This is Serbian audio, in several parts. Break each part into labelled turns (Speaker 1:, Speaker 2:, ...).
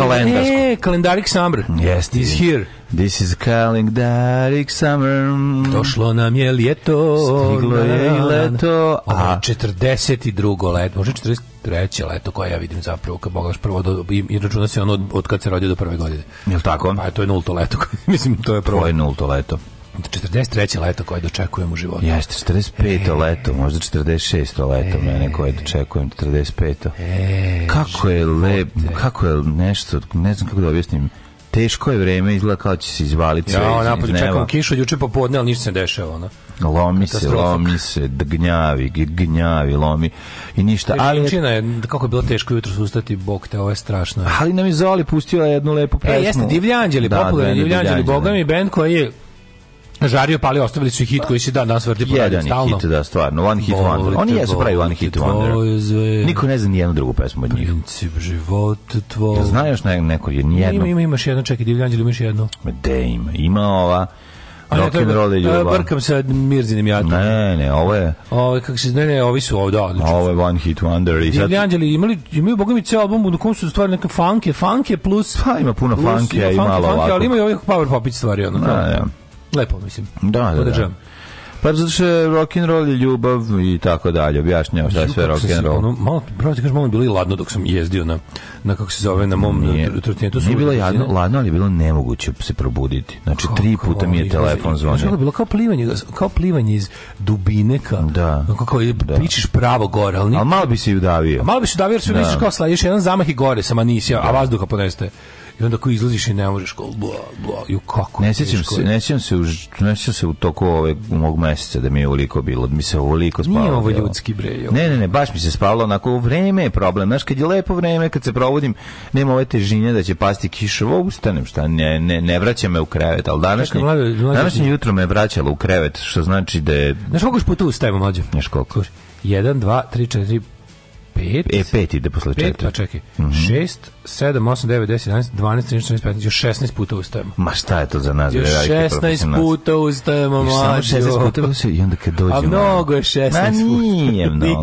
Speaker 1: kalendarsko.
Speaker 2: Ne, kalendarik summer.
Speaker 1: Yes, is here.
Speaker 2: This is kalendarik summer.
Speaker 1: Došlo nam je ljeto.
Speaker 2: Stiglo je i leto.
Speaker 1: A 42. leto, Možda 43. leto koje ja vidim zapravo kad pogledaš prvo do, da- i računa se ono od, od kad se rodio do prve godine. Jel
Speaker 2: tako?
Speaker 1: Pa to je nulto leto. Mislim to je prvo.
Speaker 2: To je nulto leto.
Speaker 1: 43. leto koje dočekujem u životu.
Speaker 2: Jeste, 45. E, leto, možda 46. leto e, mene koje dočekujem, 45. E, kako je lep, kako je nešto, ne znam kako da objasnim teško je vreme, izgleda kao da će se izvaliti sve ja, napolje,
Speaker 1: čekam kišu, juče popodne, al ništa se dešava.
Speaker 2: Ona. Lomi se, lomi se, gnjavi, gnjavi, lomi i ništa. Ali,
Speaker 1: Čina je, kako je bilo teško jutro sustati, bog te, ovo je strašno.
Speaker 2: Ali nam je Zoli pustio jednu lepu pesmu. E, jeste,
Speaker 1: Divlji anđeli, da, popularni da, Divlji anđeli, boga da. mi, band koji je žario pali ostavili su
Speaker 2: hit
Speaker 1: koji se da nas vrti jedan stalno.
Speaker 2: hit da stvarno one hit wonder oni jesu pravi one hit wonder niko ne zna ni jednu drugu pesmu od njih princip život tvoj ja znaš ne, neko je ni jedno
Speaker 1: ima imaš jedno čekaj divlji anđeli imaš jedno de ima
Speaker 2: ima ova
Speaker 1: Rock and roll ljubav. E, brkam sa Mirzinim
Speaker 2: jatom. Ne, ne, ovo je...
Speaker 1: Ovo, kako se, ne, ne, ovi su
Speaker 2: ovdje
Speaker 1: da,
Speaker 2: odlično. Ovo je One Hit Wonder.
Speaker 1: I sad... Anđeli imali, imaju, boga mi, ceo album u kom su stvari neke funke, funke plus...
Speaker 2: Pa ima puno plus, funke, ima, i malo funke,
Speaker 1: ovako. Ali ima i ovih power popić stvari, ono. Ne, da, ne. Da. Lepo,
Speaker 2: mislim. Da, da, da. Pa zato što je rock and roll ljubav i tako dalje, objašnjava šta je sve rock and roll.
Speaker 1: Ono, malo, pravo ti kažem, malo je bilo i ladno dok sam jezdio na, na kako se zove, na mom
Speaker 2: trotinetu. Nije bilo jadno, ladno, ali je bilo nemoguće se probuditi. Znači, kako, tri puta mi je telefon zvonio.
Speaker 1: Znači, bilo kao plivanje, kao plivanje iz dubine, ka,
Speaker 2: da,
Speaker 1: kao, da. pičiš pravo gore, ali, nije,
Speaker 2: ali malo bi se i udavio. A
Speaker 1: malo bi se udavio, jer se da. kao slajdeš jedan zamah i gore, sama nisi, a vazduha ponestaje i onda ko izlaziš i ne možeš kol, bla, bla, ju kako ne
Speaker 2: sećam se, ne sećam se, u, ne sećam se u toku ove, mog meseca da mi je ovoliko bilo, mi se ovoliko spavalo. Nije ovo
Speaker 1: ljudski bre. Ovo.
Speaker 2: Ne, ne, ne, baš mi se spavalo, na onako vreme je problem, znaš, kad je lepo vreme, kad se provodim, nema ove težine da će pasti kiša kišovo, ustanem, šta, ne, ne, ne vraća me u krevet, ali današnje, današnje jutro me vraćalo u krevet, što znači da je...
Speaker 1: Znaš koliko puta ustajemo, mlađe?
Speaker 2: Znaš koliko? 1, 2, 3, 4,
Speaker 1: 5.
Speaker 2: E, 5
Speaker 1: ide
Speaker 2: posle 4.
Speaker 1: Pa čekaj, 6, mm -hmm. 7, 8, 9, 10, 11, 12, 13, 14, 15, još 16 puta ustajemo.
Speaker 2: Ma šta je to za nas?
Speaker 1: Još 16 puta ustajemo, mlađo. Samo 16
Speaker 2: puta ustajemo i onda kad dođemo.
Speaker 1: A mnogo je 16 puta. Ma
Speaker 2: nije mnogo.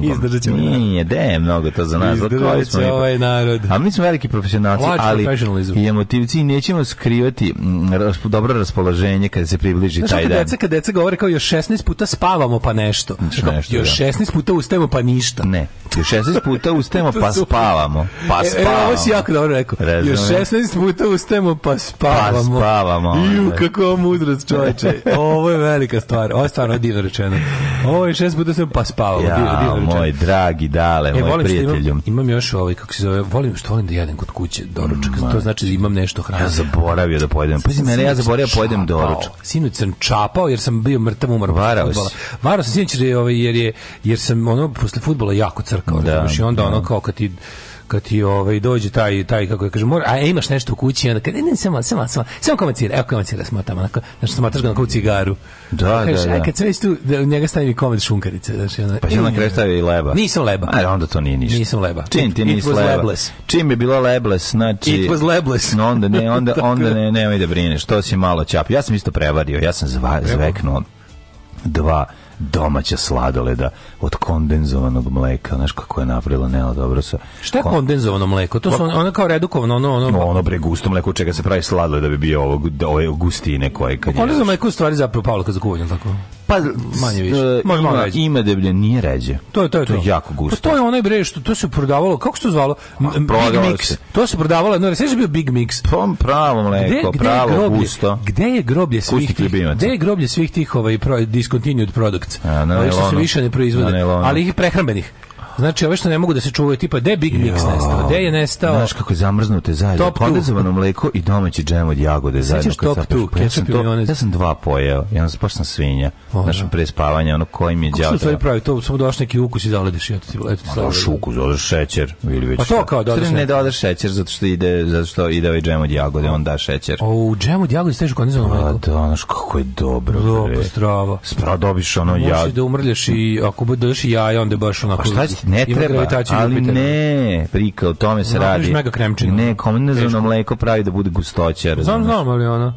Speaker 2: Nije, da. de je mnogo to za nas.
Speaker 1: Izdržat će ovaj narod.
Speaker 2: A mi smo veliki profesionalci, ali i emotivci nećemo skrivati mm, dobro raspoloženje kada se približi taj dan.
Speaker 1: Znaš, kad deca govore kao još 16 puta spavamo pa nešto. Još 16 znači, da. puta ustajemo pa ništa.
Speaker 2: Ne, još 16 puta ustajemo pa spavamo. Pa spavamo. E, e,
Speaker 1: ovo dobro rekao. Razumem. Još 16 puta ustajemo pa spavamo.
Speaker 2: Pa spavamo.
Speaker 1: Iju, kako je mudrost čovječe. Ovo je velika stvar. Ovo je stvarno divno rečeno. Ovo je 6 puta ustajemo pa spavamo.
Speaker 2: Ja, divno, divno moj dragi dale, e, moj prijatelju.
Speaker 1: Imam, imam, još ovaj, kako se zove, volim što volim da jedem kod kuće doručak. Mm, to znači da imam nešto hrane.
Speaker 2: Ja zaboravio da pojedem. Pazi, mene ja zaboravio da pojedem doručak.
Speaker 1: Sinoć sam čapao jer sam bio mrtav umar. Varao
Speaker 2: si.
Speaker 1: Varao sam sinoć jer, je, ovaj, jer, je, jer sam ono, posle futbola jako crkao. Da, i onda da. ono kao kad ti kad ti ovaj dođe taj taj kako je kaže mora a e, imaš nešto u kući onda kaže ne, ne samo samo samo samo komacira evo komacira smo tamo onako znači smatraš ga kao cigaru da kaže, da, da. aj e, kad sve tu da, njega stavi komad šunkarice znači ona pa je na e, kraju stavi i leba nisam leba a onda to nije ništa nisam leba čim ti nisi leba lebless. čim je bila lebless znači it was lebless no, onda ne onda onda ne nemoj da brineš to si malo čap ja sam isto prevario ja sam zva, zveknuo dva domaća sladoleda od kondenzovanog mleka, znaš kako je napravila Nela dobro sa... Šta je kon... kondenzovano mleko? To su pa- ono, ono kao redukovano, ono... Ono, no, ono bre gusto mleko čega se pravi sladoled da bi bio ovog, ove gustine koje kad je... Kondenzovano mleko je stvari zapravo Pavlaka za kuvanjem, tako? Pa manje više. Može malo ređe. Ima deblje, nije ređe. To je to je to. To je jako gusto. Pa to je onaj bre što to se prodavalo, kako se to zvalo? Big Mix. To se prodavalo, no sve je bio Big Mix. Pom pa, pravo mleko, gde, pravo groblje, gusto. Gde je groblje svih tih? Gde je groblje svih tih ovaj pro, discontinued products? A, na, na, ovaj, što se više ne proizvode, ali ih prehrambenih. Znači, ove što ne mogu da se čuvaju, tipa, gde Big Mix jo, nestao? Gde je nestao? Znaš kako je zamrznute zajedno, kondenzovano mleko i domaći džem od jagode zajedno. Sećaš top tu, pa ja sam, to, ja sam dva pojeo, ja sam, baš sam svinja, znaš, da. pre spavanja, ono, koji mi je djavo. Kako su stvari pravi, to samo dodaš neki ukus i zalediš, ja to ti leto. Ma dodaš ukus, dodaš šećer, ili već. Pa to kao dodaš. Ne dodaš šećer, zato što ide, zato što ide ovaj džem od jagode, on da šećer. O, džem od jagode stežu kondenzovano pa mleko. Da, znaš, kako je dobro. Dobro, strava. Spravo pa dobiš ono jagode. Možeš da umrljaš i ako dodaš i jaja, onda baš onako... A šta će Ne treba, ali ne, prika, o tome se no, radi. mega kremčinu. Ne, komunizovno mleko pravi da bude gustoća. Znam, znam, ali ono.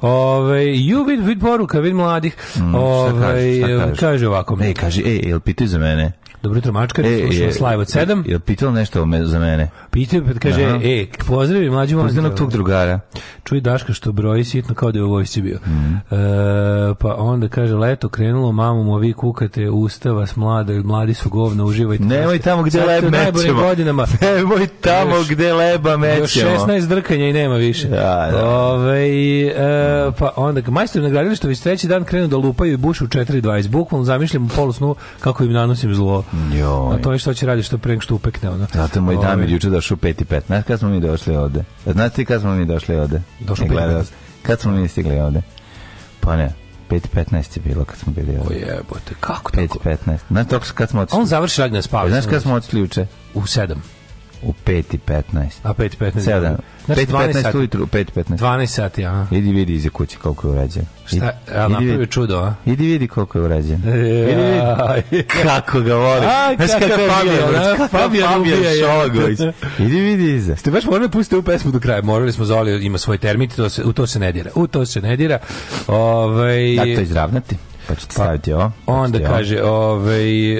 Speaker 1: Ove, ovaj, ju vid, vid poruka, vid mladih. Mm, šta ovaj, kažeš, šta kažeš? Kaže ovako. Ej, kaže, ej, jel pitaju za mene? Dobro jutro, mačkar, e, slušamo Slajv od 7. Je, pitao nešto me, za mene? Pitao je, pa kaže, Aha. e, pozdravi mlađu momenta. Pozdravnog tog drugara. Čuj Daška što broji sitno kao da je u vojsci bio. Mm -hmm. e, pa onda kaže, leto krenulo, mamu mu vi kukate, usta vas mlada, mladi su govna, uživajte. Nemoj tamo gde Sad leb mećemo. Godinama. Nemoj tamo još, gde leba mećemo. Još 16 drkanja i nema više. Ja, da, da. Ove, e, pa onda, majstor na gradilištu već treći dan krenu da lupaju i bušu u 4.20. Bukvalno zamišljam u polusnu kako im nanosim zlo. Joj. A to je što će raditi što pre što upekne ono. Zato moj ovaj. Damir juče došao u 5:15. Kad smo mi došli ovde? Znate ti kad smo mi došli ovde? Došao e, pet. Kad smo mi stigli ovde? Pa ne, 5.15 je bilo kad smo bili ovde. O jebote, kako tako? 5.15. Znaš, dok kad smo otišli... On završi Agnes Pavel. Znaš kad smo otišli uče? U 7. U 5.15. A 5.15. 7. 5.15 ujutru, 5.15. 12 sati, aha. Idi vidi iza kuće koliko je uređeno. Šta, a napravio čudo, a? Idi vidi koliko je urađeno. Idi vidi. Kako ga voli. Znaš kako je Fabijan, Fabijan ubija Šolagović. Idi vidi iza. Ste baš morali pustiti u pesmu do kraja. Morali smo zvali, ima svoj termit, to se, u to se ne dira. U to se ne dira. Ove... Ovaj- da to izravnati. Pa ćete staviti ovo. Pa onda kaže, ovaj,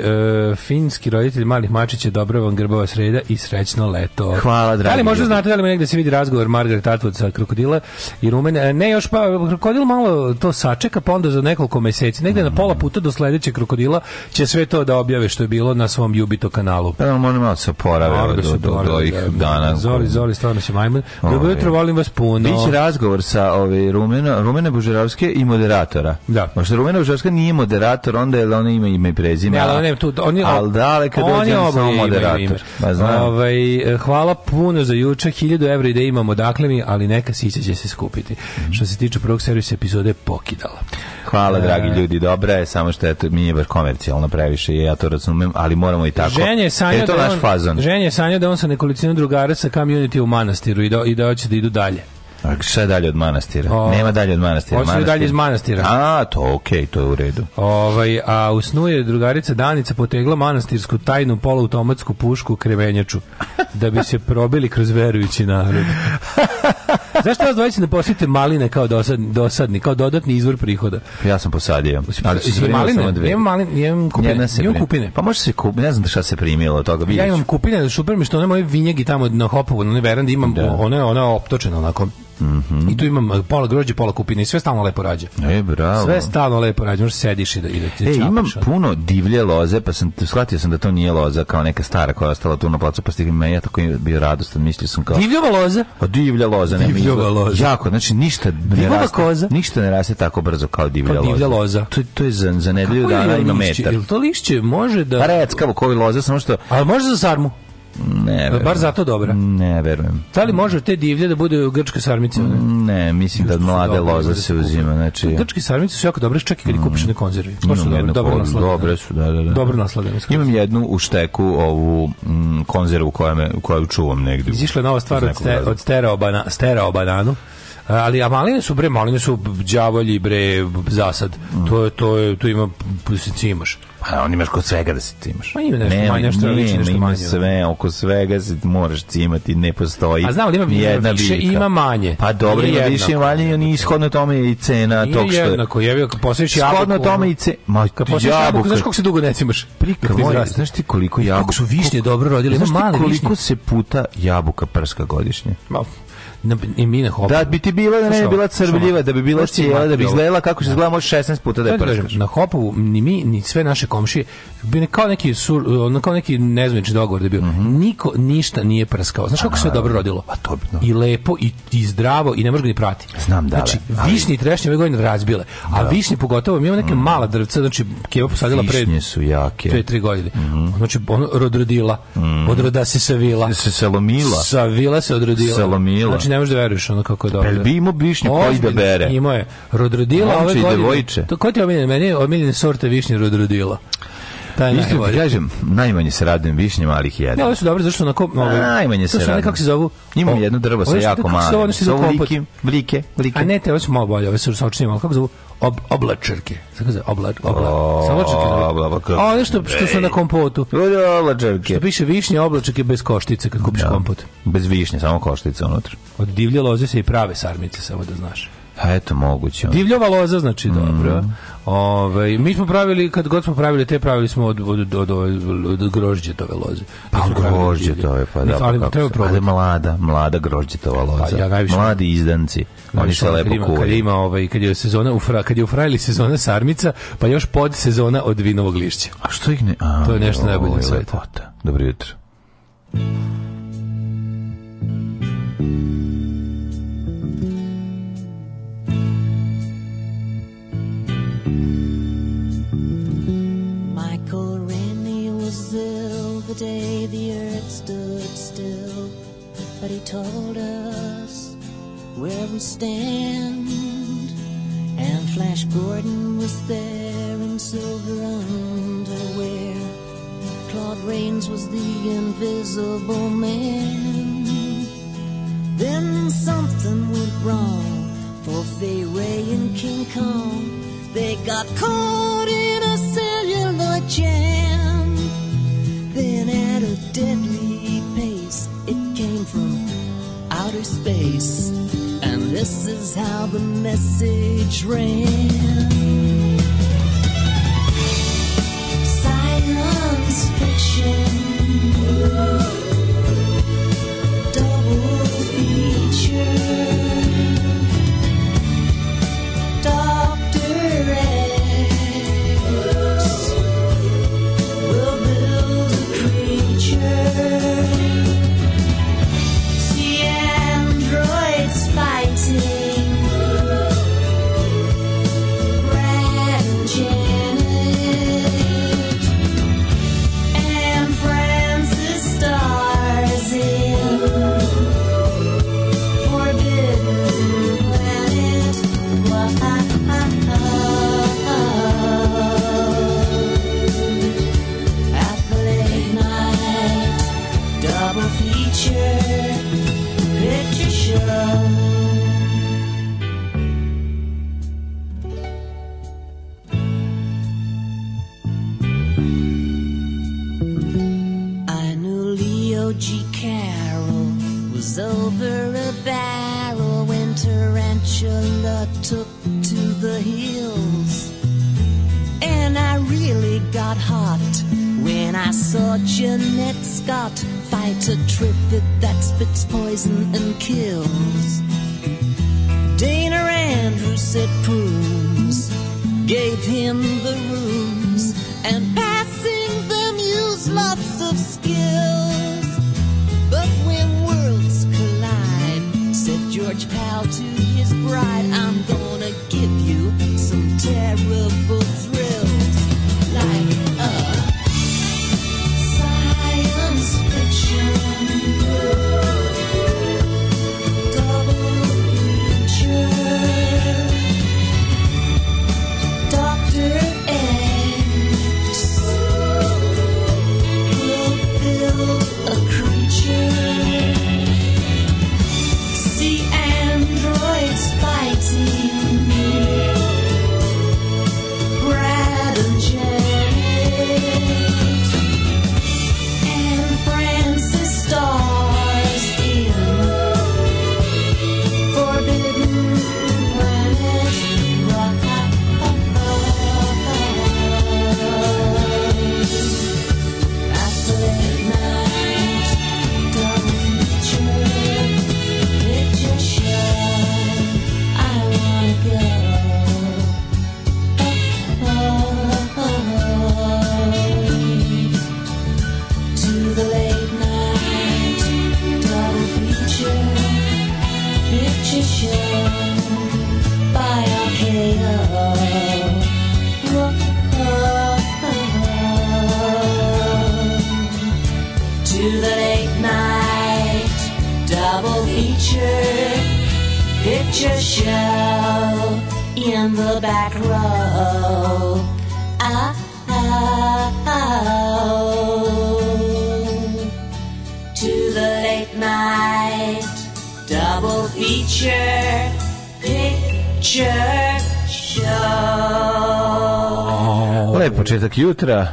Speaker 1: e, finski roditelj malih mačića, dobro vam grbava sreda i srećno leto. Hvala, dragi. Da li možda znate da li negde da se vidi razgovor Margaret Atwood sa krokodila i rumene? E, ne, još pa, krokodil malo to sačeka, pa onda za nekoliko meseci, negde mm. na pola puta do sledećeg krokodila će sve to da objave što je bilo na svom Jubito kanalu. Da, možda malo se porave do, do, do, do ih da. dana. Zoli, zoli, stvarno se majmun. Dobro jutro, volim vas puno. Biće razgovor sa ove, Rumena, Rumene Bužerovske i moderatora. Da. Možda Rumena Turska nije moderator, onda je ona ima ime i prezime. Ne, ali on je tu, on je, da, ali kad on je samo moderator. Pa znam. Ovaj, hvala puno za juče, 1000 evra i imamo, dakle mi, ali neka sića će se skupiti. Mm -hmm. Što se tiče prvog servisa epizode pokidala. Hvala, e, dragi ljudi, dobra je, samo što eto, mi je baš komercijalno previše, ja to razumem, ali moramo i tako. Ženje sanja e, je to da naš on, fazon. Ženje sanja da on sa nekolicinom drugara sa community u manastiru i da, i da hoće da idu dalje. Šta je dalje od manastira? O, Nema dalje od manastira. Hoće manastir. dalje iz manastira. A, to okej, okay, to je u redu. Ovaj, a u snu je drugarica Danica potegla manastirsku tajnu poluautomatsku pušku krevenjaču da bi se probili kroz verujući narod. Zašto vas dvojice ne posjetite maline kao dosadni, dosadni, kao dodatni izvor prihoda? Ja sam posadio. Ali su maline? Samo dve. Nemam maline, nemam kupine. Jedna se nemam kupine. Pa može se kupine, ne znam šta se primilo od toga. Vidiš. Ja imam kupine, super mi što one moje vinjegi tamo na Hopovu, na onoj verandi imam, da. ona, ona optočena onako Mm -hmm. I tu imam pola grođe, pola kupine i sve stalno lepo rađa. E, bravo. Sve stalno lepo rađa, možeš sediš i da, ide. da te e, imam ali. puno divlje loze, pa sam, shvatio sam da to nije loza kao neka stara koja je ostala tu na placu, pa stigli me, ja tako bio radostan, mislio sam kao... Divljava loza? Pa divlja loza. Divljava izgleda, loza. Jako, znači ništa ne raste, koza. ništa ne raste tako brzo kao divlja, pa, divlja loza. loza. To, to je za, za nedelju dana ima lišće? metar. Jel to lišće može da... Pa reckavo, koji loza, samo što... A može za sarmu? Ne pa verujem. Bar zato dobra. Ne verujem. Da li može te divlje da bude u grčkoj sarmici? Mm, ne, ne mislim da mlade loza se uzima. Znači... Pa grčke sarmice su jako dobre, čak i kad ih mm. kupiš na konzervi. Baš su dobro, dobro nasladene. Dobre su, da, da. da. Dobro nasladene. Imam jednu u šteku ovu mm, konzervu koja me, koju čuvam negde. Izišla nova stvar od, ste, od bananu ali a maline su bre maline su đavolji bre zasad mm. to je to je tu ima da cimaš a pa da, on imaš kod svega da se cimaš. Pa ima nešto, ne, manje, što ne, lično, nešto ima manje. sve, oko svega se moraš cimati, ne postoji. A znam li ima jedna više, biljka. ima manje. Pa dobro, ima više i manje, oni ishodno tome i cena nije tog što... je jednako, je, kad posjeći jabuku... ishodno tome i cena... Ma, kad posjeći jabuku, znaš koliko se dugo ne cimaš? Prika, moj, znaš ti koliko jabuka... Kako su višnje dobro rodile, ima male koliko se puta jabuka prska godišnje? malo Na, I mi na Da bi ti bila, da ne bi bila crvljiva, da bi bila cijela, da bi izgledala kako se da. izgleda, može 16 puta da je prskaš. Na hopu ni mi, ni sve naše komšije, bi kao neki, sur, kao neki nezvanični dogovor da bio. Mm -hmm. Niko ništa nije prskao. Znaš kako se dobro rodilo? Pa to I lepo, i, i zdravo, i ne može ga ni prati. Znam da Znači, da, višnje i trešnje ove godine razbile. A da. višnje pogotovo, mi imamo neke mhm. mala drvca, znači, keva posadila pre... Višnje su jake. Pre tri godine. Mhm. Znači, ono, rodrodila. Mhm. Odroda se savila. Se salomila. Savila se odrodila. Salomila. Znači, ne možeš da veruješ ono kako je dobro. Pa
Speaker 3: jel bi imao višnju koji da bere? Imao je. Rodrodila ove godine. Devojče. To ko ti je omiljen? Meni je omiljen sorta višnje rodrodila. Taj isto ti da kažem, najmanje se radim višnjama, ali ih jedem. Ne, ove su dobre, zašto onako... Ove, najmanje ovaj, se radim. Kako se zovu? Imam jedno drvo sa jako malim. Ovo su ovu like, like, like. A ne, te ove su malo bolje, ove su sa očnima, ali kako zovu? ob, oblačerke. Kako se obla, obla, A ono što, što su na kompotu. Oblačerke. Što piše višnje oblačerke bez koštice kad kupiš da. kompot. Bez višnje, samo koštice unutra. Od divlje loze se i prave sarmice, samo da znaš. A eto, moguće. Divljova loza, znači, mm. dobro. Ove, ovaj, mi smo pravili, kad god smo pravili te, pravili smo od, od, od, od, od grožđetove loze. Pa od grožđetove, pa da. Ali, treba probati. Ali mlada, mlada grožđetova pa, loza. Pa, ja najviše, mladi izdanci. Oni se lepo kuju. Kad ima ovaj kad je sezona u fra, kad je u frajli sezona sarmica, pa još pod sezona od vinovog lišća. A što ih ne? A, to je nešto najbolje na svetu. Dobro jutro. Michael Rennie was the day the earth stood still, but he told where we stand. And Flash Gordon was there in silver underwear. Claude Rains was the invisible man. Then something went wrong for Fay Ray and King Kong. They got caught in a celluloid jam. Then at a deadly pace, it came from outer space. And this is how the message ran. Science fiction. Double feature. mrak jutra.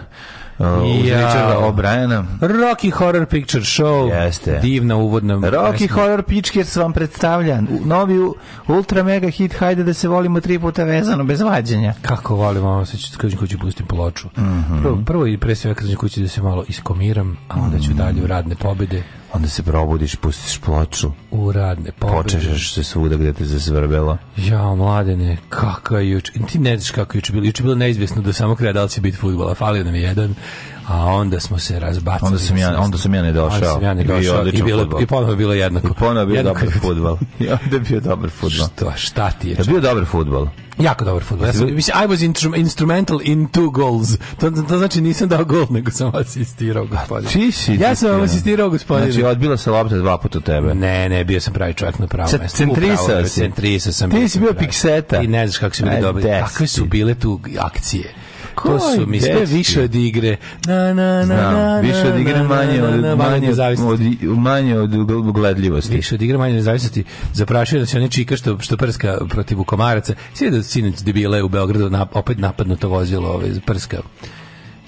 Speaker 3: Uh, ja. Obrajena. Rocky Horror Picture Show. Jeste. Divna uvodna. Rocky pesma. Horror Pictures vam predstavlja novi ultra mega hit Hajde da se volimo tri puta vezano bez vađenja. Kako volimo, ono se ću kažem kući pustim ploču. Mm -hmm. prvo, prvo i pre svega kažem kući da se malo iskomiram, a onda ću dalje u radne pobede. Onda se probudiš, pustiš ploču. U radne pobjede. Počešaš se svuda gde te zasvrbelo. Ja, mladene, kakav juč. Ti ne znaš kako juče bilo. Juče bilo neizvjesno da samo kraja da li će biti futbola. Falio nam je jedan a onda smo se razbacili. Onda sam ja, onda sam ja ne došao. Onda sam ja ne došao i, bilo, i ponovno bilo jednako. I ponovno bio jednako. dobar futbol. I onda je bio dobar futbol. Što, šta ti je? Je bio dobar futbol. Jako dobar futbol. Ja sam, I was instrumental in two goals. To, to, znači nisam dao gol, nego sam asistirao,
Speaker 4: pa gospodin.
Speaker 3: Ja sam
Speaker 4: vam asistirao, gospodin. Znači, odbila se lopta dva puta tebe.
Speaker 3: Ne, ne, bio sam pravi čovjek na pravo mesto. Centrisao si. Centrisao sam.
Speaker 4: Ti si bio pikseta.
Speaker 3: I ne znaš kako su bili dobri. Kakve su bile tu akcije
Speaker 4: to su
Speaker 3: mi
Speaker 4: više od igre. Na, na, na, na, više od igre manje od manje od manje od gledljivosti.
Speaker 3: Više od igre manje nezavisnosti. Zaprašio da se oni čika što što prska protiv Vukomaraca. Sve da sinoć debile u Beogradu na, opet napadnuto vozilo ove ovaj, prska.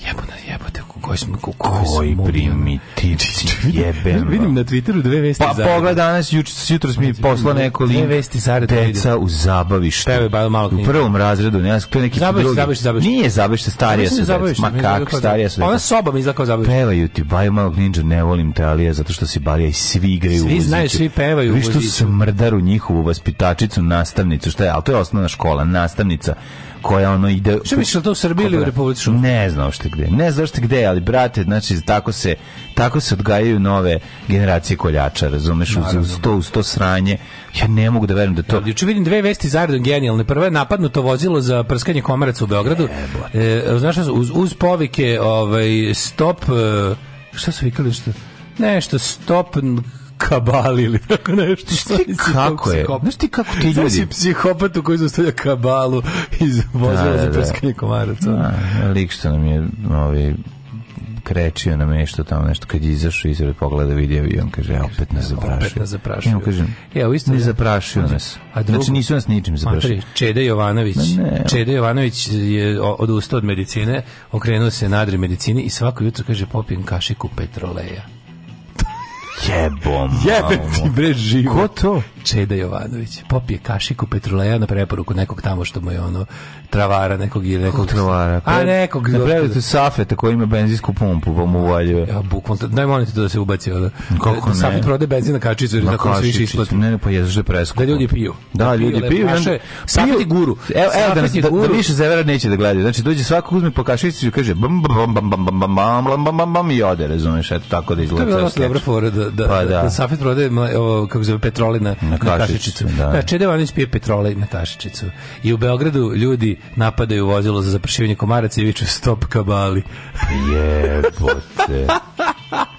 Speaker 3: Jebona, jebote, koji smo, koji
Speaker 4: smo primitivci,
Speaker 3: jebeno. Vidim na Twitteru dve vesti
Speaker 4: pa, zajedno. pogled danas, jutro mi znači, poslao neko
Speaker 3: link. Dve vesti zajedno.
Speaker 4: Da deca u zabavištu.
Speaker 3: Pevaju malo
Speaker 4: knjiga. U prvom razredu, ne, to je neki
Speaker 3: zabavište,
Speaker 4: drugi.
Speaker 3: Zabavište,
Speaker 4: zabavište. Nije zabavište, starija su deca. Ma kako, da- starija su
Speaker 3: Ona soba mi izlakao zabavište.
Speaker 4: Pevaju ti, baju malo ninja, ne volim te, ali je zato što si balija i svi igraju svi u Svi
Speaker 3: znaju, svi pevaju u voziću. Vi
Speaker 4: što smrdaru njihovu vaspitačicu, nastavnicu, šta je, ali to je osnovna škola, nastavnica koja ono ide...
Speaker 3: Što misliš, to u Srbiji ili u Republici
Speaker 4: Ne znam što gde. Ne znam što gde, ali brate, znači, tako se, tako se odgajaju nove generacije koljača, razumeš, Naravno. uz to, uz to sranje. Ja ne mogu da verujem da to...
Speaker 3: Ja, Juče vidim dve vesti zaredom genijalne. Prva je napadnuto vozilo za prskanje komaraca u Beogradu. E, znaš, uz, uz povike ovaj, stop... E, šta su vikali? Šta? Nešto, stop kabali ili
Speaker 4: tako nešto. Šta ti kako je? Znaš ti kako ti
Speaker 3: ljudi? Znaš psihopatu koji zostavlja kabalu iz vozila da, za da, da. prskanje
Speaker 4: komaraca. Da, lik što nam je ovi, krečio na nešto tamo nešto kad je izašao ispred pogleda vidi i on kaže ja e, opet nas zaprašio. Opet nas zaprašio. Ja
Speaker 3: mu
Speaker 4: kažem ja e, u ne zaprašio nas. A drugo, znači nisu nas ničim zaprašili.
Speaker 3: Čede Jovanović. Ne, Čede Jovanović je odustao od medicine, okrenuo se nadri medicini i svako jutro kaže popijem kašiku petroleja.
Speaker 4: Jebom.
Speaker 3: Jebe ti bre živo.
Speaker 4: Ko to?
Speaker 3: Čeda Jovanović. Popije kašiku petroleja na preporuku nekog tamo što mu je ono travara nekog ili
Speaker 4: nekog tnovara.
Speaker 3: A nekog
Speaker 4: napravite safeta koji ima benzinsku pumpu, pa mu uvaljuje.
Speaker 3: Ja bukvalno daj molim te da se ubaci onda.
Speaker 4: Kako ne?
Speaker 3: Safet prode benzin na kačicu ili tako se više isplati.
Speaker 4: Ne, ne, pa je je presko.
Speaker 3: Da ljudi piju.
Speaker 4: Da, ljudi piju.
Speaker 3: Safet je guru.
Speaker 4: Evo, evo da, da, da više zavera neće da gledaju. Znači dođe svako uzme po kašici i kaže bam bam bam bam bam bam bam bam bam bam i ode,
Speaker 3: razumeš, eto
Speaker 4: tako
Speaker 3: da izgleda. To je dobra fora da da da Safet prode ovo kako se zove petrolina na kašičicu. Znači Čede pije petrole na kašičicu. I u Beogradu ljudi napadaju vozilo za zapršivanje komaraca i viču stop kabali.
Speaker 4: Jebote.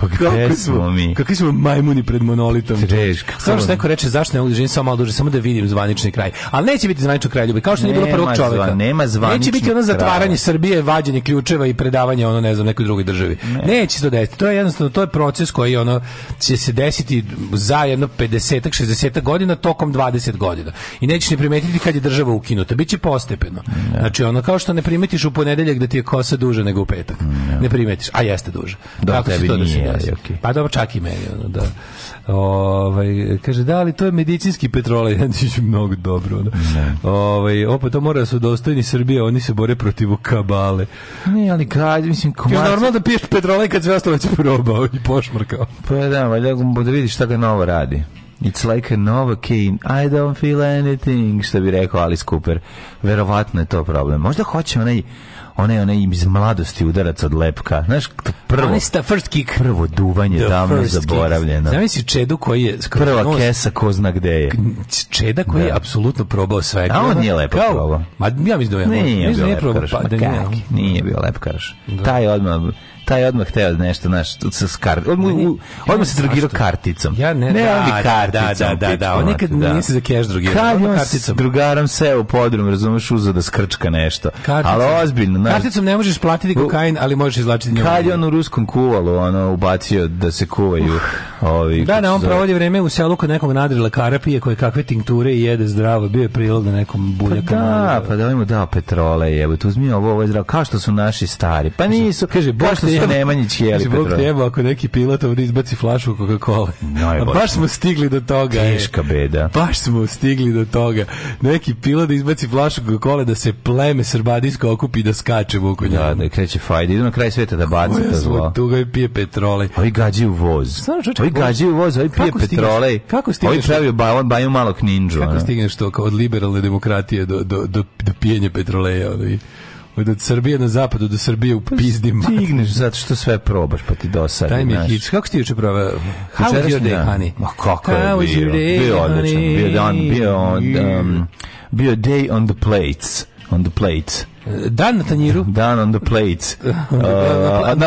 Speaker 3: Pa smo mi? Kako smo majmuni pred monolitom? Treška. Samo što neko reče zašto ne mogu da samo malo duže, samo da vidim zvanični kraj. Ali neće biti zvanični kraj, ljubi, kao što nema nije bilo prvog čoveka. Zva,
Speaker 4: nema zvanični
Speaker 3: Neće biti ono zatvaranje Srbije, vađenje ključeva i predavanje ono, ne znam, nekoj drugoj državi. Ne. Neće to desiti. To je jednostavno, to je proces koji ono, će se desiti za jedno 50 60 godina tokom 20 godina. I nećeš ne primetiti kad je država ukinuta. Biće postepeno. Ne. Znači, ono, kao što ne primetiš u ponedeljak da ti je kosa duže nego u petak. Ne, ne primetiš, a jeste duže. Do da, Tako tebi i to
Speaker 4: da se
Speaker 3: desi. Okay. Pa dobro, čak i meni. Ono, da. Ovaj, kaže, da, ali to je medicinski petrolej, ja mnogo dobro. Ono. Ovaj, opa, to mora da su dostojni Srbije, oni se bore protiv kabale. Ne, ali kralj, mislim, komarci... Kaže, normalno da piješ petrolej kad sve ostalo probao i pošmrkao.
Speaker 4: Pa da, valjda da vidiš šta ga novo radi. It's like a Novocaine. I don't feel anything, što bi rekao Alice Cooper. Verovatno je to problem. Možda hoće onaj ona je ona iz mladosti udarac od lepka. Znaš,
Speaker 3: prvo Oni sta first kick.
Speaker 4: Prvo duvanje
Speaker 3: The
Speaker 4: davno zaboravljeno.
Speaker 3: Zamisli Čedu koji je
Speaker 4: prva nos, kesa ko zna gde je.
Speaker 3: Čeda koji da. je apsolutno probao sve. A
Speaker 4: on nije lepo Kao, probao. Ma
Speaker 3: ja
Speaker 4: mislim da je. Nije, da nije, pa da nije, nije, nije, nije, nije, nije, nije, nije, nije, nije, nije, nije, taj odmah teo nešto, znaš, s kart, odmah, odmah se drogirao karticom.
Speaker 3: Ja ne,
Speaker 4: ne da, ali
Speaker 3: da,
Speaker 4: karticom.
Speaker 3: Da, da, da, da. On nikad da. nije se za keš
Speaker 4: drogirao. Kad on drugarom se u podrum, razumeš, uzeo da skrčka nešto. Karticom, ali ozbiljno.
Speaker 3: Znaš, karticom ne možeš platiti kokain, ali možeš izlačiti
Speaker 4: njom. Kad je on u ruskom kuvalu, ono, ubacio da se kuvaju
Speaker 3: ovi... Da, ne, da, on provodi vreme u selu kod nekog nadrila karapije koje kakve tinkture i jede zdravo. Bio je prilog na nekom
Speaker 4: pa buljaku. Da, pa da, pa da, da, petrole, jebo, tu uzmi ovo, ovo je zdravo. Kao što su naši stari. Pa nisu, kaže, boš
Speaker 3: Nemanja
Speaker 4: Nemanjić
Speaker 3: je ali Bog te ako neki pilot ovdje izbaci flašu Coca-Cola. baš smo stigli do toga.
Speaker 4: E. Teška beda.
Speaker 3: Baš smo stigli do toga. Neki pilot da izbaci flašu Coca-Cola da se pleme Srbadijsko okupi da skače oko njega.
Speaker 4: Da, da kreće fajda. Idu na kraj sveta da baci to zlo.
Speaker 3: Tuga i pije petrole.
Speaker 4: Ovi gađi u voz. Ovi gađi u voz, ovi pije kako petrole.
Speaker 3: kako stigneš? Ovi
Speaker 4: pravio baju, baju malog ninđu.
Speaker 3: Kako stigneš to kao od liberalne demokratije do, do, do, do pijenja petroleja? Ovi od Srbije na zapadu do Srbije u pa pizdim.
Speaker 4: Stigneš zato što sve probaš pa ti dosadi.
Speaker 3: Taj mi je hit. Kako ti juče
Speaker 4: probao? How was your day, honey?
Speaker 3: Ma
Speaker 4: kako How
Speaker 3: je
Speaker 4: bio? Day, bio odličan. Bio, dan, bio, on, um, bio day on the plates. On the plates.
Speaker 3: Dan na tanjiru.
Speaker 4: Dan on the plates. Uh, on
Speaker 3: the, uh,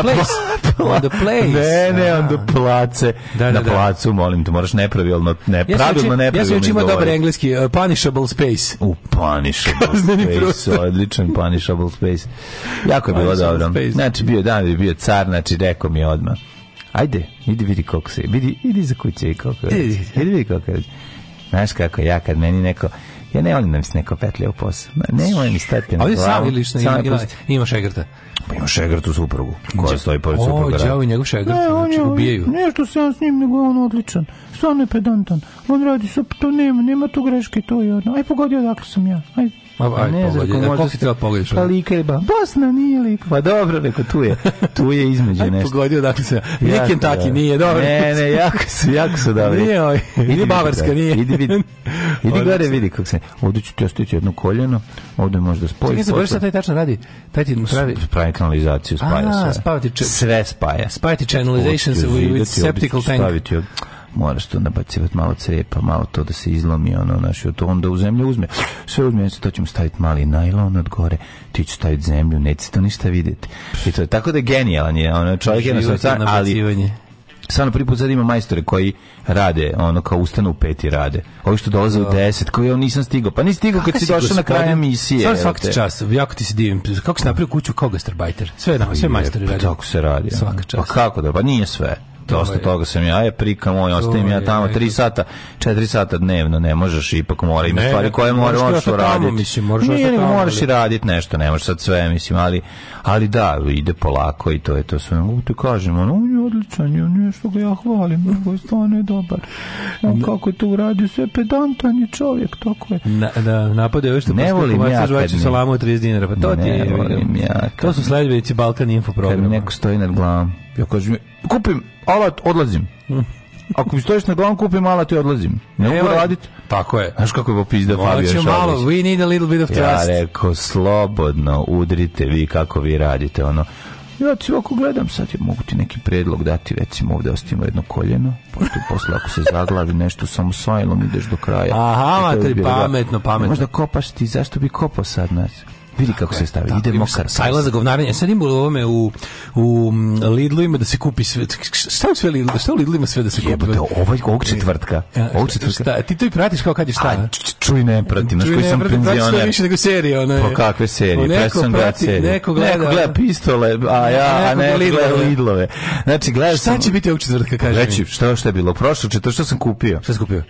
Speaker 3: on the
Speaker 4: place. on Ne, ne, on the da. place. Da, da, na da. placu, molim te, moraš nepravilno, ne,
Speaker 3: ja
Speaker 4: nepravilno.
Speaker 3: Ja sam učin dobar engleski, uh, punishable space.
Speaker 4: U, punishable space, odličan punishable space. Jako je bilo dobro. Space. Znači, bio dan, bio car, znači, rekao mi je odmah. Ajde, idi vidi koliko se, vidi, idi za kuće i koliko je. Idi vidi koliko je. Znaš kako ja, kad meni neko, Ja ne volim da mi se neko petlje u posao. Ne volim mi stati na glavu.
Speaker 3: Ali sam ili što ima, ima, ima šegrta?
Speaker 4: Pa ima šegrtu suprugu, koja stoji pored supruga. O,
Speaker 3: djavo da. i njegov šegrt, ne, znači, on je, ubijaju.
Speaker 4: Nešto se on s njim, nego on odličan. Stvarno je pedantan. On radi, to nema, nema tu greške, to je jedno. Aj, pogodio, odakle sam ja. Aj,
Speaker 3: Ma pa ne znam kako e, možda ti pogodiš. Pa Lika je ba. Bosna nije Lika. Pa dobro, rekao tu je. Tu je između nešto. Aj pogodio dakle se. Ni da. Kentucky nije, dobro. Ne, ne, jako su, jako su dali. Nije, oj. Ovaj, Idi Bavarska nije. Idi vidi. Idi gore vidi kako se. Ovde ću ti ostaviti jedno koljeno. Ovde možda spojiš. Čekaj, zaboraviš šta taj tačno radi. Taj ti pravi pravi kanalizaciju, spaja sve. Sve spaja. Spaja ti channelization with septical tank. Staviti
Speaker 4: moraš tu nabacivati malo crepa, malo to da se izlomi, ono, znaš, to onda u zemlju uzme. Sve uzme, to ćemo staviti mali najlon od gore, ti ću staviti zemlju, neće to ništa vidjeti. I to je tako da je genijalan je, ono, čovjek je jednostavno, ali Samo na prvi put sad ima majstore koji rade, ono kao ustanu u peti rade. Ovi što dolaze u da. deset, koji ja nisam stigao. Pa nisi stigao kad si došao na kraj emisije.
Speaker 3: Sad svaki čas, jako ti se divim. Kako
Speaker 4: si
Speaker 3: napravio kuću kao gastarbajter? Sve, na, sve majstori rade. Pa tako se radi.
Speaker 4: Svaka čast. Pa kako da, pa nije sve dosta ovaj, toga sam ja, je prika moj, ostajem ja tamo 3 sata, 4 sata dnevno, ne možeš, ipak mora ima stvari koje moraš moraš da
Speaker 3: raditi.
Speaker 4: Mislim, moraš da Nije, tamo, moraš i raditi nešto, ne možeš sad sve, mislim, ali, ali da, ide polako i to je to sve. U, te kažem, ono, on je odličan, je nešto ga ja hvalim, nego stvarno je dobar. On kako je to uradio, sve pedantan je čovjek, tako je.
Speaker 3: Na, da, napade još što ne volim ja kad mi... salamu 30 dinara, pa to ne ti je, volim ja. To su sledbenici Balkan Info programa. Kad
Speaker 4: neko stoji nad glavom. Ja kažem, kupim alat, odlazim. Ako mi stojiš na glavom, kupim alat i odlazim. Ne, mogu e, raditi.
Speaker 3: Tako je.
Speaker 4: Znaš kako je popizda Fabio Šabić? malo, we need a little bit of
Speaker 3: trust. Ja
Speaker 4: rekao, slobodno, udrite vi kako vi radite, ono. Ja ti ovako gledam, sad je mogu ti neki predlog dati, recimo ovde ostavimo jedno koljeno, pošto posle ako se zaglavi nešto samo sajlom ideš do kraja.
Speaker 3: Aha, materi, pametno,
Speaker 4: pametno. Možda kopaš ti, zašto bi kopao sad nas? vidi kako se stavi. Ide da, Idemo
Speaker 3: sajla za govnarenje. Sad ima u ovome u, u mm, Lidlu ima da se kupi sve. Šta je sve Lidlu? Šta u Lidlu ima sve da se kupi?
Speaker 4: Jebote, ovaj, ovog četvrtka. E, e, ovog četvrtka.
Speaker 3: Šta, ti to i pratiš kao kad je šta?
Speaker 4: čuj ne pratim, znaš koji sam
Speaker 3: penzioner. Čuj više nego
Speaker 4: serije.
Speaker 3: Ona je.
Speaker 4: Pa kakve serije? Neko prati, neko gleda. Neko gleda pistole, a ja, a ne gleda Lidlove. Znači, gledaš
Speaker 3: Šta će biti
Speaker 4: ovog
Speaker 3: četvrtka, kaže? Reći, šta, šta je bilo? Prošlo četvrtka, šta sam kupio? Šta sam kupio?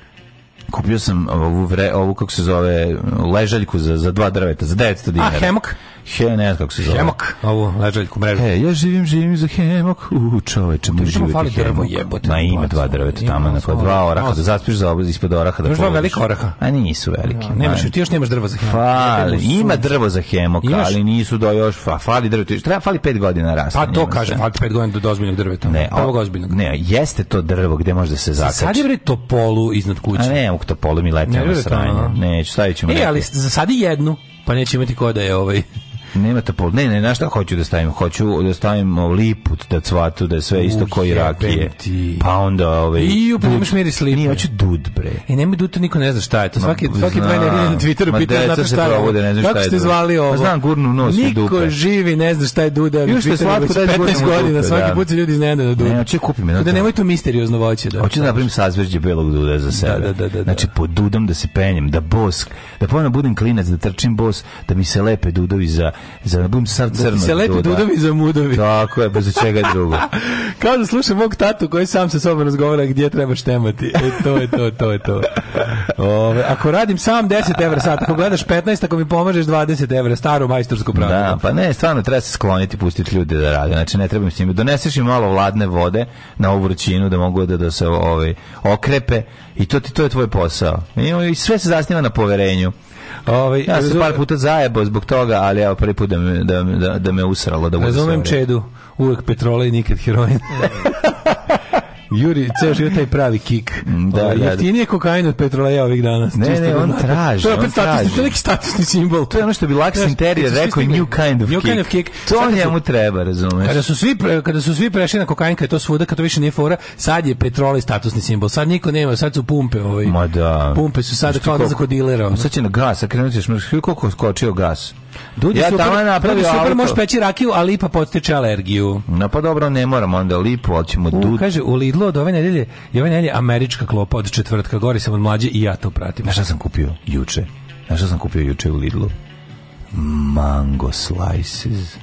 Speaker 4: kupio sam ovu, vre, ovu kako se zove, ležaljku za, za dva drveta, za 900 dinara. A, hemok? he, ne znam kako
Speaker 3: se zove. Hemok, ovu ležaljku
Speaker 4: mrežu. He, ja živim, živim za hemok. U, čoveče, moj
Speaker 3: život je drvo jebote.
Speaker 4: Na ima dva drveta tamo, na koja dva oraha, da zaspiš za obraz ispod oraha.
Speaker 3: Da još dva velika oraha.
Speaker 4: A nisu veliki. Ja,
Speaker 3: nemaš, pa. ti još nemaš drvo za hemok.
Speaker 4: Fali, ima drvo za hemok, ali nisu do još, fali drvo, treba fali pet godina rasta.
Speaker 3: Pa to kaže, fali pet godina do ozbiljnog drveta.
Speaker 4: Ne,
Speaker 3: prvog
Speaker 4: ozbiljnog. Ne, jeste to drvo gde može da se zakači. Sad
Speaker 3: je
Speaker 4: bre
Speaker 3: topolu iznad kuće.
Speaker 4: A ne, u topolu mi leti na sranje. Neću, stavit ćemo. E,
Speaker 3: ali za sad jednu, pa neće imati ko da je ovaj
Speaker 4: Nema pol. Ne, ne, na šta hoću da stavim? Hoću da stavim liput, da cvatu, da je sve isto koji rakije.
Speaker 3: Pa
Speaker 4: onda ove... Ovaj,
Speaker 3: I upremaš imaš miris lipe. Nije,
Speaker 4: hoću dud, bre. I e, nema dud, to niko ne zna šta je
Speaker 3: to. Svaki, svaki dva na Twitteru pita, znate šta je ovo.
Speaker 4: Kako ste zvali ovo?
Speaker 3: Znam, gurnu nos i dupe. Niko živi ne zna šta je duda. Još te slatko da 15 godina, svaki put se ljudi iznenade na
Speaker 4: duda. Ne,
Speaker 3: hoće
Speaker 4: kupim
Speaker 3: jedno. Da nemoj to misteriozno voće.
Speaker 4: Da,
Speaker 3: hoću
Speaker 4: da napravim sazvežđe belog duda za da, sebe. Da, da, da, da. Znači, po dudom da se penjem, da bosk, da ponovno budem klinac, da trčim bos, da mi se lepe dudovi za za bum sar crno. Da se lepi
Speaker 3: dudovi za mudovi.
Speaker 4: Tako je, bez čega drugo.
Speaker 3: Kao da slušam mog tatu koji sam sa sobom razgovara gdje trebaš štemati. E, to je to, to je to. Ove, ako radim sam 10 evra sat, ako gledaš 15, ako mi pomažeš 20 evra, staru majstorsku pravilo.
Speaker 4: Da, pa ne, stvarno treba se skloniti, pustiti ljude da rade. Znači ne trebam s njima. Doneseš im malo vladne vode na ovu vrućinu da mogu da, da se ovaj okrepe i to ti to je tvoj posao. I sve se zasniva na poverenju. Ovaj, ja sam par puta zajebao zbog toga, ali evo prvi put da me, da, da, da me usralo. Da
Speaker 3: razumem čedu, uvek petrola i nikad heroin. Juri ceo život taj pravi kik. Mm, da, ovaj, da, da. Jeftinije kokain od petroleja ovih dana.
Speaker 4: Ne, ne, on traži. To
Speaker 3: je opet statusni, to je neki statusni simbol.
Speaker 4: To je ono što bi Laks Interior rekao, new kind of new kick. Kind of kick. To njemu treba, razumeš. Kada su
Speaker 3: svi, kada su svi prešli na kokain, kada
Speaker 4: je
Speaker 3: to svuda, kada to više nije fora, sad je petrolej statusni simbol. Sad niko nema, sad su pumpe. Ovaj. Ma da. Pumpe su sad kao da za kodilera.
Speaker 4: Sad će na gas, a krenuti još
Speaker 3: koliko skočio
Speaker 4: gas.
Speaker 3: Dudi
Speaker 4: ja
Speaker 3: tamo
Speaker 4: napravio super, auto.
Speaker 3: može peći rakiju, a lipa potiče alergiju.
Speaker 4: No pa dobro, ne moram onda lipu, hoćemo dud.
Speaker 3: Kaže, u Lidlu od ove nedelje, i ove nedelje američka klopa od četvrtka, gori sam od mlađe i ja to pratim.
Speaker 4: Znaš šta sam kupio juče? Znaš šta sam kupio juče u Lidlu? Mango slices.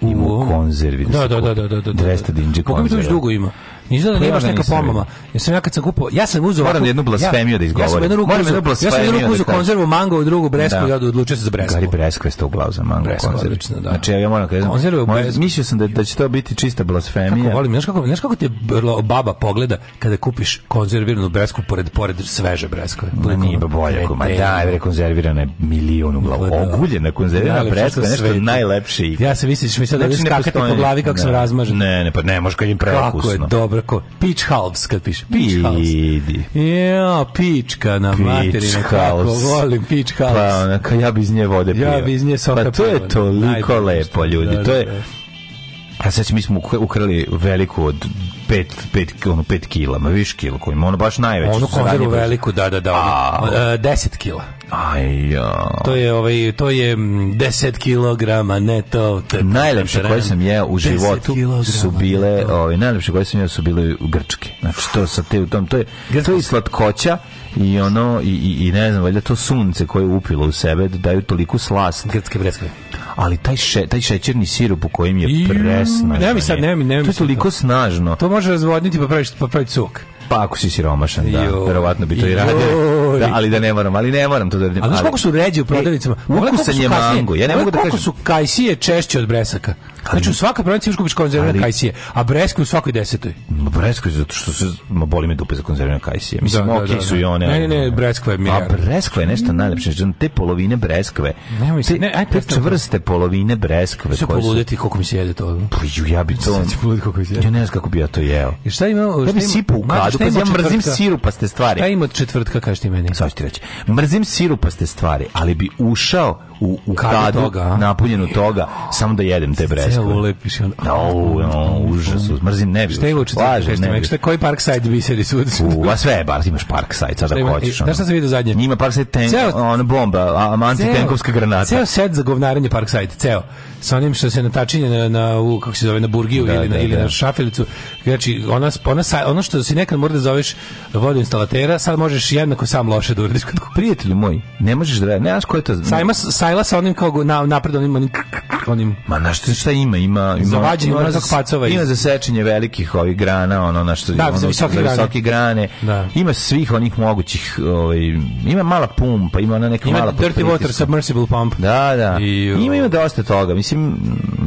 Speaker 4: I u konzervi.
Speaker 3: Da da da, da, da, da,
Speaker 4: da, da, da, 200
Speaker 3: dinđe konzerva. Kako mi to još dugo ima? Izgleda da nemaš da neka pomama. Ja sam ja kad sam kupao, ja sam uzeo
Speaker 4: moram
Speaker 3: jednu
Speaker 4: blasfemiju da ja, da
Speaker 3: izgovorim. Ja sam jednu ruku, blasfemiju. Ja da sam jednu ruku uzeo konzervu mango, u drugu bresku, da. ja odlučio se za bresku.
Speaker 4: Gari breskve sto glavu za mango bresku,
Speaker 3: konzervu. Odlično,
Speaker 4: da. Znači ja moram kažem. Konzervu breskve. Mislio sam da da će to biti čista blasfemija.
Speaker 3: Kako volim,
Speaker 4: znaš
Speaker 3: kako, znaš kako te baba pogleda kada kupiš konzerviranu bresku pored pored sveže breskve.
Speaker 4: Pa nije bolje, ma da, je konzervirana je milion u glavu. Pa oguljena konzervirana breskva je nešto najlepše.
Speaker 3: Ja se misliš mi sad znači, da skakate po glavi kako se razmaže.
Speaker 4: Ne, ne, pa ne, može
Speaker 3: kad
Speaker 4: im preukusno. Kako je dobro
Speaker 3: ko? Peach Halves, kad piše. Peach Halves. Idi. Ja, pička na materina, kako volim Peach pa
Speaker 4: Halves. Pa, onaka, ja bi iz nje vode pio.
Speaker 3: Ja bi iz nje pa
Speaker 4: soka Pa to je toliko lepo, ljudi. Da, to da, je, da. A sad mi smo ukrali veliku od 5 5 ono 5 kg, ma viš kilo koju ono baš
Speaker 3: najveće. Ono konzervu veliku, da da da, 10 e, kg.
Speaker 4: Aj
Speaker 3: To je ovaj to je 10 kg neto.
Speaker 4: Najlepše koje sam jeo u životu su bile, ovaj najlepše koje sam jeo su bile u grčke. Znači to sa te u tom to je to je slatkoća i ono i, i, i ne znam valjda to sunce koje je upilo u sebe da daju toliku slast
Speaker 3: grčke breskve
Speaker 4: ali taj še, taj šećerni sirup u kojem je presna
Speaker 3: ne mi sad ne mi ne to je
Speaker 4: toliko to. snažno
Speaker 3: to može razvodniti pa praviš pa pravi cuk
Speaker 4: pa ako si siromašan, da, joj, verovatno bi to i radio. Da, ali da ne moram, ali ne moram to da...
Speaker 3: Ali
Speaker 4: znaš
Speaker 3: koliko su ređe u prodavicama?
Speaker 4: E, ukusan je mango. Ja ne mogu da kažem.
Speaker 3: kako su kajsije češće od bresaka? Znači u svaka provincija imaš kupiš konzervirane kajsije, a breskve u svakoj desetoj.
Speaker 4: Breskve zato što se ma boli me dupe za konzervirane kajsije. Mislim, da, da okej okay, da, su
Speaker 3: da. i
Speaker 4: one.
Speaker 3: Ne, ne, ne, breskva je
Speaker 4: A breskva je nešto najlepše, znači, te polovine breskve. Ne, mislim, ne, aj te čvrste polovine breskve.
Speaker 3: Se poludeti koliko mi se jede to.
Speaker 4: Pa ja
Speaker 3: bi
Speaker 4: to. Se poludeti koliko mi se jede. Ja ne znam kako bi ja to jeo.
Speaker 3: I šta ima?
Speaker 4: Ja bi sipao u kadu, pa ja mrzim sirupaste stvari.
Speaker 3: Ja ima četvrtka kažeš ti meni.
Speaker 4: Sad ti reći. Mrzim sirupaste stvari, ali bi ušao u, u kadu toga, napunjenu toga, samo da jedem te breskve. Sve
Speaker 3: ulepiš
Speaker 4: No, no, užas, mrzim ne bi. Šta je uče?
Speaker 3: Laže, ne bi. Šta koji Parkside biseri su? U, a
Speaker 4: sve je, bar imaš Parkside, sada
Speaker 3: šta
Speaker 4: hoćeš.
Speaker 3: E, ono. Da šta sam vidio zadnje?
Speaker 4: Njima Parkside tank, ona bomba, a, antitenkovska granata.
Speaker 3: Ceo set za govnarenje Parkside, ceo sa onim što se natačinje na, na u, kako se zove na burgiju da, ili na, da, ili da. na šafilicu znači ona, ona, ono što si nekad mora da zoveš vodu instalatera sad možeš jednako sam loše da uradiš
Speaker 4: kod prijatelju moj ne možeš da ne znaš ko to
Speaker 3: sajma, sajma sajla sa onim kao na, napred onim, onim, onim.
Speaker 4: Ma na što, šta ima? Ima, ima,
Speaker 3: Zavađen, ima, pacova
Speaker 4: ima za sečenje velikih ovih grana, ono na što da, ono, visoke, grane. Visoke grane. Da. Ima svih onih mogućih, ovaj, ima mala pumpa, ima ona neka
Speaker 3: ima
Speaker 4: mala
Speaker 3: Dirty Water Submersible Pump.
Speaker 4: Da, da. I, ima, ima dosta toga. Mislim,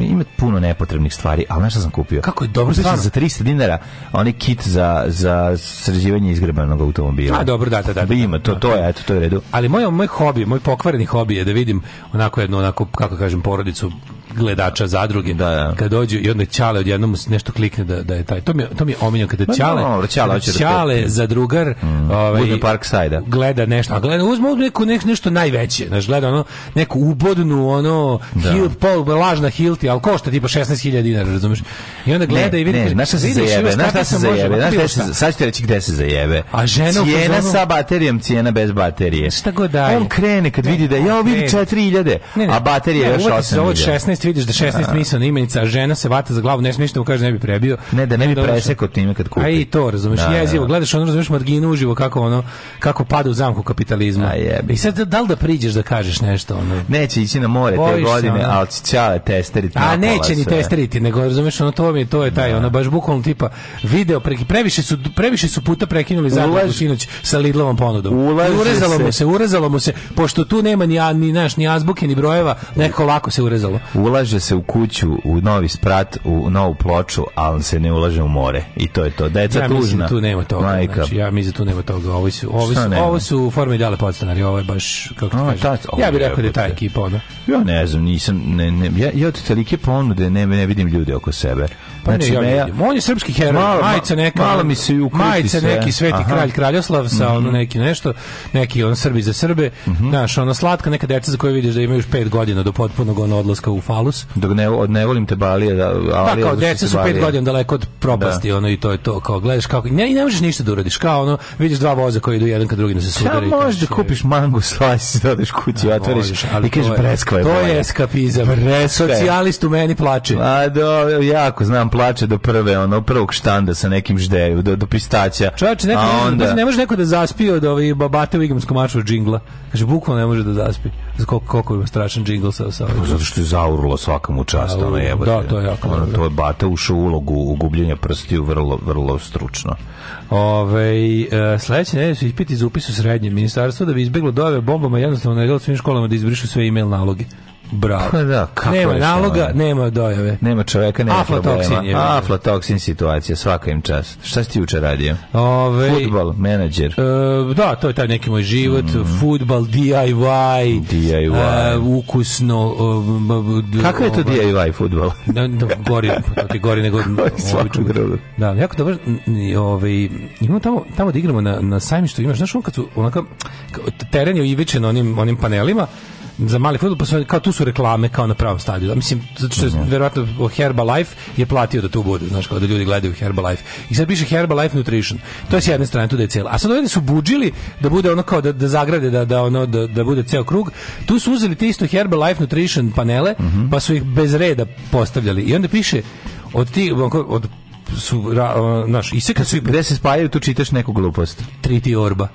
Speaker 4: ima puno nepotrebnih stvari, al znaš šta sam kupio?
Speaker 3: Kako je dobro,
Speaker 4: stvarno? Za 300 dinara, onaj kit za, za sređivanje izgrebanog automobila.
Speaker 3: A, dobro, da, da, da. da,
Speaker 4: da,
Speaker 3: da.
Speaker 4: Ima, to, to je, eto, to je redu.
Speaker 3: Ali moj, moj hobi, moj pokvareni hobi je da vidim onako jedno onako, kako da kažem, porodicu gledača zadruge da, da. kad dođu i onda Ćale odjednom nešto klikne da, da je taj to mi to mi je omiljeno kada Ćale
Speaker 4: no, no, ćale, da
Speaker 3: ćale da zadrugar mm. ovaj
Speaker 4: park sajda
Speaker 3: gleda nešto a gleda
Speaker 4: uzme
Speaker 3: neku nek, nešto najveće znači gleda ono neku ubodnu ono da. hil pol lažna hilti al košta tipa 16.000 dinara razumeš i onda gleda ne, i vidi
Speaker 4: znaš se zajebe znaš šta se zajebe znaš šta se sad ću reći gde se zajebe a žena cijena sa baterijom cijena bez baterije
Speaker 3: šta god daje
Speaker 4: on krene kad vidi da ja vidi 4000 a baterija još
Speaker 3: 8000 16 vidiš da 16 da. mislena imenica, a žena se vata za glavu, ne smiješ da mu kaže ne bi prebio.
Speaker 4: Ne, da ne bi presekao time kad kupi.
Speaker 3: A i to, razumeš,
Speaker 4: da,
Speaker 3: da jezivo, da. gledaš ono, razumeš, marginu uživo kako ono, kako pada u zamku kapitalizma. A jebe. I sad, da li da priđeš da kažeš nešto? Ono?
Speaker 4: Neće ići na more Bojiš te godine, ali će
Speaker 3: testeriti. A neće ni testeriti, nego, razumeš, ono, to mi je, to je taj, ono, baš bukvalno tipa video, preki, previše, su, previše su puta prekinuli zagradu sinoć sa Lidlovom ponudom.
Speaker 4: urezalo se.
Speaker 3: mu
Speaker 4: se,
Speaker 3: urezalo mu se, pošto tu nema ni, ni, naš, ni azbuke, ni brojeva, neko lako se urezalo.
Speaker 4: Ulaže ulaže se u kuću, u novi sprat, u novu ploču, ali se ne ulaže u more. I to je to. Deca ja da
Speaker 3: tužna. Ja tu nema toga. Majka. Znači, ja mislim da tu nema toga. Ovo su, ovo su, ovo su forme ideale podstanari. Ovo je baš, kako ti kažem. ja bih rekao da je ta ekipa, ono.
Speaker 4: Ja ne znam, nisam, ne, ne, ja, ja od telike ponude ne, ne vidim ljude oko sebe.
Speaker 3: Pa znači, ne, ja, on je srpski heroj, majica neka,
Speaker 4: malo mi se ukruti majica sve.
Speaker 3: neki sveti Aha. kralj Kraljoslav sa mm -hmm. ono mhm. neki nešto, neki on Srbi za Srbe, mm -hmm. znaš, ona slatka neka deca za koje vidiš da imaju još 5 godina do potpunog ono odlaska u falu malus.
Speaker 4: Dok ne,
Speaker 3: od
Speaker 4: ne volim te balije. Da, ali
Speaker 3: da, kao deca su pet godina daleko od propasti, da. ono, i to je to, kao gledaš, kao, ne, ne možeš ništa da uradiš, kao, ono, vidiš dva voza koji idu jedan ka drugi ne
Speaker 4: da
Speaker 3: se sudari.
Speaker 4: Ja možeš da kupiš mango slice, da odeš kući, da, otvoriš možeš, ali i kažeš
Speaker 3: breskva je. To je, je eskapizam. Breskva Socijalist u meni plače.
Speaker 4: A do, jako znam, plače do prve, ono, prvog štanda sa nekim ždeju, do, do pristaća.
Speaker 3: Čovječe, neko, onda... ne može neko da zaspi od ovih babate u igramskom maču džingla. Kaže, bukvalno ne može da zaspi. Koliko, koliko je strašan džingl sa, sa ovim. Pa zato što
Speaker 4: je zaurlo umrlo svakom u čast, ono je. Da, to je jako ono, to je Bata ušao u ulogu gubljenja prstiju vrlo, vrlo stručno.
Speaker 3: Ove, e, sledeće nedelje su ispiti za upis u srednje ministarstvo da bi izbeglo dojave bombama jednostavno na svim školama da izbrišu sve e-mail naloge. Bravo.
Speaker 4: Pa da,
Speaker 3: kako nema je naloga, ono? nema dojave.
Speaker 4: Nema čoveka, nema
Speaker 3: Aflatoksin problema.
Speaker 4: Je, Aflatoksin situacija, svaka im čast. Šta si ti juče radio?
Speaker 3: Ove, futbal,
Speaker 4: menadžer.
Speaker 3: E, da, to je taj neki moj život. Mm. Futbal, DIY.
Speaker 4: DIY. E,
Speaker 3: ukusno.
Speaker 4: E, Kako je to ovaj, DIY futbal?
Speaker 3: da, da, gori, pa okay, gori nego...
Speaker 4: Svako drugo.
Speaker 3: Da, jako dobro. Ove, ovaj, imamo tamo, tamo da igramo na, na sajmištu. Imaš, znaš, on kad su onaka, teren je uivičen onim, onim panelima, za mali fudbal pa su kao tu su reklame kao na pravom stadionu. Mislim zato što je mhm. verovatno Herbalife je platio da tu bude, znaš, kao da ljudi gledaju Herbalife. I sad piše Herbalife Nutrition. To je s jedne strane tu da je cela. A sad oni su budžili da bude ono kao da, da zagrade da da ono da, da bude ceo krug. Tu su uzeli te isto Herbalife Nutrition panele, mm -hmm. pa su ih bez reda postavljali. I onda piše od ti od su ra, naš i sve kad
Speaker 4: se gde se spajaju tu čitaš neku glupost.
Speaker 3: Triti orba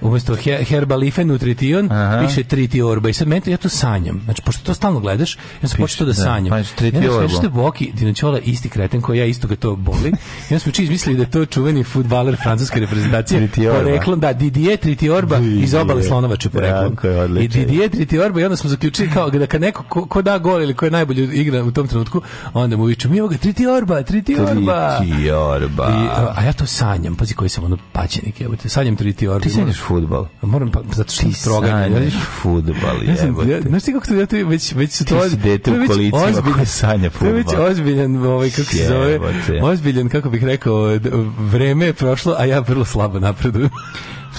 Speaker 3: umesto Herbalife Nutrition Aha. piše Triti Orba i sad meni, ja to sanjam znači pošto to stalno gledaš ja sam počeo da, da, sanjam pa
Speaker 4: Triti
Speaker 3: Orba ja sam Boki Dinoćola isti kreten koji ja isto ga to boli ja sam učin izmislili da je to čuveni fudbaler francuske reprezentacije Triti Orba poreklom, da Didier Triti Orba iz obale Slonovače poreklom ja, i Didier Triti Orba i onda smo zaključili kao da kad neko ko, ko da gol ili ko je najbolje igra u tom trenutku onda mu viču mi ovoga Triti Orba Triti
Speaker 4: Orba
Speaker 3: Triti Orba I, a, a ja to sanjam pazi koji sam ono paćenik ja, sanjam Triti Orba ti sanjaš
Speaker 4: fudbal.
Speaker 3: Moram pa zato što ti sanjaš
Speaker 4: fudbal, je. Ja,
Speaker 3: znaš
Speaker 4: ti
Speaker 3: kako to ja ti već već se to
Speaker 4: dete u kolicima
Speaker 3: ozbiljan sanja fudbal. već ozbiljan ovaj kako se zove. Ozbiljan kako bih rekao vreme je prošlo, a ja vrlo slabo napredujem.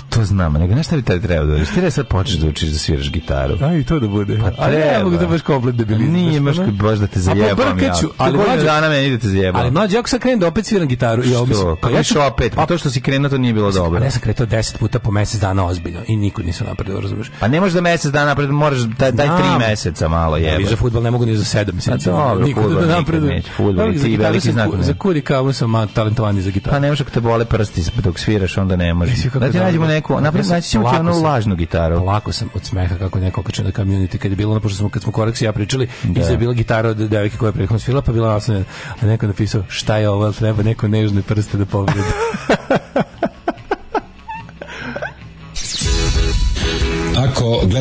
Speaker 4: To znam, nego znaš šta bi tada trebao da učiš? Ti ne da sad počneš da učiš da sviraš gitaru.
Speaker 3: A i to da bude. Pa treba. Ali ne mogu da baš komplet debilizam.
Speaker 4: Nije baš kad baš da te
Speaker 3: zajebam
Speaker 4: ja.
Speaker 3: Ali mlađe dana meni da te zajebam. Ali mlađe, ako sad krenem da opet sviram gitaru i
Speaker 4: omis. Pa, pa ja ću opet. Pa to što si krenuo to nije bilo dobro. Pa
Speaker 3: ne sam kretao 10 puta po mesec dana ozbiljno i nikud nisam napred, razumeš?
Speaker 4: Pa ne možeš da mesec dana napred, moraš da daj, daj 3 meseca malo jebe. Ja,
Speaker 3: za fudbal ne mogu ni za 7 pa meseci. Nikud da napredujem. Fudbal ti
Speaker 4: veliki znak.
Speaker 3: Za
Speaker 4: kudi kao sam talentovani za gitaru. Pa ne možeš ako te bole prsti dok sviraš, onda ne možeš. Da ti nađemo neku, napravi naći ćemo onu lažnu gitaru.
Speaker 3: Lako sam od smeha kako neko okačio na community kad je bilo ono pošto smo kad smo koreksi ja pričali, da. iza je bila gitara od devojke koja je prethodno svila, pa bila naslovljena, a neko napisao šta je ovo, treba neko nežne prste da povredi.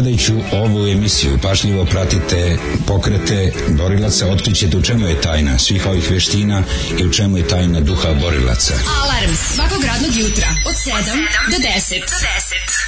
Speaker 5: gledajući ovu emisiju pažljivo pratite pokrete borilaca, otkrićete u čemu je tajna svih ovih veština i u čemu je tajna duha borilaca.
Speaker 6: Alarms svakog radnog jutra od 7 do 10. Do 10.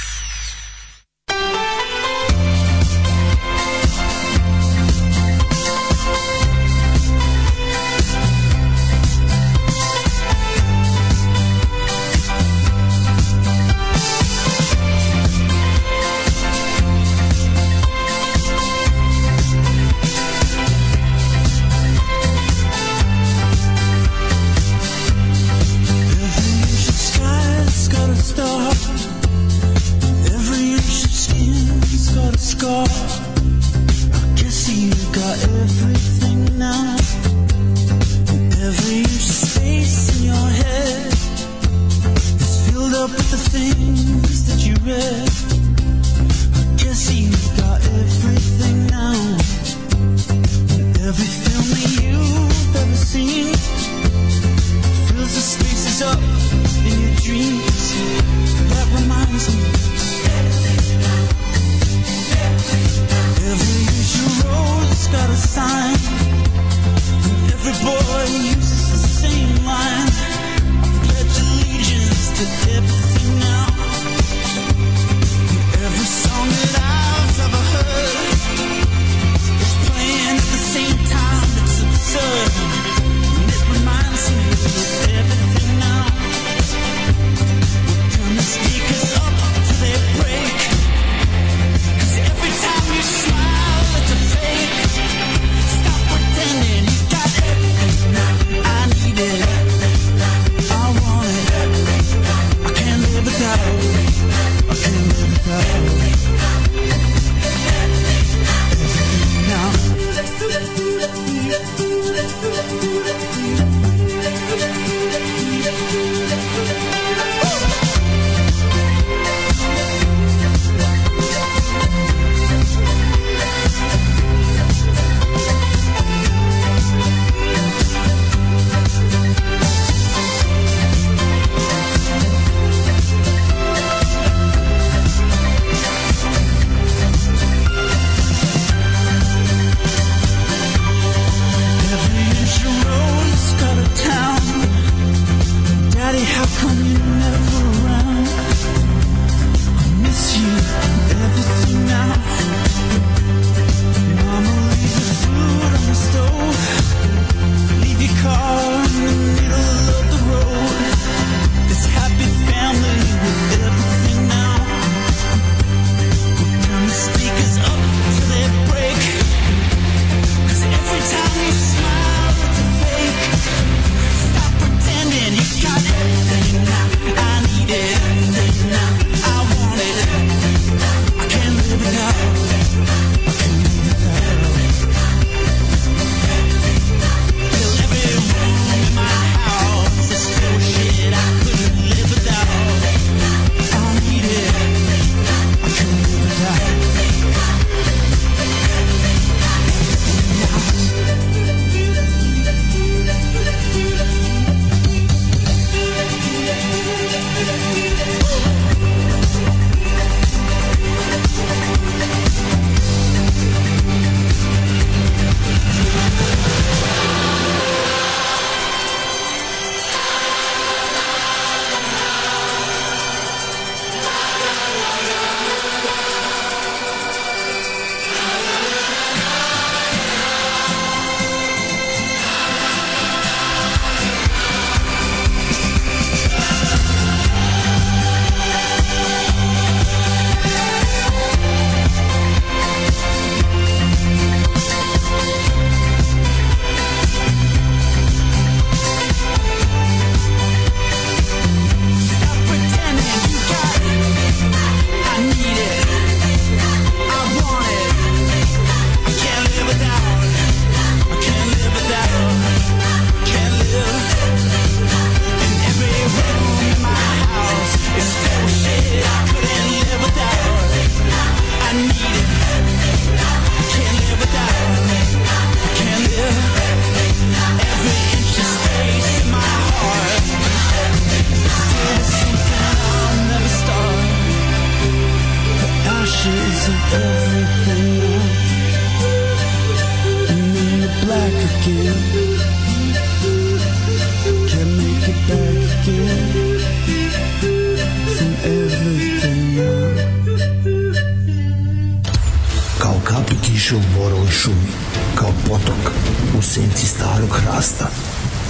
Speaker 6: učinci starog hrasta,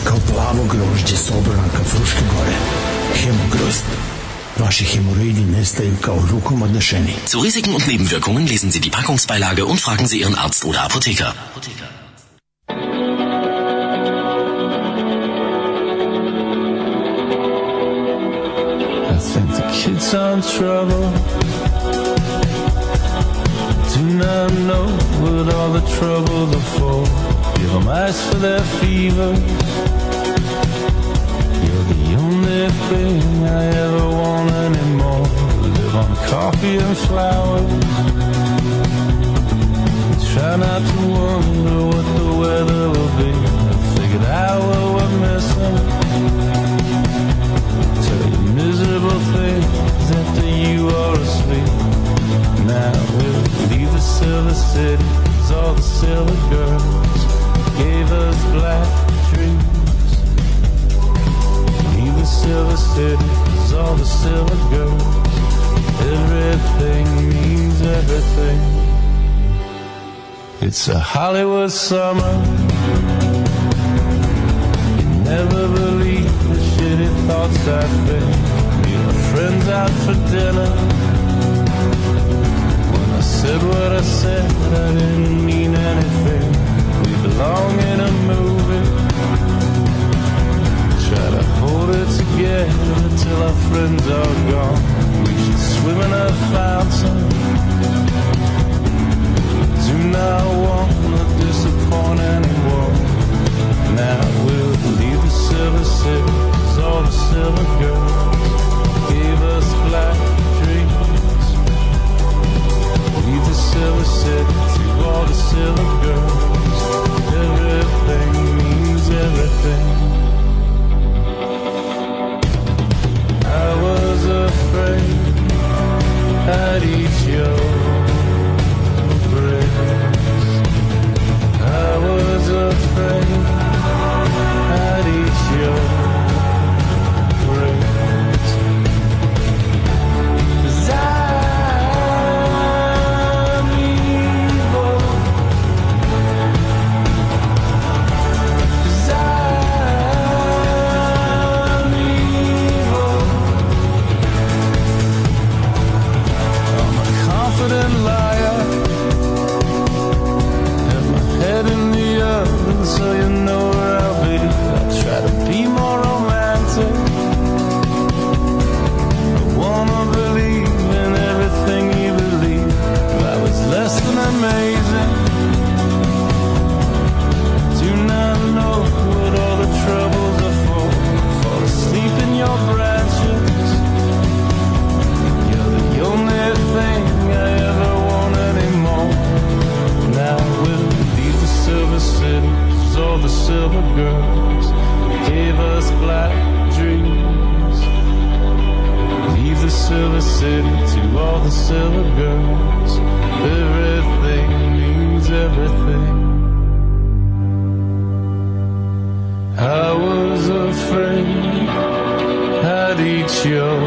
Speaker 6: kao plavo grožđe s obranka Fruške gore. Hemogrozd. Vaši Hämorrhoiden nestaju kao rukom odnešeni. Zu Risiken und Nebenwirkungen lesen Sie die Packungsbeilage und fragen Sie Ihren Arzt oder Apotheker. sent the kids on trouble. Do not know what all the trouble before.
Speaker 5: Give them ice for their fever. You're the only thing I ever want anymore. We Live on coffee and flowers. Try not to wonder what the weather will be. I figured out what we're missing. Tell you miserable things after you are asleep. Now we'll leave the silver city, all the silver girls gave us black dreams. We the silver cities, all the silver girls. Everything means everything. It's a Hollywood summer. You never believe the shitty thoughts I think. We were friends out for dinner. When I said what I said, I didn't mean anything long in a movie, Try to hold it together till our friends are gone. We should swim in a fountain. Do not want to disappoint anyone. Now we'll leave the silver cities, all the silver girls gave us black dreams. Leave the silver cities all the silver girls. Everything means everything. I was afraid I'd eat your breath. I was afraid I'd eat your silver girls gave us black dreams. Leave the silver city to all the silver girls. Everything means everything. I was afraid I'd eat your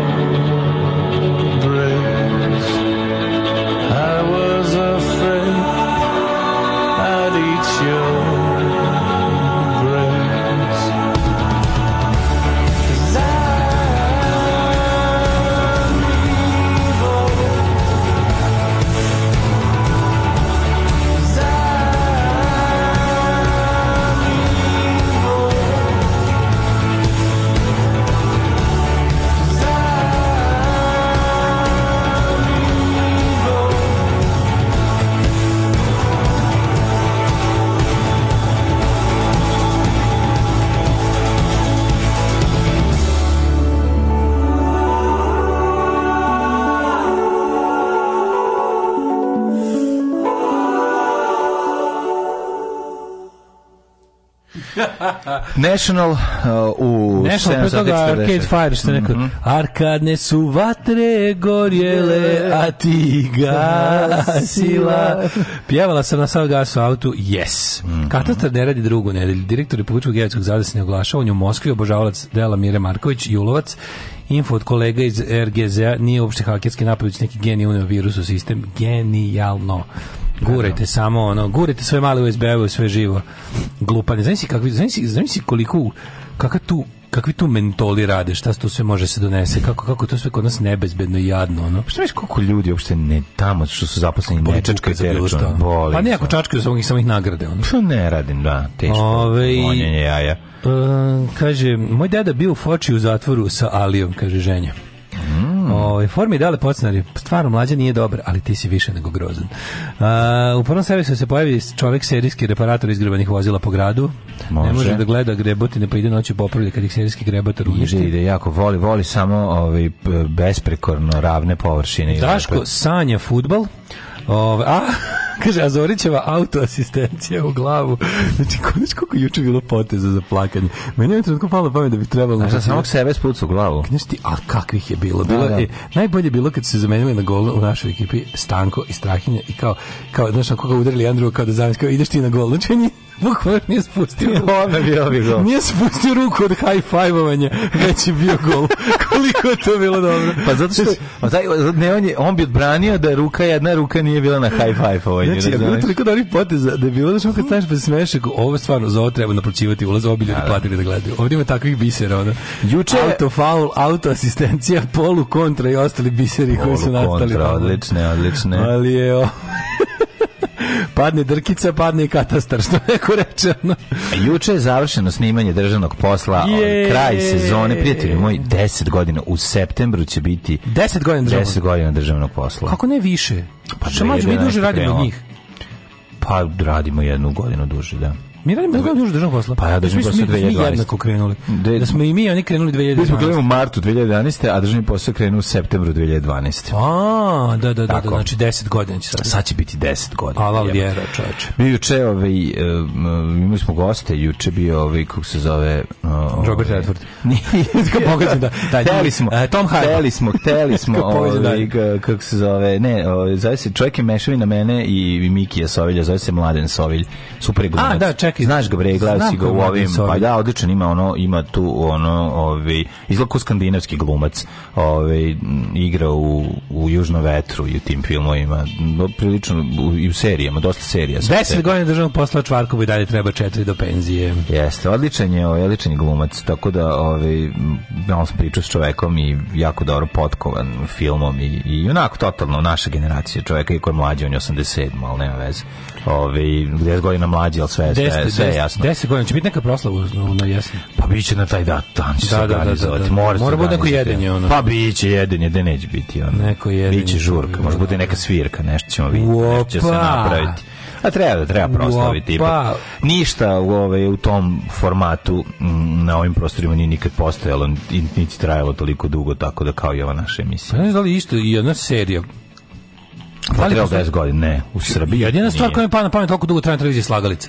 Speaker 7: National uh, u
Speaker 8: National pre pa toga Arcade Fire što neko mm -hmm. Arkadne su vatre gorjele a ti gasila pjevala sam na sav gasu autu yes mm -hmm. katastar ne radi drugu nedelju direktor Republičkog geodetskog zavoda se ne oglašava on je u Moskvi obožavalac dela Mire Marković Julovac info od kolega iz RGZ-a nije uopšte hakerski napad, neki genij unio virus u sistem. Genijalno. Gurajte samo ono, gurajte sve male USB-ove, sve živo. Glupani, Znaš si, kakvi, znaš si, znaš si koliko, kakav tu kakvi tu mentoli rade, šta tu sve može se donese, kako kako to sve kod nas nebezbedno i jadno, ono.
Speaker 7: Pa
Speaker 8: šta
Speaker 7: misliš koliko ljudi uopšte ne tamo što su zaposleni ne čačka terečon, boli. Pa ne ako čačkaju samo ih samih nagrade, ono. Što
Speaker 8: pa ne radim, da, teško. Ove, jaja. Uh, kaže, moj deda bio u Foči u zatvoru sa Alijom, kaže ženja. Ovaj formi dale pocenari. Stvarno mlađa nije dobar, ali ti si više nego grozan. Uh, u prvom servisu se pojavi čovjek serijski reparator izgrebanih vozila po gradu. Može. Ne može da gleda grebotine pa ide noću popravlja kad ih serijski grebator uništi. Ide, ide
Speaker 7: jako voli, voli samo ovaj besprekorno ravne površine.
Speaker 8: Daško sanja fudbal. Ove, a Kaže, Azorićeva autoasistencija u glavu. Znači, konač koliko juče bilo poteza za plakanje. Meni je trenutku palo pamet da bi trebalo... Znači,
Speaker 7: da samog sebe spucu u glavu.
Speaker 8: Znaš ti, a kakvih je bilo. Da, bilo da, da. Je, najbolje bilo kad su se zamenili na gol u našoj ekipi Stanko i Strahinja i kao, kao znaš, kako ga udarili jedan drugo, kao da zamisli, kao ideš ti na gol. Znači, Bukvalno nije spustio
Speaker 7: ona Onda bio bi gol.
Speaker 8: Nije spustio ruku od high-fiveovanja, već je bio gol. Koliko je to bilo dobro.
Speaker 7: Pa zato što, pa taj, ne, on, je, on bi odbranio da
Speaker 8: je
Speaker 7: ruka, jedna ruka nije bila na high-fiveovanju.
Speaker 8: five Znači, ja bilo toliko dobrih poteza, da je bilo da što kad staneš pa se smešak, ovo stvarno, za ovo treba naplaćivati ulaz, ovo bi ljudi platili da gledaju. Ovdje ima takvih bisera, onda. Juče... Auto faul, auto asistencija, polu kontra i ostali biseri koji su nastali. Polu kontra,
Speaker 7: odlične, odlične.
Speaker 8: Ali je... padne drkica, padne i katastar, što neko
Speaker 7: reče. No. E, juče je završeno snimanje državnog posla, je, ovaj, kraj sezone, prijatelji moji, 10 godina, u septembru će biti
Speaker 8: 10 godina 10
Speaker 7: godina državnog posla.
Speaker 8: Kako ne više? Pa što mađu, mi duže radimo od njih.
Speaker 7: Pa radimo jednu godinu duže, da.
Speaker 8: Mi radimo da još da, da, državnog posla. Pa ja držim posao 2012. Mi jednako krenuli. De... Da smo i mi oni krenuli 2012.
Speaker 7: Mi smo
Speaker 8: krenuli
Speaker 7: u martu 2011. a državni posao krenuo u septembru 2012.
Speaker 8: A, da, da, da, da, znači 10 godina će sad.
Speaker 7: Sad će biti 10 godina.
Speaker 8: Ala vjera, čoveče.
Speaker 7: Mi juče, ovaj, imali smo goste, juče bio, ovaj, kako se zove...
Speaker 8: Ovaj, Robert Redford.
Speaker 7: Nije, pogađam da. da hteli smo, e, Tom Hardy. Hteli smo, hteli smo, ovaj, kako se zove, ne, ovaj, zove se, čovjek je na mene i, i je Sovilja, zove se Mladen Sovilj, super
Speaker 8: glumac. A, da, čekaj, neki znaš ga bre, gledao ga
Speaker 7: u
Speaker 8: ovim,
Speaker 7: pa da, odličan ima ono, ima tu ono, ovaj izlaku skandinavski glumac, ovaj igra u u Južnom vetru i u tim filmovima, no, prilično u, i u serijama, dosta serija.
Speaker 8: 10 godina državnog posla Čvarkovu i dalje treba 4 do penzije.
Speaker 7: Jeste, odličan je, ovaj, odličan je glumac, tako da ovaj on sam pričao s čovekom i jako dobro potkovan filmom i, i onako totalno naša generacija čoveka i koji je mlađi, on je 87, al nema veze ovaj 10
Speaker 8: godina
Speaker 7: mlađi, al sve sve, des, sve des, jasno.
Speaker 8: 10 godina će biti neka proslava
Speaker 7: na
Speaker 8: jesen.
Speaker 7: Pa biće na taj dat, dan će da, se da, da, organizovati. Da, da, da. Mora, bude neko jedenje ono. Pa biće jedenje, da neće biti ono. Neko jedenje. Biće žurka, može bude neka svirka, nešto ćemo vidjeti, nešto će se napraviti. A treba da treba proslaviti. Pa ništa u ove, u tom formatu m, na ovim prostorima nije nikad postojalo, niti trajalo toliko dugo, tako da kao i ova naša emisija. Pa ne znam da
Speaker 8: li isto i jedna serija
Speaker 7: Pa 10 godina, ne, u Srbiji.
Speaker 8: Jedina stvar koja mi pada na pamet, toliko dugo traje televizija slagalice.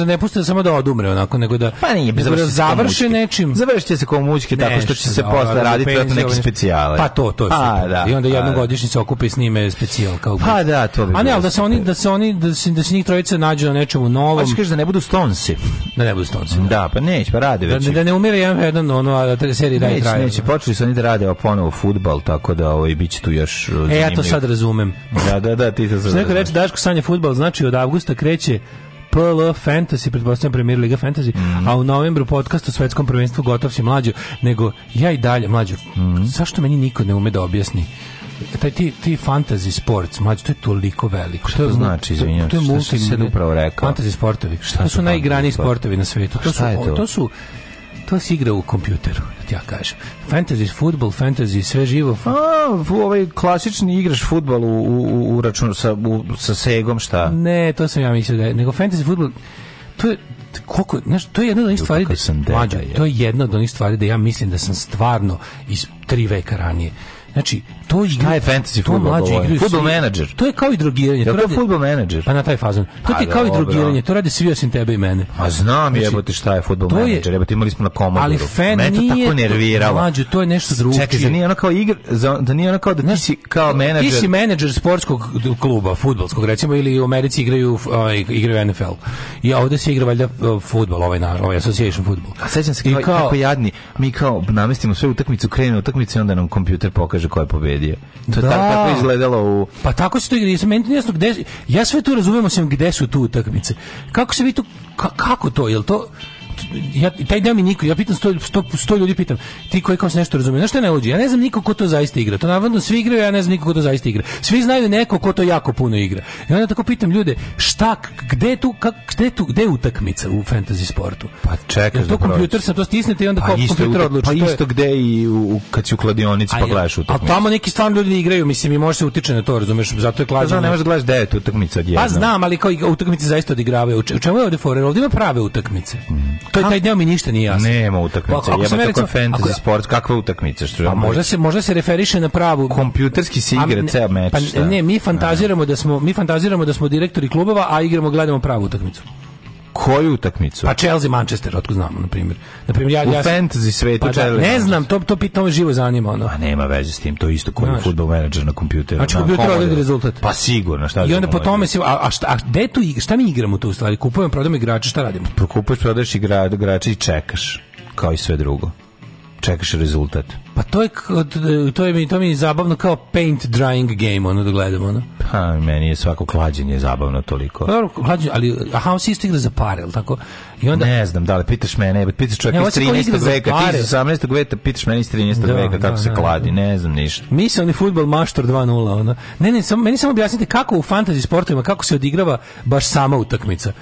Speaker 8: da ne puste samo da odumre onako, nego da
Speaker 7: pa nije, da završi završi
Speaker 8: nečim. Završite
Speaker 7: se kao mučke tako što će se da, posle da, raditi penziju, neke specijale.
Speaker 8: Pa to, to je
Speaker 7: pa,
Speaker 8: da, I onda pa, jednog da. godišnje se okupi s njime specijal kao. Pa
Speaker 7: da, to bi. A
Speaker 8: ne, al da se oni da se oni da se da se njih trojica nađu na nečemu novom.
Speaker 7: Hoćeš da ne budu Stonesi.
Speaker 8: Da ne budu Stonesi.
Speaker 7: Da, da. pa neće pa
Speaker 8: rade već.
Speaker 7: Da,
Speaker 8: da ne umire jedan jedan ono, a da serije da traje. Neće,
Speaker 7: počeli su oni da rade ponovo fudbal, tako da ovaj biće tu još
Speaker 8: E, e ja to sad razumem.
Speaker 7: Da, da, da, ti se znaš. Neko reče
Speaker 8: Daško sanja fudbal, znači od avgusta kreće PL Fantasy, pretpostavljam Premier Liga Fantasy, mm. a u novembru podcast o svetskom prvenstvu gotov si mlađo, nego ja i dalje mlađo. Mm. Zašto meni niko ne ume da objasni? taj ti ti fantasy sports mlađe to je toliko veliko
Speaker 7: šta to,
Speaker 8: to
Speaker 7: znači izvinjavam to je multi se upravo rekao
Speaker 8: fantasy sportovi šta to su, najigraniji sportovi na svetu to su to? to su to se igra u kompjuteru, ja kažem. Fantasy, football, fantasy, sve živo. A,
Speaker 7: ovaj klasični igraš fudbal u, u, u računu sa, u, sa segom, šta?
Speaker 8: Ne, to sam ja mislio da je. Nego fantasy futbol, to je, koliko, znaš, to je jedna od onih stvari da, mađu, to je jedna od onih stvari da ja mislim da sam stvarno iz tri veka ranije Znači, to je Šta je
Speaker 7: fantasy to fudbal? Fudbal menadžer.
Speaker 8: To je kao i drogiranje. Ja to,
Speaker 7: to fudbal menadžer.
Speaker 8: Pa na taj fazon. To ti pa kao i drogiranje, to radi svi osim tebe i mene.
Speaker 7: A znam znači, jebote šta je fudbal menadžer. Jebote
Speaker 8: imali
Speaker 7: smo na komodoru. Ali fan Me to
Speaker 8: nije tako
Speaker 7: nerviralo.
Speaker 8: Mlađe, to je nešto drugačije.
Speaker 7: Čekaj, da nije ono kao igra, za, da nije ono kao da ti si kao menadžer. Ti si
Speaker 8: menadžer sportskog kluba fudbalskog recimo ili u Americi igraju ovaj, igraju NFL. I ovde se igra valjda fudbal, ovaj na, ovaj association fudbal.
Speaker 7: A sećam se kako jadni, mi kao namestimo sve utakmicu, krenemo utakmicu i onda nam kompjuter pokaže kaže ko je pobedio. To da. je tako, izgledalo u...
Speaker 8: Pa tako se to igra, meni jasno gde... Ja sve tu razumijem, osim gde su tu utakmice. Kako se vi tu... Ka, kako to, jel to ja, taj deo mi niko, ja pitam 100 100 sto ljudi pitam, ti koji kao se nešto razumije, znaš šta ne najluđe? Ja ne znam niko ko to zaista igra, to navodno svi igraju, ja ne znam niko ko to zaista igra. Svi znaju neko ko to jako puno igra. I onda tako pitam ljude, šta, gde tu, kak, gde tu, gde je utakmica u fantasy sportu?
Speaker 7: Pa čekaj,
Speaker 8: to kompjuter sam to stisnete i onda pa kompjuter odluči.
Speaker 7: Pa isto gde i u, kad si u kladionici pa gledaš utakmicu. A
Speaker 8: tamo neki stvarno ljudi igraju, mislim i može se utiče na to, razumeš, zato je kladionica. Pa,
Speaker 7: ne možeš da gledaš
Speaker 8: devet utakmica pa odjednom. Pa znam, ali kao utakmice zaista odigravaju. U čemu je ovde fora? Ovde ima prave utakmice. Mm to taj deo mi ništa nije jasno.
Speaker 7: Nema utakmice, pa, jebate kako je fantasy sport, kakve utakmice
Speaker 8: što pa, možda se možda se referiše na pravu
Speaker 7: kompjuterski se igra ceo meč. Pa
Speaker 8: ne, mi fantaziramo da smo mi fantaziramo da smo direktori klubova, a igramo gledamo pravu utakmicu
Speaker 7: koju utakmicu?
Speaker 8: Pa Chelsea Manchester, otko znamo na primjer.
Speaker 7: Na primjer ja u ja fantasy svetu
Speaker 8: pa da, ne znam, to to pitno me živo zanima ono.
Speaker 7: A pa nema veze s tim, to isto kao znači. fudbal menadžer na kompjuteru.
Speaker 8: Znači kompjuter odredi rezultat.
Speaker 7: Pa sigurno, šta
Speaker 8: I onda po tome se a a šta a gde tu šta mi igramo tu u stvari? Kupujem, prodajemo igrače, šta radimo? Prokupuješ,
Speaker 7: prodaješ igrače i čekaš kao i sve drugo čekaš rezultat.
Speaker 8: Pa to je e, to je mi to mi je zabavno kao paint drying game ono da gledamo ono.
Speaker 7: Ha,
Speaker 8: pa,
Speaker 7: meni je svako klađenje zabavno toliko.
Speaker 8: Dobro, klađenje, ali aha, on si isto igra za pare, al tako.
Speaker 7: I onda ne znam da li pitaš mene, pitaš čovjeka iz 13. veka, ti iz 18. veka pitaš mene iz 13. Da, veka kako da, se da, da, kladi, ne znam ništa.
Speaker 8: Misaoni fudbal maštor 2:0 ono. Ne, ne, samo meni samo objasnite kako u fantasy sportovima kako se odigrava baš sama utakmica.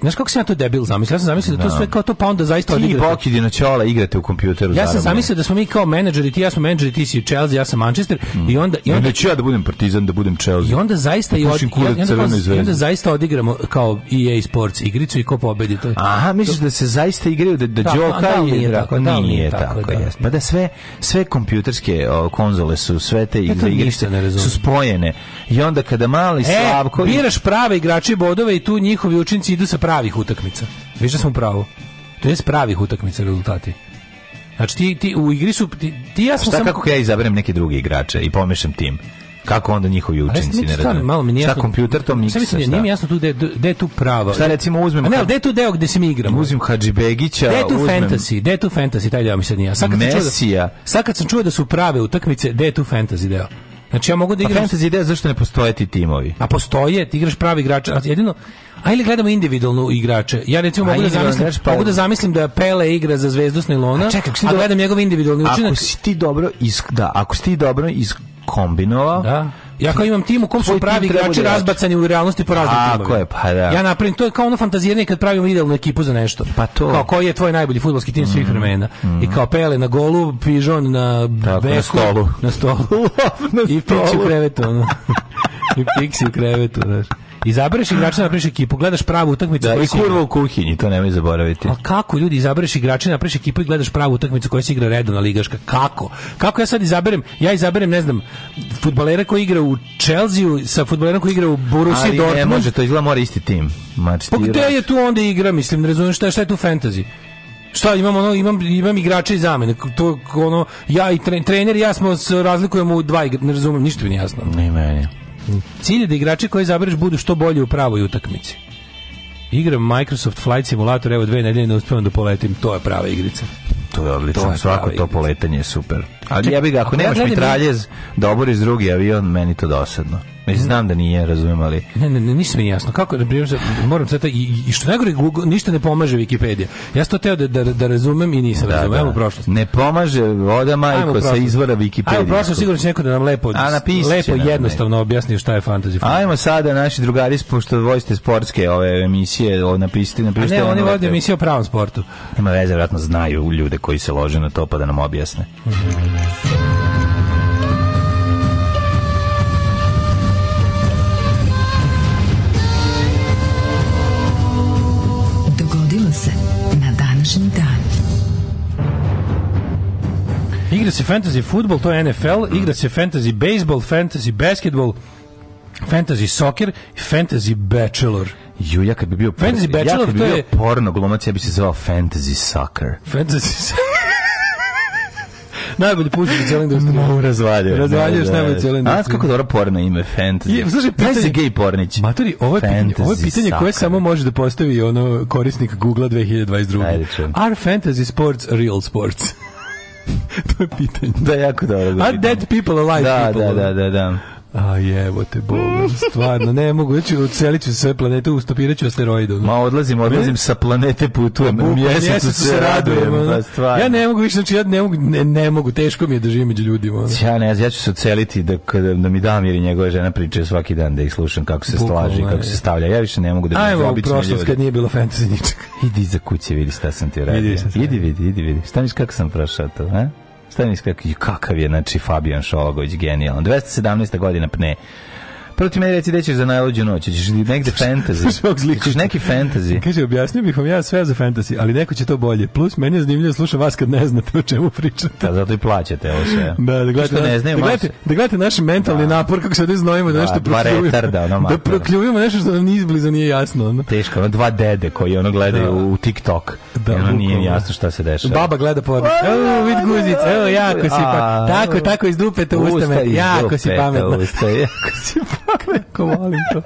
Speaker 8: Znaš kako se ja to debil zamislio? Ja sam zamislio da to da. sve kao to pa onda zaista odigrate. Ti
Speaker 7: Boki Dinočola igrate u kompjuteru.
Speaker 8: Ja sam zamislio da smo mi kao menadžeri, ti ja smo menadžeri, ti si Chelsea, ja sam Manchester mm. i onda
Speaker 7: i
Speaker 8: onda ja
Speaker 7: da budem Partizan, da budem Chelsea.
Speaker 8: I onda zaista i, da onda, zaista odigramo kao EA Sports igricu i ko pobedi to.
Speaker 7: Aha, misliš da se zaista igraju da da Đoka da, i tako, nije tako, jeste. Pa da sve sve kompjuterske konzole su sve te igrice su spojene. I onda kada mali e, Slavko
Speaker 8: biraš prave igrače bodove i tu njihovi učinci idu sa pravih utakmica. Više da smo sam pravo. To je pravih utakmica rezultati. Znači ti, ti u igri su ti, ti ja sam
Speaker 7: kako ja izaberem neke druge igrače i pomešam tim. Kako onda njihovi učinci ne rade? Malo mi nije jasno. Sa kompjuter to miksa.
Speaker 8: Mislim, nije mi jasno tu gde je tu prava.
Speaker 7: Šta recimo uzmem? A
Speaker 8: ne, gde je tu deo gde se mi igramo?
Speaker 7: Uzim Hadžibegića,
Speaker 8: uzmem. Gde tu fantasy? Gde tu fantasy taj deo mi se nije. Sad kad Mesija. Da, sad kad sam čuo da su prave utakmice, gde je tu fantasy deo? Znači ja mogu da pa igram. A fantasy
Speaker 7: ideja zašto ne postoje ti timovi?
Speaker 8: A postoje, ti igraš pravi igrač, jedino Ajde gledamo individualno igrače. Ja recimo mogu da zamislim, pa... mogu da zamislim da Pele igra za Zvezdu Snilona, a, čekaj, a gledam njegov individualni učinak.
Speaker 7: Ako si ti dobro is, da, ako si ti dobro iskombinovao,
Speaker 8: da. Ja kao imam tim u kom su pravi da igrači razbacani u realnosti po raznim timovima.
Speaker 7: je, pa da.
Speaker 8: Ja napravim, to je kao ono fantaziranje kad pravimo idealnu ekipu za nešto. Pa to. Kao koji je tvoj najbolji futbolski tim mm. svih mhm, vremena. Mm. I mhm. kao Pele na golu, Pižon na Tako, beku,
Speaker 7: na stolu.
Speaker 8: Na stolu.
Speaker 7: na
Speaker 8: stolu. I Pixi u krevetu. Ono. I Pixi u krevetu, znaš. Izabereš igrača, napraviš ekipu, gledaš pravu utakmicu.
Speaker 7: Da, i kurva u kuhinji, to nemoj zaboraviti.
Speaker 8: A kako ljudi izabereš igrača, napraviš ekipu i gledaš pravu utakmicu koja se igra redovna ligaška? Kako? Kako ja sad izaberem? Ja izaberem, ne znam, fudbalera koji igra u Chelsea sa fudbalerom koji igra u Borussia Dortmund. Ali ne
Speaker 7: može, to izgleda mora isti tim. pa
Speaker 8: gde je tu onda igra, mislim, ne razumem šta, šta je tu fantasy? Šta imam ono imam imam igrače i zamene. To ono ja i trener, trener ja smo razlikujemo u dva igra, ne razumem ništa mi nije jasno. Ne meni. Cilj je da igrači koji zabereš budu što bolji u pravoj utakmici. Igram Microsoft Flight Simulator, evo dve nedelje ne uspevam da poletim, to je prava igrica.
Speaker 7: To je odlično, to je svako to poletanje je super. Ali ja bih, ako nemaš ja mitraljez da oboriš drugi avion, meni to dosadno. Mhm. Znam da nije,
Speaker 8: razumijem,
Speaker 7: ali...
Speaker 8: Ne, ne,
Speaker 7: ne, ništa
Speaker 8: mi jasno. Kako, da moram sve sada, i, i što najgore, ništa ne pomaže Wikipedia. Ja sam to teo da, da, da razumem i nisam da, razumem. Da. Evo prošlost.
Speaker 7: Ne pomaže voda majko sa izvora Wikipedia. Ajmo
Speaker 8: prošlost, sigurno će neko da nam lepo, A, lepo nam, jednostavno ne. objasni šta je fantasy
Speaker 7: film. Ajmo sada, naši drugari, pošto vojste sportske ove emisije, o, napisati, napisati...
Speaker 8: A ne, oni vode emisije o pravom sportu.
Speaker 7: Nema veze, vjerojatno znaju ljude koji se lože na to pa da nam objasne. Mm -hmm.
Speaker 8: igra se fantasy futbol, to je NFL, igra se fantasy baseball, fantasy basketball, fantasy soccer fantasy bachelor.
Speaker 7: Ju, ja kad bi bio, fantasy por... bachelor, ja kad bi bio je... porno glumac, ja bi se zvao fantasy soccer.
Speaker 8: Fantasy Najbolje najbolji pušač u
Speaker 7: celoj industriji. No, razvaljuje. Razvaljuješ
Speaker 8: da, najbolji u celoj
Speaker 7: industriji. A kako dobro porno ime fantasy. Je, slušaj, pitanje gay pornić.
Speaker 8: Matori, ovo je fantasy pitanje, ovo je pitanje soccer. koje samo može da postavi ono korisnik google 2022. Ajde, Are fantasy sports real sports? to je pitanje.
Speaker 7: Da, jako dobro. Da, A
Speaker 8: dead people alive da,
Speaker 7: people. Da, da, da, da.
Speaker 8: A jevo te boga, stvarno, ne mogu, ja ću odselit ću sve planete, ustopirat ću asteroidu.
Speaker 7: Ma odlazim, odlazim sa planete putujem, na mjesecu se radujem, pa stvarno.
Speaker 8: Ja ne mogu više, znači ja ne mogu, ne, ne mogu, teško mi je da živim među ljudima.
Speaker 7: Ja ne, ja ću se odseliti da, da mi Damir i njegova žena pričaju svaki dan, da ih slušam kako se slaže, kako se e. stavlja, ja više ne mogu da mi
Speaker 8: obični ljudi. Ajmo, kad nije bilo fantasy ničeg.
Speaker 7: Idi za kuće, vidi šta sam ti radio. Idi, vidi, vidi, vidi, šta misliš kako sam prošao to, a? Šta mi Kakav je, znači, Fabian Šovagović genijalan. 217. godina pne. Prvo ti meni reci gde ćeš za najluđu noć, ćeš negde fantasy. ćeš neki fantasy.
Speaker 8: Kaže, objasnio bih vam ja sve za fantasy, ali neko će to bolje. Plus, meni je zanimljivo slušam vas kad ne znate o čemu pričate.
Speaker 7: Da, zato i plaćate ovo sve. Da, da gledate, da, ne znaju, da, gledate, da gledate naš mentalni da. napor kako se ovdje da, da nešto prokljujemo. Retarda, ono, da prokljuvimo nešto što nam izbliza nije jasno. Ono. Teško, ono, dva dede koji ono gledaju da. u TikTok. Da, ono nije jasno šta se dešava. Baba gleda po porno. Evo, vid guzic, evo, jako si pa. Tako, tako, iz dupe te usta, jako si pametna. Usta, jako si pametna. Kako volim
Speaker 9: to.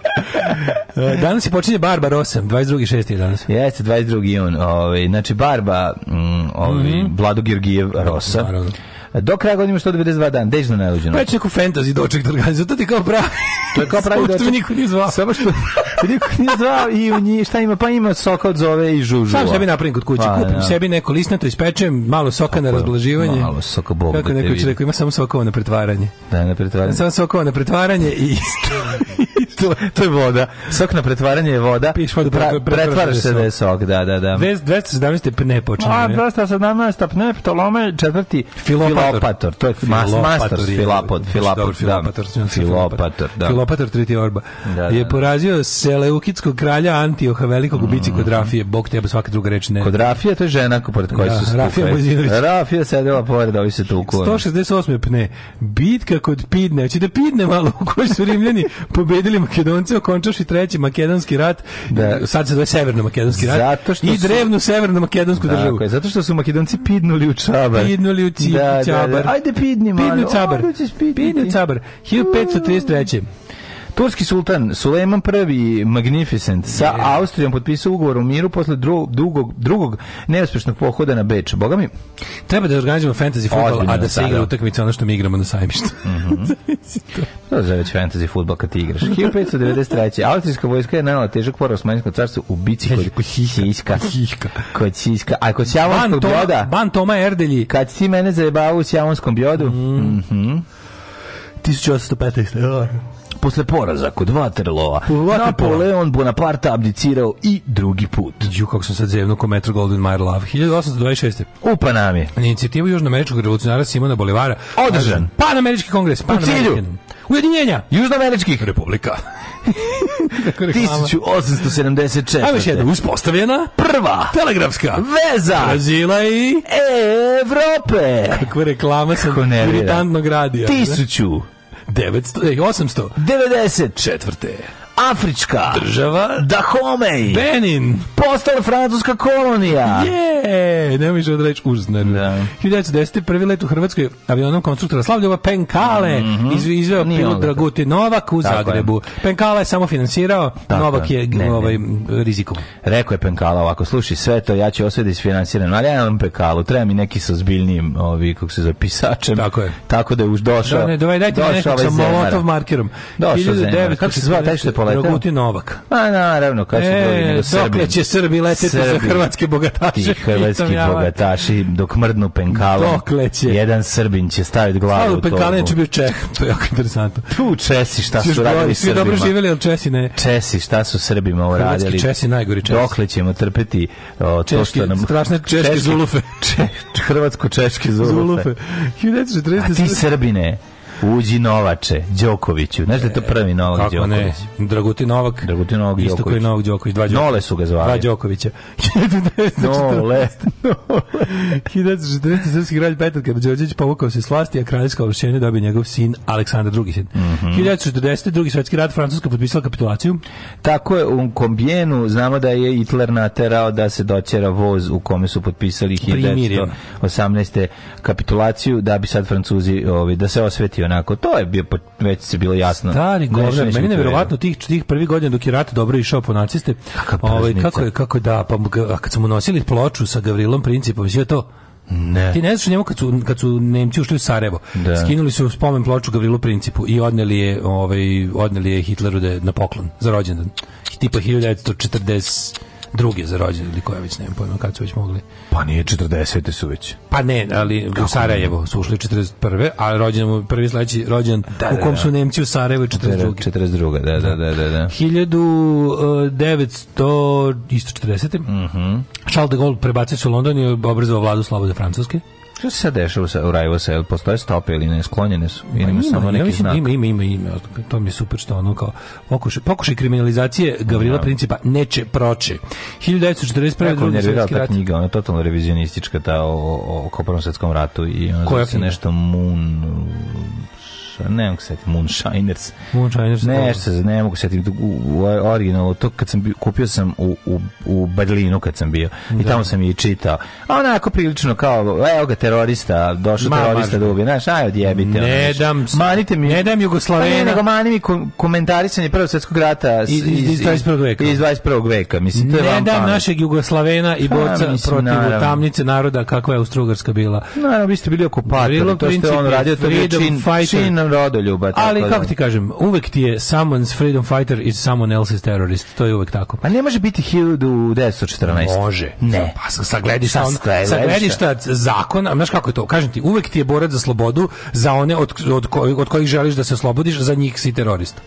Speaker 9: E, danas se počinje Barba 8, 22.6. je danas. Jeste, 22. jun. Ovaj, znači, Barba, mm, ovaj, mm -hmm. Vlado Georgijev Rosa. Naravno. Do kraja godine ima 192 dana. Gde je na neluđeno? Već neku fantasy doček da organizuje. To ti kao pravi. To je kao pravi doček. Samo što niko nije zvao. Samo što niko nije zvao i u njih šta ima? Pa ima soka od zove i žužu. Sam sebi napravim kod kuće. Pa, Kupim ja. sebi neko lisnato, ispečem, malo soka Tako, na razblaživanje.
Speaker 10: Malo soka bog.
Speaker 9: Kako neko će rekao, ima samo sokova na pretvaranje. Da,
Speaker 10: na pretvaranje.
Speaker 9: Samo sokova na pretvaranje i to, to je voda.
Speaker 10: Sok na pretvaranje je voda. Piš vodu, pra, pretvaraš se da je sok, da, da, da. 217. pne počinje. A, 217. pne, Ptolome, četvrti, Filopar Filopator, to je mas, master Filapod, da, da. Filopator,
Speaker 9: da.
Speaker 10: Filopator, da.
Speaker 9: Filopator Tritiorba. Da, orba. Je porazio Seleukidskog kralja Antioha velikog u mhm. ubici kod Rafije, bog tebe svaka druga reč ne.
Speaker 10: Kod Rafije to je žena pored koje su se Rafija Bozinović.
Speaker 9: Rafija
Speaker 10: sedela pored, ovi se tuku.
Speaker 9: 168. pne. Bitka kod Pidne, hoće da Pidne malo u kojoj su Rimljani pobedili Makedonce, okončavši treći makedonski rat. Da. Sad se zove severno makedonski
Speaker 10: rat. Zato što
Speaker 9: i drevnu severno makedonsku državu.
Speaker 10: Zato što su Makedonci pidnuli u
Speaker 9: čabar. Pidnuli
Speaker 10: u čabar cabar. Ajde pidni malo. Pidni
Speaker 9: cabar. Pidni cabar. 1533. Mm.
Speaker 10: Turski sultan Sulejman I Magnificent sa yeah. Austrijom potpisao ugovor o miru posle dru, dugog, drugog neuspešnog pohoda na Beč. Boga mi...
Speaker 9: Treba da organizujemo fantasy futbol, a da se da, igra da. utakmica ono što mi igramo na sajmištu. Mm
Speaker 10: -hmm. to je već fantasy futbol kad ti igraš. 1593. Austrijska vojska je najela težak poraz Osmanijskom carstvu u bici kod Siska. Kod Siska. A kod Sjavanskog bioda...
Speaker 9: Ban Toma Erdelji.
Speaker 10: Kad si mene zajebao u Sjavonskom biodu... Mm.
Speaker 9: Mm -hmm. 1815
Speaker 10: posle poraza kod Waterloo. Napoleon Bonaparte abdicirao i drugi put.
Speaker 9: Ju kako sam sad zevno ko Metro Golden Mayer Love 1826.
Speaker 10: U Panami.
Speaker 9: Na inicijativu južnoameričkog revolucionara Simona Bolivara
Speaker 10: održan
Speaker 9: Panamerički kongres u
Speaker 10: cilju
Speaker 9: Ujedinjenja
Speaker 10: južnoameričkih republika. 1874.
Speaker 9: Ajmo još jedan. Uspostavljena
Speaker 10: prva
Speaker 9: telegrafska
Speaker 10: veza
Speaker 9: Brazila i
Speaker 10: Evrope.
Speaker 9: Kakva reklama sa iritantnog radija. 1000.
Speaker 10: 900,
Speaker 9: 800.
Speaker 10: 94. Afrička
Speaker 9: država
Speaker 10: Dahomey
Speaker 9: Benin
Speaker 10: postala francuska kolonija
Speaker 9: je ne možeš da reći uznad
Speaker 10: da.
Speaker 9: 1910. prvi let u Hrvatskoj avionom konstruktora Slavljova Penkale mm -hmm. iz, izveo Nije pilot Dragutin Novak u Zagrebu je. Penkala je samo finansirao Tako, Novak je ne, ovaj, rizikom
Speaker 10: rekao je Penkala ovako slušaj sve to ja ću osvedi isfinansirano ali ja nemam Penkalu treba mi neki sa zbiljnim ovi, kako se zapisačem
Speaker 9: Tako, je.
Speaker 10: Tako da je už došao da,
Speaker 9: ne, dovaj, dajte došao mi nekog ovaj sa Molotov markerom
Speaker 10: došao Zemar kako
Speaker 9: se zva taj što poleteo?
Speaker 10: Dragutin Novak. A pa, naravno, kad su e, drugi nego
Speaker 9: Srbi.
Speaker 10: Dokle
Speaker 9: će Srbi leteti Srbi. za hrvatske bogataše? Ti
Speaker 10: hrvatski bogataši dok mrdnu penkalom. Dokle će? Jedan Srbin će staviti glavu Stavno, u togu.
Speaker 9: Penkalin će bio Čeh, to je jako interesantno.
Speaker 10: Tu Česi šta su radili Srbima? Svi dobro
Speaker 9: živjeli, ali Česi ne.
Speaker 10: Česi šta su Srbima radili? Hrvatski
Speaker 9: Česi najgori Česi.
Speaker 10: Dokle ćemo trpeti
Speaker 9: o, to što nam... Strašne češke zulufe.
Speaker 10: Hrvatsko-češke zulufe. zulufe. A ti Srbine, Uđi Novače, Đokoviću. Znaš da je to e, prvi Novak Kako Đoković?
Speaker 9: Ne? Dragutin Novak.
Speaker 10: Dragutin Novak Isto
Speaker 9: Đoković. Isto Novak Đoković. Dva Đoković. Nole
Speaker 10: su ga
Speaker 9: zvali. Dva
Speaker 10: Đokovića. Nole.
Speaker 9: 1940. srpski kralj Petar kada Đorđević povukao se s a kraljska ovlašćenja dobio njegov sin Aleksandar II. Sin. Mm -hmm. 1940. drugi svetski rat Francuska potpisala kapitulaciju.
Speaker 10: Tako je u Kombijenu znamo da je Hitler naterao da se doćera voz u kome su potpisali 1918. kapitulaciju da bi sad Francuzi ovi, ovaj, da se osvetio onako, to je bio, već se bilo jasno. Stari
Speaker 9: govnar, meni verovatno tih, tih prvi godina dok je rat dobro išao po naciste, ovaj, kako je, kako da, pa kad su mu nosili ploču sa Gavrilom Principom, sve da to, ne. Ti ne znaš njemu kad su, kad su Nemci ušli u Sarajevo.
Speaker 10: Da.
Speaker 9: Skinuli su spomen ploču Gavrilu Principu i odneli je, ovaj, odneli je Hitleru da je na poklon za rođendan. Tipa 1940 drugi za rođendan ili koja već nemam pojma kad su već mogli.
Speaker 10: Pa
Speaker 9: nije
Speaker 10: 40. su već.
Speaker 9: Pa ne, ali Kako u Sarajevo su ušli 41. a rođen prvi sledeći rođen da, da, u kom da, da. su Nemci u Sarajevu 42.
Speaker 10: 42. Da, da, da, da, da.
Speaker 9: 1940. E,
Speaker 10: mhm. Mm -hmm.
Speaker 9: Charles de Gaulle prebacio se u London i obrazovao vladu Slobode Francuske.
Speaker 10: Što se sad dešava sa Arrival sa, jel postoje stope ili ne, sklonjene su? Ili ima, samo neki ja mislim znak?
Speaker 9: Da ima, ima, ima, ima, to mi je super što ono kao pokušaj, pokušaj kriminalizacije Gavrila no. Da. Principa neće proći. 1941.
Speaker 10: drugi svetski rat. knjiga, ona je totalno revizionistička ta o, o, o Prvom svetskom ratu i ona Koja se knjiga? nešto Moon ne mogu setiti,
Speaker 9: Moonshiners.
Speaker 10: Moonshiners. Ne, se, ne mogu setiti, u, to kad sam bio, kupio sam u, u, u Berlinu kad sam bio da. i tamo sam je čitao. A onako prilično kao, evo ga terorista, došao Ma, terorista da, da ubije, znaš, aj odjebite. Ne ono,
Speaker 9: dam, manite
Speaker 10: mi, ne
Speaker 9: dam Jugoslavena. Pa ne, nego
Speaker 10: mani mi komentarisanje Prvog svjetskog rata iz, iz, iz
Speaker 9: 21. veka.
Speaker 10: Iz 21. veka, mislim, to je Ne
Speaker 9: dam našeg Jugoslavena i borca mislim, protiv naravno. tamnice naroda kakva je Austrugarska bila.
Speaker 10: Naravno, vi ste bili okupatori, to
Speaker 9: ste
Speaker 10: on radio, to je čin, čin sam rodoljuba.
Speaker 9: Ali da. kako ti kažem, uvek ti je someone's freedom fighter is someone else's terrorist. To je uvek tako. A
Speaker 10: pa ne može biti 1914.
Speaker 9: Može.
Speaker 10: Ne.
Speaker 9: Pa sa gledišta, sa gledišta zakona, znaš kako je to? Kažem ti, uvek ti je borac za slobodu za one od, od, od, kojih želiš da se oslobodiš, za njih si
Speaker 10: terorista.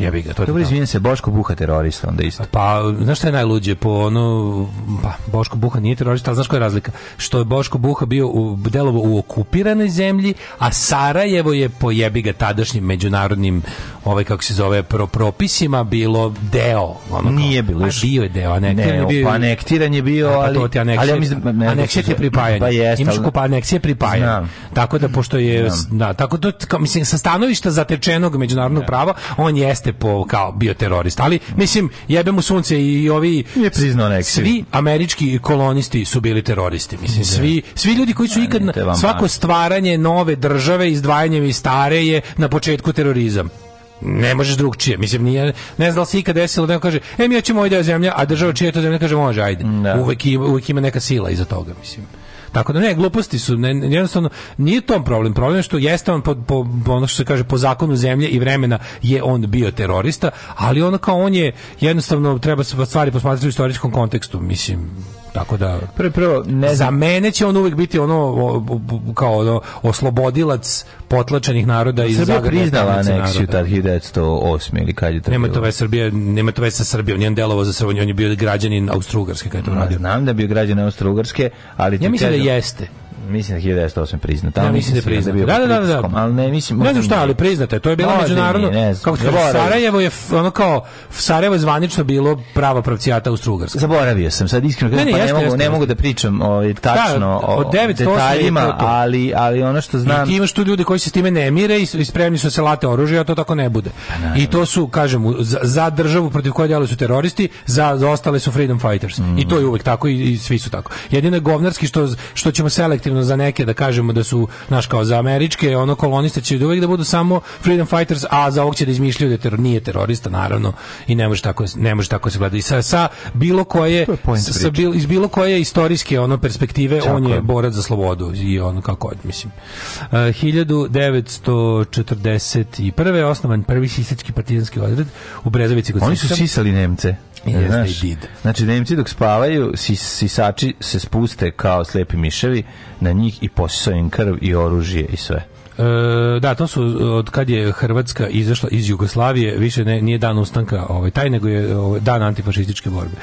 Speaker 10: Ja bih ga to. Dobro, izvinjavam se, Boško Buha
Speaker 9: terorista
Speaker 10: onda isto.
Speaker 9: Pa, znaš šta je najluđe po ono pa Boško Buha nije terorista, ali znaš koja je razlika? Što je Boško Buha bio u delovo u okupiranoj zemlji, a Sarajevo je po jebi ga tadašnjim međunarodnim ovaj kako se zove pro propisima bilo deo ono
Speaker 10: nije bilo
Speaker 9: još bio je deo a ne,
Speaker 10: ne bio, pa anektiran je bio pa ali pa to ti aneksija, ali
Speaker 9: ja mislim ne, aneksija ti je pripajanje pa jest, imaš kupa aneksije pripajanje znam. tako da pošto je da, tako da mislim sa stanovišta zatečenog međunarodnog da. prava on jeste brate, po, kao bio terorista. Ali, mislim, jebe mu sunce i ovi... Je priznao neki. Svi američki kolonisti su bili teroristi. Mislim, da. svi, svi ljudi koji su ikad... Na, svako stvaranje nove države, izdvajanjem iz stare je na početku terorizam ne možeš drugčije. Mislim nije ne znam da se ikad desilo da kaže e mi hoćemo ovdje zemlja, a država čija je to zemlja kaže može ajde. Da. Uvek, uvek ima neka sila iza toga, mislim. Tako da ne, gluposti su, ne, jednostavno nije to problem. Problem što jeste on po, po, ono što se kaže po zakonu zemlje i vremena je on bio terorista, ali ono kao on je jednostavno treba se stvari posmatrati u istorijskom kontekstu, mislim Tako da
Speaker 10: pre prvo
Speaker 9: ne za mene će on uvek biti ono o, kao ono, oslobodilac potlačenih naroda iz
Speaker 10: Srbija priznala aneksiju tad 1908 ili kad je to. Nema to veze
Speaker 9: Srbija, nema to veze sa Srbijom, nije delovao za Srbiju, on je bio građanin Austrougarske kad je to radio.
Speaker 10: Znam da je bio građanin Austrougarske, ali ja
Speaker 9: mislim da jeste.
Speaker 10: Mislim da 1908 priznato. Ja
Speaker 9: mislim da
Speaker 10: je
Speaker 9: priznato.
Speaker 10: Da da, da, da, da,
Speaker 9: da. da. Ali
Speaker 10: ne, mislim,
Speaker 9: ne znam šta, ali priznato je. To je bilo međunarodno.
Speaker 10: Kako se kaže,
Speaker 9: Sarajevo je ono kao Sarajevo je zvanično bilo prava pravcijata Strugarsku.
Speaker 10: Zaboravio sam, sad iskreno ne, ne, pa jeste, mogu jeste, ne mogu da pričam ovaj tačno da, o, o detaljima, ali ali ono što znam.
Speaker 9: I ti imaš
Speaker 10: tu
Speaker 9: ljudi koji se s time ne mire i, i spremni su se late oružje, a to tako ne bude. Pa I to su kažem za, za državu protiv koje djeluju su teroristi, za, za ostale su freedom fighters. Mm. I to je mhm. uvek tako i, i svi su tako. Jedino je govnarski što što ćemo selektivno ono za neke da kažemo da su naš kao za američke ono koloniste će uvek da budu samo freedom fighters, a za ovog će da izmišljaju da teror, nije terorista naravno i ne može tako ne može tako se gleda i sa, sa bilo koje sa, sa bil, iz bilo koje istorijske ono perspektive Čako. on je borac za slobodu i on kako mislim. E, uh, 1941. osnovan prvi sisački partizanski odred u Brezovici
Speaker 10: kod Oni su sisali Nemce.
Speaker 9: Yes, znaš,
Speaker 10: Znači, Nemci dok spavaju, sisači se spuste kao slepi miševi na njih i posisaju im krv i oružje i sve.
Speaker 9: E, da, to su od kad je Hrvatska izašla iz Jugoslavije, više ne, nije dan ustanka ovaj, taj, nego je ovaj, dan antifašističke borbe.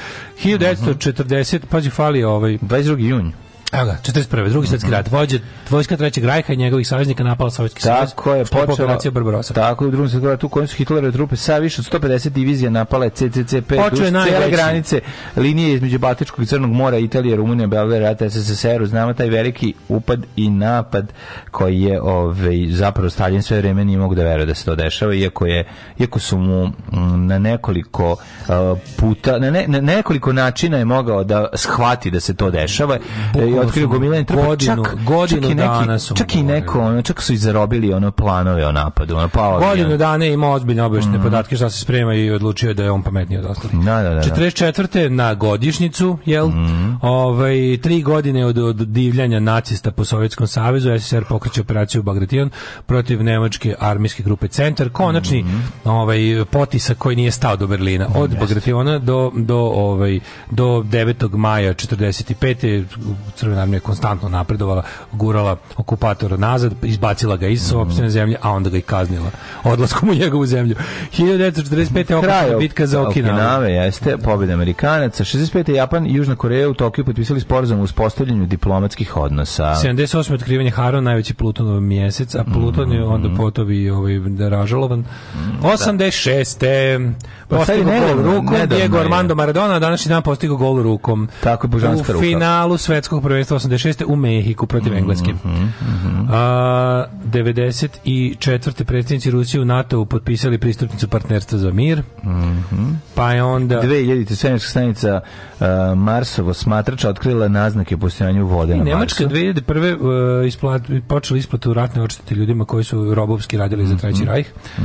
Speaker 9: 1940, uh -huh. pazi, fali ovaj...
Speaker 10: 22. junj.
Speaker 9: Evo ga, 41. Drugi svetski rat. Vođe, vojska Trećeg rajha i njegovih saveznika napala
Speaker 10: Sovjetski savez.
Speaker 9: Tako je,
Speaker 10: počela
Speaker 9: operacija Barbarosa.
Speaker 10: Tako je, u drugom svetskom ratu kojem su Hitlerove trupe sa više od 150 divizija napale CCCP
Speaker 9: duž cijele
Speaker 10: granice linije između Baltičkog i Crnog mora, Italije, Rumunije, Belgrade, rata SSSR-u. Znamo taj veliki upad i napad koji je ovaj, zapravo Stalin sve vreme nije mogu da veruje da se to dešava, iako, je, iako su mu mm, na nekoliko puta, na, ne, na nekoliko načina je mogao da shvati da se to dešava. Bukvalno je otkrio gomilanje trpa. Godinu, čak, godinu čak i neki, dana su
Speaker 9: Čak i neko, ono, čak su i zarobili ono planove o napadu. Ono, pao godinu dana ima ozbiljne obeštene mm. podatke šta se sprema i odlučio da je on pametniji od ostalih.
Speaker 10: Da, da, da,
Speaker 9: 44. na godišnicu, jel? Mm. Ovaj, tri godine od, od divljanja nacista po Sovjetskom savezu, SSR pokreće operaciju Bagration protiv nemačke armijske grupe Centar. Konačni mm ovaj, potisak koji nije stao do Berlina. Od mm, Bagrationa do, do, ovaj, do 9. maja 45 države naravno je konstantno napredovala, gurala okupatora nazad, izbacila ga iz sopstvene zemlje, a onda ga i kaznila odlaskom u njegovu zemlju. 1945. okončana bitka za Okinawa. Okinawa
Speaker 10: jeste pobjeda Amerikanaca. 65. Japan i Južna Koreja u Tokiju potpisali sporazum o uspostavljanju diplomatskih odnosa.
Speaker 9: 78. otkrivanje Haro, najveći Plutonov mjesec, a Pluton je onda mhm. potovi ovaj, da ražalovan. 86. Da. Pa postigao ne, gol rukom, ne Diego Armando Maradona današnji dan postigao gol rukom.
Speaker 10: Tako
Speaker 9: je božanska ruka. U finalu svetskog prvenstva 86. u Mehiku protiv mm -hmm, Engleske. Mm -hmm. A, 94. predsjednici Rusije u NATO-u potpisali pristupnicu partnerstva za mir. Mm
Speaker 10: -hmm.
Speaker 9: Pa je onda...
Speaker 10: 2000. svemirska stanica uh, Marsovo smatrača otkrila naznake postojanju vode I na Nemačka
Speaker 9: Marsu. 2001. Uh, e, isplat, počela isplatu ratne odštete ljudima koji su robovski radili za mhm, Treći rajh. Uh,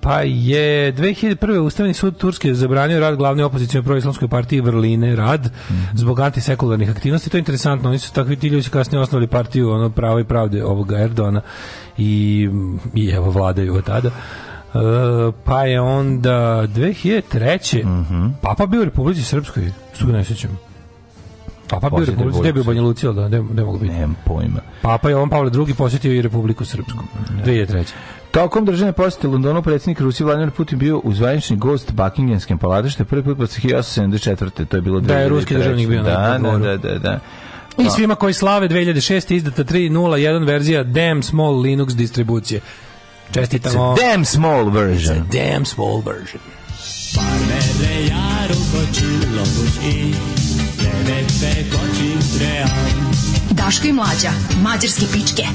Speaker 9: pa je 2000 1991. Ustavni sud Turske zabranio rad glavne opozicije proislamskoj partiji Vrline Rad mm -hmm. zbog antisekularnih aktivnosti. To je interesantno. Oni su takvi ti ljudi kasnije osnovali partiju ono pravo i pravde ovog Erdona i, i evo vladaju od tada. Uh, pa je onda 2003. Mm
Speaker 10: -hmm.
Speaker 9: Papa bio u Republici Srpskoj, su ne sećam. Papa bio u Republici, gde je bio Banja Lucija, da,
Speaker 10: ne, ne
Speaker 9: mogu biti. Nemam pojma. Papa je on Pavle II. posjetio i Republiku Srpsku, 2003.
Speaker 10: Tokom državne posete Londonu predsjednik Rusije Vladimir Putin bio u zvanični gost Buckinghamskim palate, što je prvi put posle 1874. To je bilo 2003.
Speaker 9: Da je ruski državnik
Speaker 10: bio na da, da, da,
Speaker 9: da. I pa- svima koji slave 2006. izdata 3.0.1 verzija Damn Small Linux distribucije.
Speaker 10: Čestitamo. It's
Speaker 9: a damn small version.
Speaker 10: It's a damn small version. Parmele iar un băcil obușii, Daško i mlađa, mađarske pičke.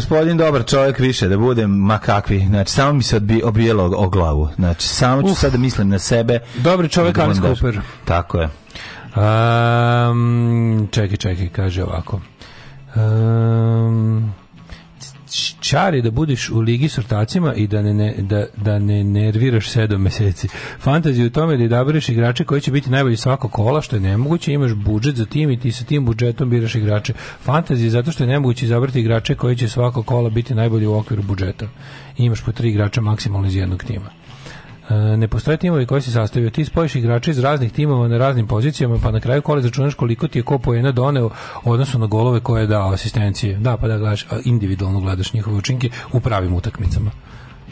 Speaker 10: gospodin dobar čovjek više da budem makakvi. kakvi. Znači samo mi se odbi, obijelo o glavu. Znači samo ću sad da mislim na sebe. Dobri čovjek da Alice Cooper. Tako je. Um, čekaj, čekaj, kaže ovako. Uh, Čar da budeš u ligi s ortacima i da ne, ne, da, da ne nerviraš sedam meseci. Fantazija u tome da izabereš igrače koji će biti najbolji svako kola, što je nemoguće, imaš budžet za tim i ti sa tim budžetom biraš igrače. Fantazija zato što je nemoguće izabrati igrače koji će svako kola biti najbolji u okviru budžeta. I imaš po tri igrača maksimalno iz jednog tima. E, ne postoje timovi koji se sastavio. Ti spojiš igrače iz raznih timova na raznim pozicijama, pa na kraju kola začunaš koliko ti je ko poena doneo odnosno na golove koje je dao asistencije. Da, pa da gledaš, individualno gledaš njihove učinke u pravim utakmicama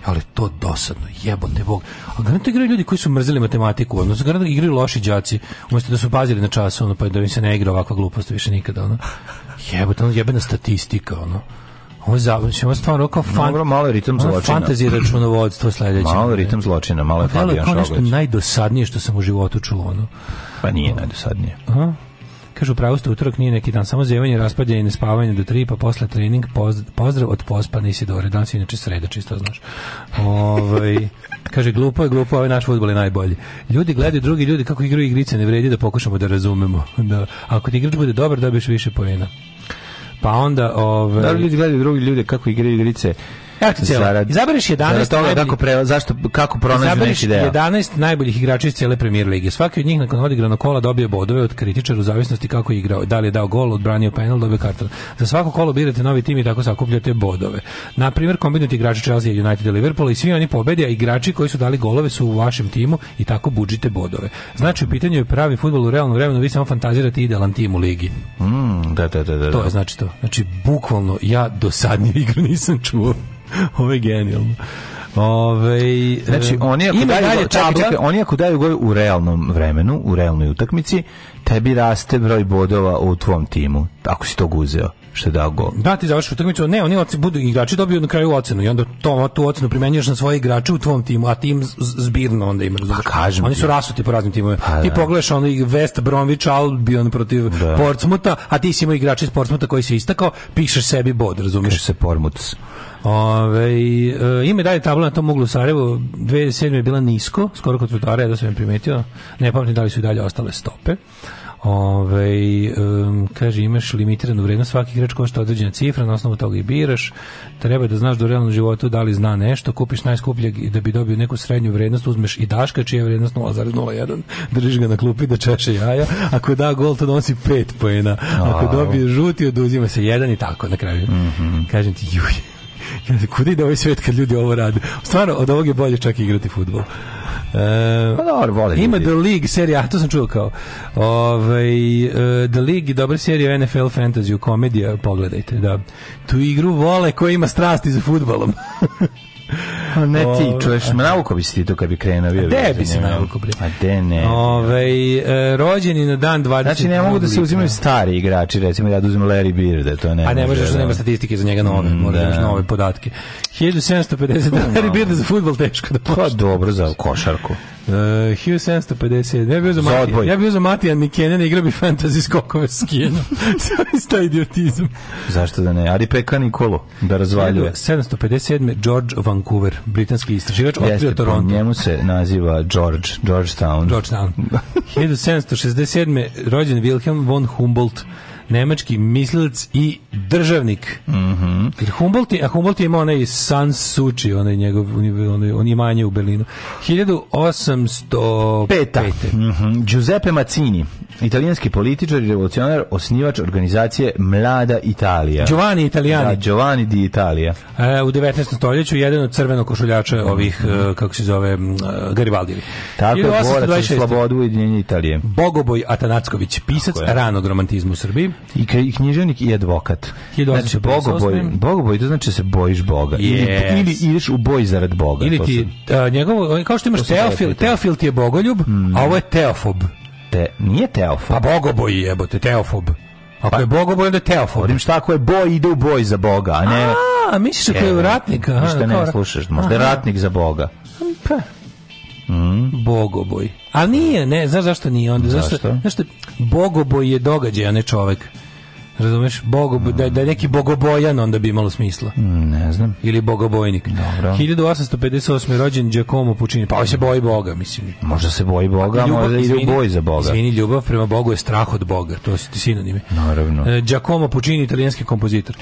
Speaker 10: ali to dosadno, jebote bog. A garant igraju ljudi koji su mrzeli matematiku, odnosno garant igraju loši đaci, umesto da su pazili na čas, ono, pa da im se ne igra ovakva glupost više nikada, ono. Jebote, ono jebena statistika, ono. Ovo završi, ovo stvarno kao fan... Dobro, malo je ritam zločina. Fantazija računovodstvo sledeće. Malo je ritam zločina, malo je Fabijan Šogoć. Ovo je nešto najdosadnije što sam u životu čuo. Ono. Pa nije najdosadnije. Aha. Kažu, pravo ste utorak nije neki dan, samo zjevanje, raspadanje i nespavanje do tri, pa posle trening, pozdrav od pospane Isidore. Danas je inače sreda, čisto znaš. Ovaj... Kaže, glupo je, glupo, ovaj naš futbol je najbolji. Ljudi gledaju drugi ljudi kako igraju igrice, ne vredi da pokušamo da razumemo. Da, ako ti igrač bude dobar, dobiješ više poena. Pa onda... Ove... Da li ljudi gledaju drugi ljude kako igraju igrice? RTL. Izabereš 11 toga najboljih, kako pre, zašto kako pronađu neki deo. 11
Speaker 11: najboljih igrača iz cele Premier lige. Svaki od njih nakon odigrano kola dobije bodove od kritičara u zavisnosti kako je igrao. Da li je dao gol, odbranio penal, dobio karton. Za svako kolo birate novi tim i tako sakupljate bodove. Na primjer, kombinuti igrači Chelsea, United i Liverpoola i svi oni pobede, a igrači koji su dali golove su u vašem timu i tako budžite bodove. Znači, u pitanju je pravi fudbal u realnom vremenu, vi samo fantazirate idealan tim u ligi. Mm, da, da, da, da. da. To je znači to. Znači, bukvalno ja do dosadniju igru nisam čuo. Ovo je genijalno. Ove, znači, oni ako, daju, dalje, čak, čak, oni ako daju gol u realnom vremenu, u realnoj utakmici, tebi raste broj bodova u tvom timu, ako si to uzeo što da go. Da, ti završiš utakmicu, ne, oni budu igrači dobiju na kraju ocenu i onda to, tu ocenu primenjuješ na svoje igrače u tvom timu, a tim zbirno onda ima. Pa kažem oni su rasuti po raznim timovima. Pa, ti da. pogledaš onaj West Bromwich Albion protiv da. Portsmuta, a ti si imao igrače iz Portsmuta koji se istakao, pišeš sebi bod, razumeš Piše se Pormuts. Ove, e, ime dalje tabla na tom uglu u Sarajevu 2007 je bila nisko, skoro kod trotara, ja da sam je primetio ne pamtim da li su i dalje ostale stope Ove, ovaj, um, kaže, imaš limitiranu vrednost, svaki igrač košta određena cifra, na osnovu toga i biraš. Treba da znaš da u realnom životu da li zna nešto, kupiš najskupljeg i da bi dobio neku srednju vrednost, uzmeš i daška čija je vrednost 0,01, držiš ga na klupi da češe jaja. Ako da gol, to donosi 5 pojena. Ako dobije žuti, oduzima se jedan i tako na kraju. Mm -hmm. Kažem ti, juj. Kuda ide ovaj svet kad ljudi ovo rade? Stvarno, od ovog je bolje čak igrati futbol. E, pa dobro, vole Ima ljudi. The League serija, to sam čuo kao. Ovaj e, The League, i dobra serija NFL fantasy komedija, pogledajte, da. Tu igru vole koja ima strasti za futbolom. A ne ti, ovaj, čuješ, nauko bi si ti to kad bi krenuo. Bio de bi se nauko, bre. A de ne. Ove, ovaj, e, rođeni na dan 20. Znači, ne mogu da se uzimaju stari igrači, recimo, ja da uzmem Larry Beer, da to ne A ne možeš, da, da nema statistike za njega nove, mm, moraš da. da. nove podatke. 1750, Larry Beer za futbol teško da Pa dobro, za košarku. E, uh, 1750. Ja bih za, Matija. Ja bio za Matija Nikenena igra bi fantasy skokove s kijenom. Sve idiotizam. Zašto da ne? Ari peka Nikolo da razvaljuje. 757. George Van Vancouver, britanski istraživač, otkrio Toronto. njemu se naziva George, Georgetown. Georgetown. 1767. rođen Wilhelm von Humboldt, nemački mislilac i državnik. Mm -hmm. Humboldt, a Humboldt je imao onaj San Suči, onaj njegov onaj, on imanje u Berlinu. 1805. Mhm. Mm Giuseppe Mazzini, italijanski političar i revolucionar, osnivač organizacije Mlada Italija. Giovanni Italiani. Da, Giovanni di Italia. E, u 19. stoljeću jedan od crveno košuljača ovih, mm -hmm. kako se zove, e, Garibaldini. Tako je, borac za slobodu Ujedinjenja Italije. Bogoboj Atanacković, pisac ranog romantizma u Srbiji. I, književnik i advokat. Znači, bogoboj, bogoboj, to znači da se bojiš Boga. Yes. Ili, ili ideš u boj zarad Boga. Ili ti, a, njegov, kao što imaš teofil, teofil ti je bogoljub, mm. a ovo je teofob. Te, nije teofob. Pa bogoboj jebote, teofob. Ako pa, je bogoboj, onda je teofob. Odim šta, ako je boj, ide u boj za Boga, a ne... A, misliš da je e, ratnik? Ništa ne slušaš, možda je ratnik za Boga. Pa, Mm. Bogoboj. Ali nije, ne, znaš zašto nije onda? Zašto? Zašto? Zašto Bogoboj je događaj, a ne čovek. Razumeš? Bog, da, da je neki bogobojan, onda bi imalo smisla. Mm, ne znam. Ili bogobojnik. Dobro. 1858. rođen Giacomo Puccini. Pa on ovaj se boji Boga, mislim. Možda se boji Boga, pa, ljubav, možda ide u boj za Boga. Izvini, ljubav prema Bogu je strah od Boga. To su ti sinonimi. Naravno. E, Giacomo Puccini, italijanski kompozitor.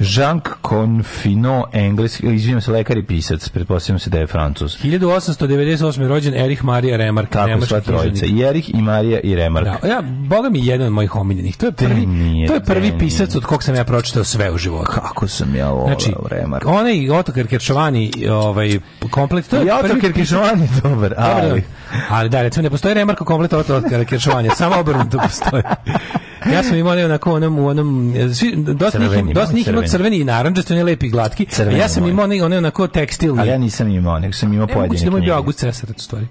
Speaker 11: Jacques Confino, engleski, izvinjam se, lekar i pisac, pretpostavljam se da je francus. 1898. rođen Erich Maria Remark. Tako, sva trojica. I Erich, i Maria, i Remark. Da, ja, Boga mi je jedan od mojih omiljenih. To je prvi, to je prvi prvi pisac od kog sam ja pročitao sve u životu. Kako sam ja volao znači, Remar. Onaj Otokar Kerčovani, ovaj, komplet, to je ja Otokar Kerčovani, dobar, ali... Dobar, ali da, recimo, ne postoji Remarko komplet Otokar Kerčovani, samo obrnuto postoji. ja sam imao onako onom u onom svi dosta crveni, njih dosta njih ima crveni i narandžasti, oni lepi glatki. Crveni ja sam imao one onako tekstilni. Ali ja nisam imao, nego sam imao pojedine. Ne, moguće da moj bio August Cesar, stvari.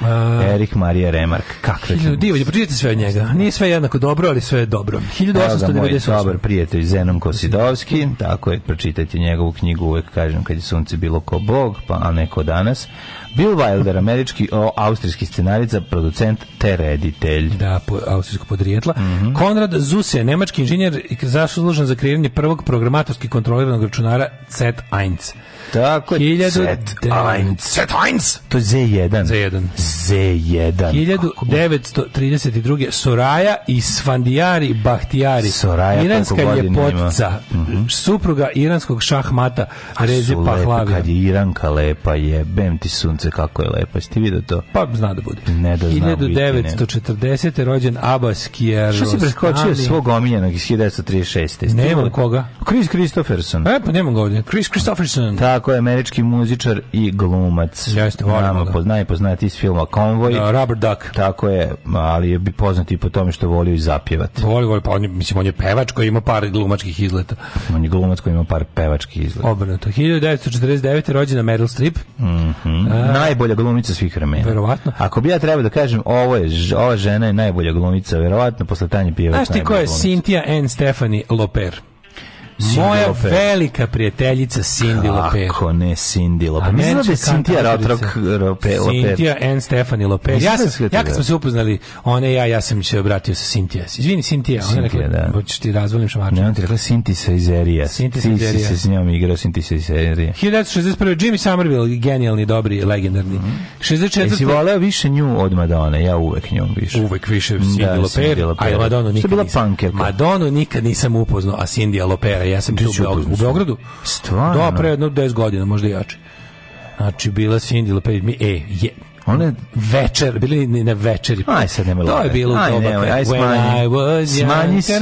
Speaker 11: Uh, Erik Marija Remark, kakve hiljadu, divlje, pročitajte sve od njega. Nije sve jednako dobro, ali sve je dobro. 1898. Evo dobar prijatelj Zenon Kosidovski, tako je, pročitajte njegovu knjigu, uvek kažem kad je sunce bilo ko bog, pa a neko danas. Bill Wilder, američki o, austrijski scenarica, producent te reditelj. Da, po, austrijsko podrijetla. Mm -hmm. Konrad Zuse, nemački inženjer zaslužen za kreiranje prvog programatorski kontroliranog računara Z1. Tako je, Z1. Z1! To je Z1. Z1. Z1. 1932. Soraya i Svandijari Bahtijari.
Speaker 12: Soraya, Iranska ljepotica, mm
Speaker 11: -hmm. supruga iranskog šahmata Rezi Pahlavi.
Speaker 12: Kad je Iranka lepa, je ti sunce sunce kako je lepo. Jeste vidio da to?
Speaker 11: Pa zna da bude.
Speaker 12: Ne
Speaker 11: da
Speaker 12: znam.
Speaker 11: 1940. rođen Abbas Kiarostami.
Speaker 12: Što si preskočio svog omiljenog iz 1936.
Speaker 11: Nemam koga.
Speaker 12: Chris Christopherson.
Speaker 11: E, pa nema ga ovdje. Chris Christopherson.
Speaker 12: Tako je, američki muzičar i glumac.
Speaker 11: Jeste,
Speaker 12: volim Nama ga. Da. Pozna, najpoznatiji iz filma Convoy.
Speaker 11: Da, Rubber Duck.
Speaker 12: Tako je, ali je bi poznat i po tome što volio i zapjevati.
Speaker 11: Voli, voli, pa on mislim, on je pevač koji ima par glumačkih izleta.
Speaker 12: On je glumac koji ima par pevačkih izleta. Obrnuto. 1949. rođena Meryl Streep. Mm -hmm najbolja glumica svih vremena.
Speaker 11: Verovatno.
Speaker 12: Ako bi ja trebao da kažem, ovo je, ova žena je najbolja glumica, verovatno, posle Tanje Pijevac. Znaš ti
Speaker 11: ko je Cynthia N. Stephanie Loper? Moja Lope. velika prijateljica Cindy Loper. Kako
Speaker 12: ne Cindy Loper? Mislim da je Cynthia Rotrok
Speaker 11: Loper. Cynthia and Stefani Loper. Ja, da sam, ja kad smo se upoznali, ona ja, ja sam se obratio sa Cynthia. Izvini, Cynthia.
Speaker 12: Ona
Speaker 11: rekla, da. hoćeš ti da razvolim šamarča.
Speaker 12: Ne, ona ti rekla Cinti sa Izerija. Cinti sa Izerija. Ti si se s njom igrao Cinti sa Izerija.
Speaker 11: 1961. Jimmy Somerville, genijalni, dobri, legendarni. Mm
Speaker 12: -hmm. 64. Jesi voleo više nju od Madone? Ja uvek njom više.
Speaker 11: Uvek više da, Cindy da, Loper. A Madonu nikad nisam. Madonu nikad nisam upoznao, a Cindy Lopera ja sam bio u Beogradu. U Beogradu?
Speaker 12: Stvarno? Da,
Speaker 11: pre jedno 10 godina, možda i jače. Znači, bila Cindy Lopez, mi, e, je,
Speaker 12: Ona
Speaker 11: večer, bili na večeri.
Speaker 12: Aj sad nema
Speaker 11: To je bilo
Speaker 12: aj, doba. Nemoj, aj smanji. Smanji sin,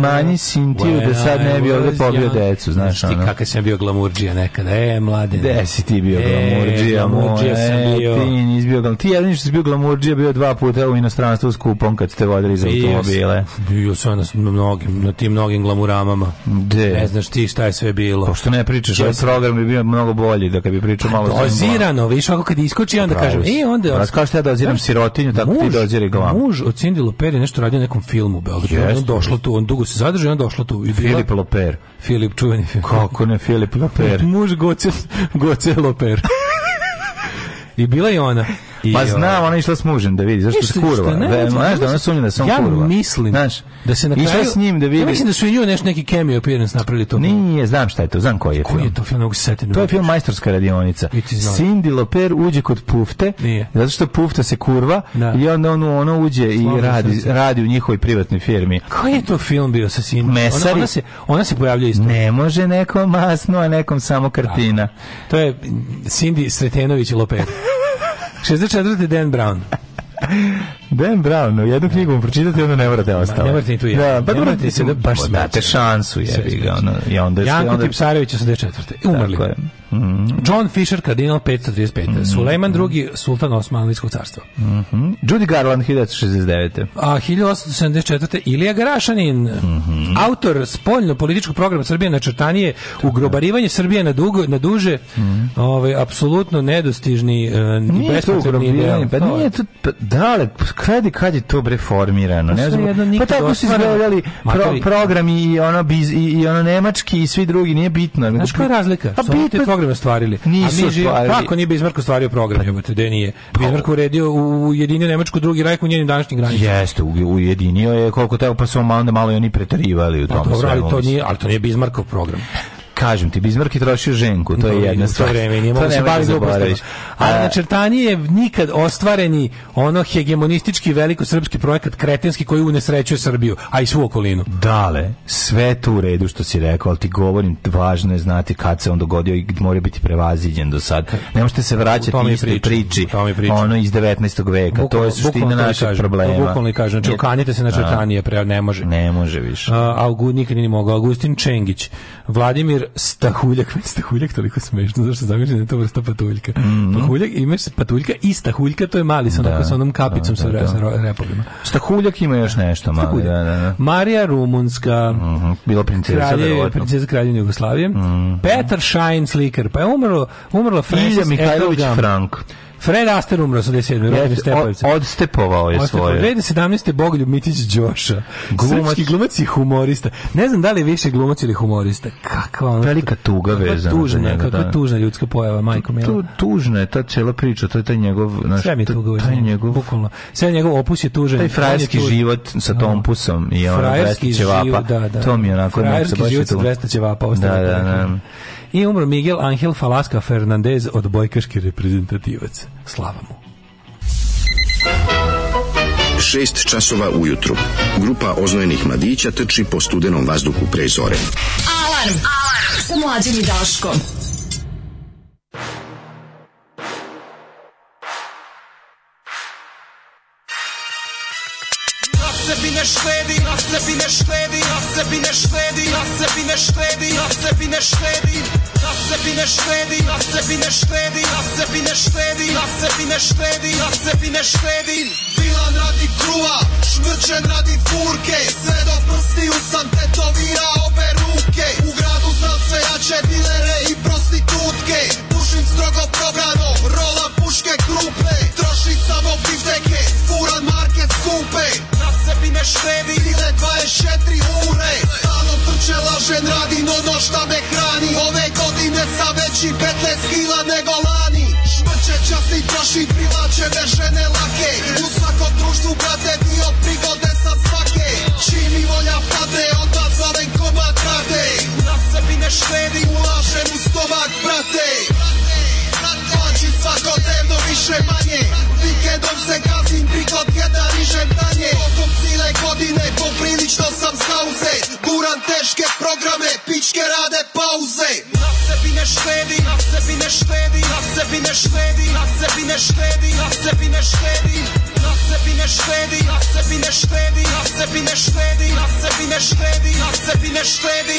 Speaker 12: smanji sin ti da sad ne bi ovde pobio decu, znaš. Ti
Speaker 11: kakav sam bio glamurđija nekada, e, mlade.
Speaker 12: Gde si ti bio e, glamurđija, glamurđija e, sam bio. Ti nisi bio glamurđija. Ti jedin što si bio glamurđija bio dva puta u inostranstvu s kupom kad ste vodili za automobile.
Speaker 11: Bio sam na mnogim, na tim mnogim glamuramama.
Speaker 12: De.
Speaker 11: Ne znaš ti šta je sve bilo.
Speaker 12: Pošto pa ne pričaš,
Speaker 11: ovaj program bi bio mnogo bolji da kad bi pričao pa malo. Dozirano, viš, ako kad iskoči ti onda kažem, i onda... E, ono,
Speaker 12: kao što da doziram da? sirotinju, tako
Speaker 11: ti doziri glavu. Muž od Cindy Loper je nešto radio nekom filmu u Belgiju. Yes. On došlo tu, on dugo se zadržao i on došlo tu.
Speaker 12: I bila, Filip Loper.
Speaker 11: Filip, čuveni Filip.
Speaker 12: Kako ne, Filip Loper.
Speaker 11: muž Goce, Goce Loper. I bila je ona.
Speaker 12: I, pa ovaj, znam, ona išla s mužem da vidi, zašto se kurva. znaš da ona sumnja da sam ja kurva.
Speaker 11: Ja mislim znaš, da se na kraju... Išla s njim da vidi. Ja mislim da su i nju nešto neki cameo appearance napravili to.
Speaker 12: Nije, znam šta je to, znam koji je
Speaker 11: koji film. Koji je to film, mogu se
Speaker 12: setiti. To je film Majstorska radionica. Cindy Loper uđe kod Pufte,
Speaker 11: nije.
Speaker 12: zato što Pufta se kurva da. i onda ono, ono uđe i radi, radi u njihovoj privatnoj firmi.
Speaker 11: Koji je to film bio sa Cindy? Mesari. Ona, ona, se, ona se pojavlja isto.
Speaker 12: Ne može nekom masno, a nekom samo kartina. Da.
Speaker 11: To je Cindy Sretenović Loper. 64. Dan Brown.
Speaker 12: Ben Brown, jednu knjigu
Speaker 11: mu
Speaker 12: pročitati, onda ne morate ostalo.
Speaker 11: Ne morate ni tu ja. Da,
Speaker 12: pa dobro, se da
Speaker 11: baš date
Speaker 12: šansu, jebi ga, ono, i
Speaker 11: onda je... Janko onda... Tipsarević, 84. Umrli. Tako je. Mhm. John Fisher, kardinal 535. Mm -hmm. Sulejman II, sultan Osmanlijskog carstva. Mm
Speaker 12: -hmm. Judy Garland, 1969.
Speaker 11: A 1874. Ilija Garašanin, mm -hmm. autor spoljno-političkog programa Srbije na črtanije, ugrobarivanje Srbije na, dugo, na duže, mm -hmm. ovaj, apsolutno nedostižni,
Speaker 12: uh, nije to ugrobiranje, pa nije to, pa, da, kad, kad je to bre formirano?
Speaker 11: Ne znam. Pa tako su izgledali pro, program i ono, biz, i, i ono nemački i svi drugi, nije bitno. Znaš koja je znači, razlika? pa bit, te programe stvarili. Nisu stvarili. Kako nije Bizmarko stvario program, jebote, gde nije? Pa- Bizmarko uredio u jedinio Nemačku drugi rajk u njenim današnjim granicama.
Speaker 12: Jeste, ujedinio je koliko tako, pa su malo malo i oni preterivali u tom
Speaker 11: pa, to nije, al to nije Bizmarkov program.
Speaker 12: Kažem ti, Bismarck je trošio ženku, to je jedna
Speaker 11: stvar. To vreme, nije mogu se baviti
Speaker 12: da zaboraviš.
Speaker 11: Ali načrtanje je nikad ostvareni ono hegemonistički veliko srpski projekat kretenski koji unesrećuje Srbiju, a i svu okolinu.
Speaker 12: Dale, sve to u redu što si rekao, al ti govorim, važno je znati kad se on dogodio i mora biti prevaziđen do sad. Ne možete se vraćati istoj priči, priči, ono iz 19. veka. Bukval, to je suština
Speaker 11: našeg kažem, problema. Bukvalno kažem, znači okanjite se na črtanje, ne može.
Speaker 12: Ne može više.
Speaker 11: Uh, August, nikad nije mogao. Augustin Čengić, Vladimir stahuljak, meni stahuljak toliko smešno, zato što zamišljam da je to vrsta patuljka. Mm -hmm. Pahuljak, imaš patuljka i stahuljka, to je mali, sa onako da, sa onom kapicom da, da, da. sa repovima.
Speaker 12: Stahuljak ima još nešto mali. Stahuljak.
Speaker 11: Da, da, da. Marija Rumunska.
Speaker 12: Mm -hmm. Bila princeza,
Speaker 11: kralje, da princeza kraljina Jugoslavije. Mm -hmm. Petar Šajn slikar, pa je umrlo, umrlo Francis
Speaker 12: Mihajlović Frank.
Speaker 11: Fred Aster umro 87. Od,
Speaker 12: odstepovao je svoje. Od
Speaker 11: 2017. Bogoljub Mitić Đoša. Glumac. Srpski glumac i humorista. Ne znam da li je više glumac ili humorista. Kakva ona...
Speaker 12: Velika tuga vezana. Tužna, njega, kakva da.
Speaker 11: tužna ljudska pojava, majko
Speaker 12: je. Tu, tužna je ta cijela priča, to je taj njegov...
Speaker 11: Naš, sve mi je tuga
Speaker 12: taj njegov...
Speaker 11: Bukvalno. Sve njegov opus je tužan.
Speaker 12: Taj frajerski tuž... život sa da. tom pusom i ono
Speaker 11: 200 ćevapa. Da,
Speaker 12: da. To mi je onako... Da. Frajerski život sa 200 ćevapa. Da, da, da.
Speaker 11: I umro Miguel Angel Falasca Fernandez od bojkaški reprezentativac. Slava mu.
Speaker 13: 6 časova ujutru. Grupa oznojenih mladića trči po studenom vazduhu pre zore. Alarm!
Speaker 14: Alarm! Sa mlađim i Daškom. ne štedi, na sebi ne štedi, na sebi ne štedi, na sebi ne štedi, na sebi ne štedi, na sebi ne
Speaker 15: štedi, na sebi ne štedi, na sebi ne štedi, na sebi ne štedi, na sebi ne štedi. Bila radi kruva, švrčen radi furke, sve do prstiju sam tetovira obe ruke. U gradu znam sve jače dilere i prostitutke, Pušim strogo probrano, rola puške grupe Trošim samo bivteke, furan market skupe Na sebi ne štedi, sile 24 ure Stano trče lažen, radim ono šta me hrani Ove godine sa veći 15 kila nego lani Šmrče časni troši, privlačene žene lake U svakom društvu, brate, dio prigode sa svake Čim volja pade, onda zovem komad rade ne štedi, ulažem u stomak, brate Plaćim svakodnevno više manje Vikendom se gazim, priko da rižem danje Tokom cijele godine poprilično sam zauzet Guram teške programe, pičke rade pauze Na sebi ne štedi, na sebi ne štedi Na sebi ne štedi, na sebi ne štedi Na sebi ne štedi, na sebi ne štedi Na sebi ne štedi, na sebi ne štedi Na sebi ne štedi, na sebi ne štedi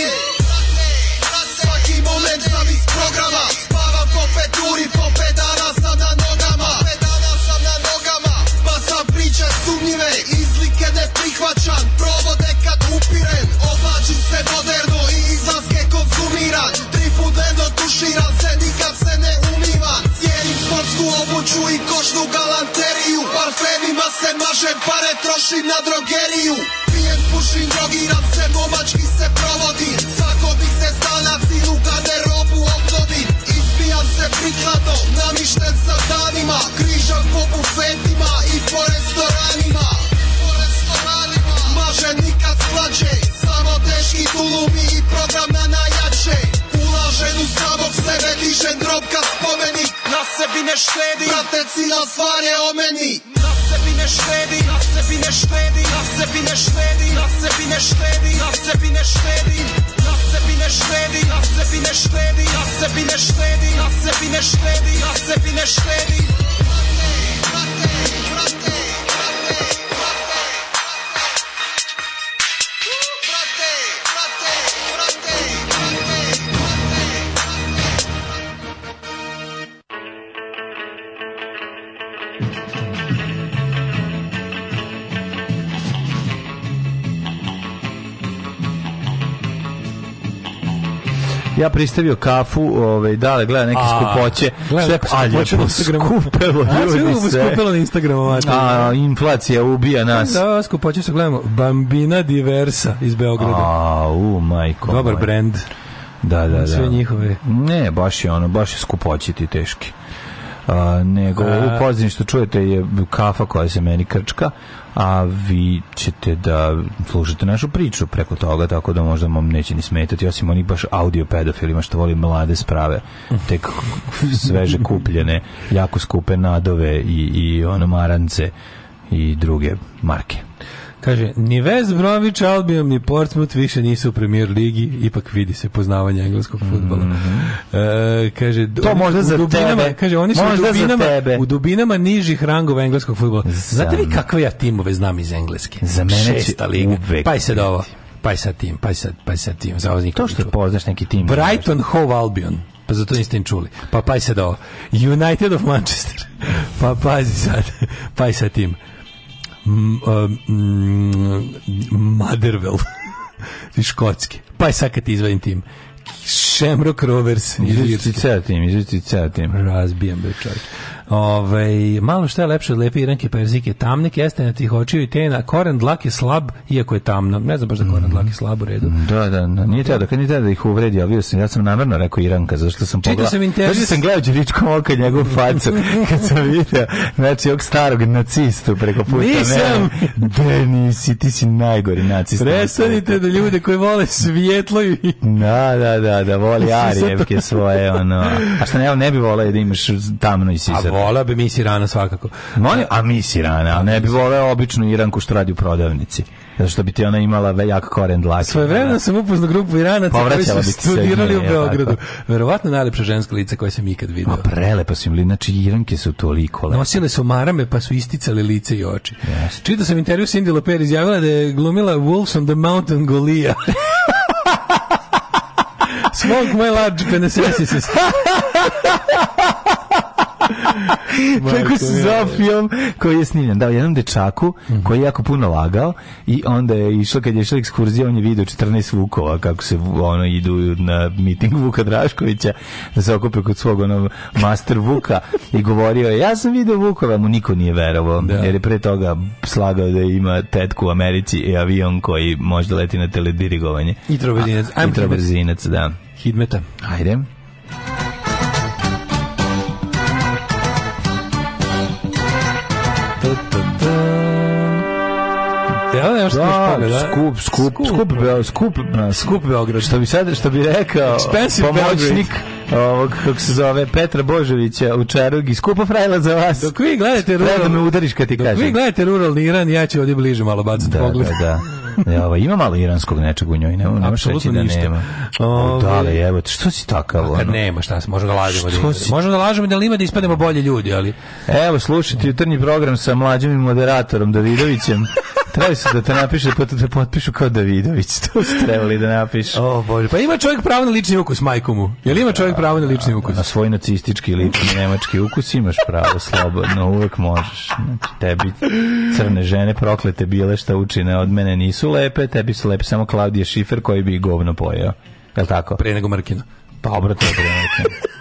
Speaker 15: Svaki moment sam iz programa Spava po pet uri, po pet dana sam na nogama Po dana sam na nogama Pa sam priče sumnjive Izlike ne prihvaćam Provode kad upiren Oblačim se moderno i izlaske konzumiram Tri put dnevno tuširam se Nikad se ne umivam Cijenim sportsku obuću i košnu galanteriju Parfemima se mažem Pare trošim na drogeriju Pijem, pušim, drogiram se Momački se provodim Prikladno namišten sa danima Križak po bufetima i po restoranima Po restoranima Maže nikad slađe Samo teški tulumi i program na najjače Ulažen u samog sebe dižen drobka spomenik Na sebi ne štedi Brate cilja stvar je o meni Na sebi ne štedi Na sebi ne štedi Na sebi ne štedi Na sebi ne štedi Na sebi ne štedi ne štedi, na sebi ne štedi, na sebi ne štedi, na sebi ne štedi, na sebi ne štedi.
Speaker 12: ja pristavio kafu, ovaj da dale gleda neke skupoće, sve alje
Speaker 11: skupelo ljudi sve. skupelo na
Speaker 12: Instagramu, a, a inflacija ubija nas.
Speaker 11: Da, skupoće se gledamo Bambina Diversa iz Beograda.
Speaker 12: A, u majko.
Speaker 11: Dobar brend.
Speaker 12: Da, da, da.
Speaker 11: Sve njihove.
Speaker 12: Ne, baš je ono, baš je skupoćiti teški. A, nego a... Da. ovo pozivnje što čujete je kafa koja se meni krčka a vi ćete da slušate našu priču preko toga, tako da možda vam neće ni smetati, osim onih baš audio pedofilima što voli mlade sprave, tek sveže kupljene, jako skupe nadove i, i ono marance i druge marke.
Speaker 11: Kaže, ni West Bromwich Albion ni Portsmouth više nisu u premier ligi, ipak vidi se poznavanje engleskog futbola. Mm
Speaker 12: -hmm.
Speaker 11: e, kaže,
Speaker 12: to oni, možda za
Speaker 11: dubinama,
Speaker 12: tebe.
Speaker 11: Kaže, oni su
Speaker 12: možda u
Speaker 11: dubinama, u dubinama nižih rangova engleskog futbola. Za Znate vi kakve ja timove znam iz engleske?
Speaker 12: Za mene
Speaker 11: Šesta liga. Pa i sad ovo. Pa sa tim, pa sa, sad, sa tim. Za tim.
Speaker 12: To što poznaš neki tim.
Speaker 11: Brighton Hove Albion pa zato niste im čuli. Pa pa sad ovo. United of Manchester. Pa pazi sad. Pa sa tim. Mm, uh, mm, Motherwell iz Škotske. Pa je sad kad ti izvadim tim. Shamrock Rovers.
Speaker 12: Izvrti ceo tim, izvrti ceo tim.
Speaker 11: Razbijem bre Ove, ovaj, malo što je lepše od lepe iranke perzike. Tamnik jeste na tih očiju i tena. Koren dlak je slab, iako je tamno. Ne znam baš da koren mm dlak je slab u redu.
Speaker 12: Da, da, no, da, nije teo da, kad nije teo da ih uvredi, ali sam, ja sam namjerno rekao iranka, zašto sam pogledao. sam interes. Da zašto sam gledao Đuričkom oka njegovu facu, kad sam vidio, znači, ovog starog nacistu preko puta. Nisam! Da, nisi, ti si najgori nacist.
Speaker 11: Prestanite da ljude koji vole svijetlo
Speaker 12: i... Da, da, da, da, voli arijevke svoje, ono. A što ne, ne bi volao da imaš tamno i sisar
Speaker 11: volao bi mi sirana svakako. Molim,
Speaker 12: a mi sirana, a ne bi voleo običnu iranku što radi u prodavnici. Zato što bi ti ona imala veljak koren dlake.
Speaker 11: Svoje vremena sam upoznao grupu Iranaca koji su studirali u Beogradu. Verovatno najlepša ženska lica koja sam ikad vidio. A
Speaker 12: prelepa su im, li, znači Iranke su toliko lepe.
Speaker 11: Nosile su marame pa su isticale lice i oči. Yes. Čitao sam intervju Cindy Loper izjavila da je glumila Wolves on the Mountain Golia. Smoke my large penises.
Speaker 12: preko s Zofijom koji je snimljen. Da, jednom dečaku mhm. koji je jako puno lagao i onda je išao, kad je išla ekskurzija, on je vidio 14 vukova kako se ono idu na miting Vuka Draškovića da se okupe kod svog ono master Vuka i govorio je, ja sam vidio Vukova, mu niko nije verovao, da. jer je pre toga slagao da ima tetku u Americi i avion koji možda leti na teledirigovanje. I trobezinac. I trobezinac, da.
Speaker 11: Hidmeta.
Speaker 12: Hajde.
Speaker 11: ne ošteniš da, pogled, da,
Speaker 12: da. skup, skup, skup, skup, skup, skup Beograd,
Speaker 11: što bi sad, što bi rekao Expensive pomoćnik Belgrade. ovog, kako se zove, Petra Božovića u Čarugi, skupa frajla za vas.
Speaker 12: Dok vi gledate rural, da me
Speaker 11: udariš kad ti dok kažem.
Speaker 12: vi gledate ruralni Iran, ja ću ovdje bliže malo bacati da,
Speaker 11: pogled. Da, da. Ja, e, ovo, ima malo iranskog nečeg u njoj, ne, nema možeš da ništa.
Speaker 12: nema. Ove... Ovaj- da, ali evo, što si takav? A pa kad
Speaker 11: nema, šta se, možemo da lažemo. Da si... Možemo da lažemo da li ima da ispademo bolje ljudi, ali...
Speaker 12: Evo, slušajte jutrnji program sa mlađim moderatorom Davidovićem. Trebali su da te napišu, pa da, te potpišu kao Davidović. To su trebali da napišu.
Speaker 11: O, bolje. Pa ima čovjek pravo na lični ukus, majkomu. Jel ima čovjek pravo na lični
Speaker 12: ukus? Na svoj nacistički, lični, nemački ukus imaš pravo, slobodno, uvek možeš. Znači, tebi crne žene proklete bile šta učine od mene nisu lepe, tebi su lepe samo Klaudije Šifer koji bi govno pojeo. Jel tako?
Speaker 11: Pre nego Markina.
Speaker 12: Pa obratno pre nego Mrkina.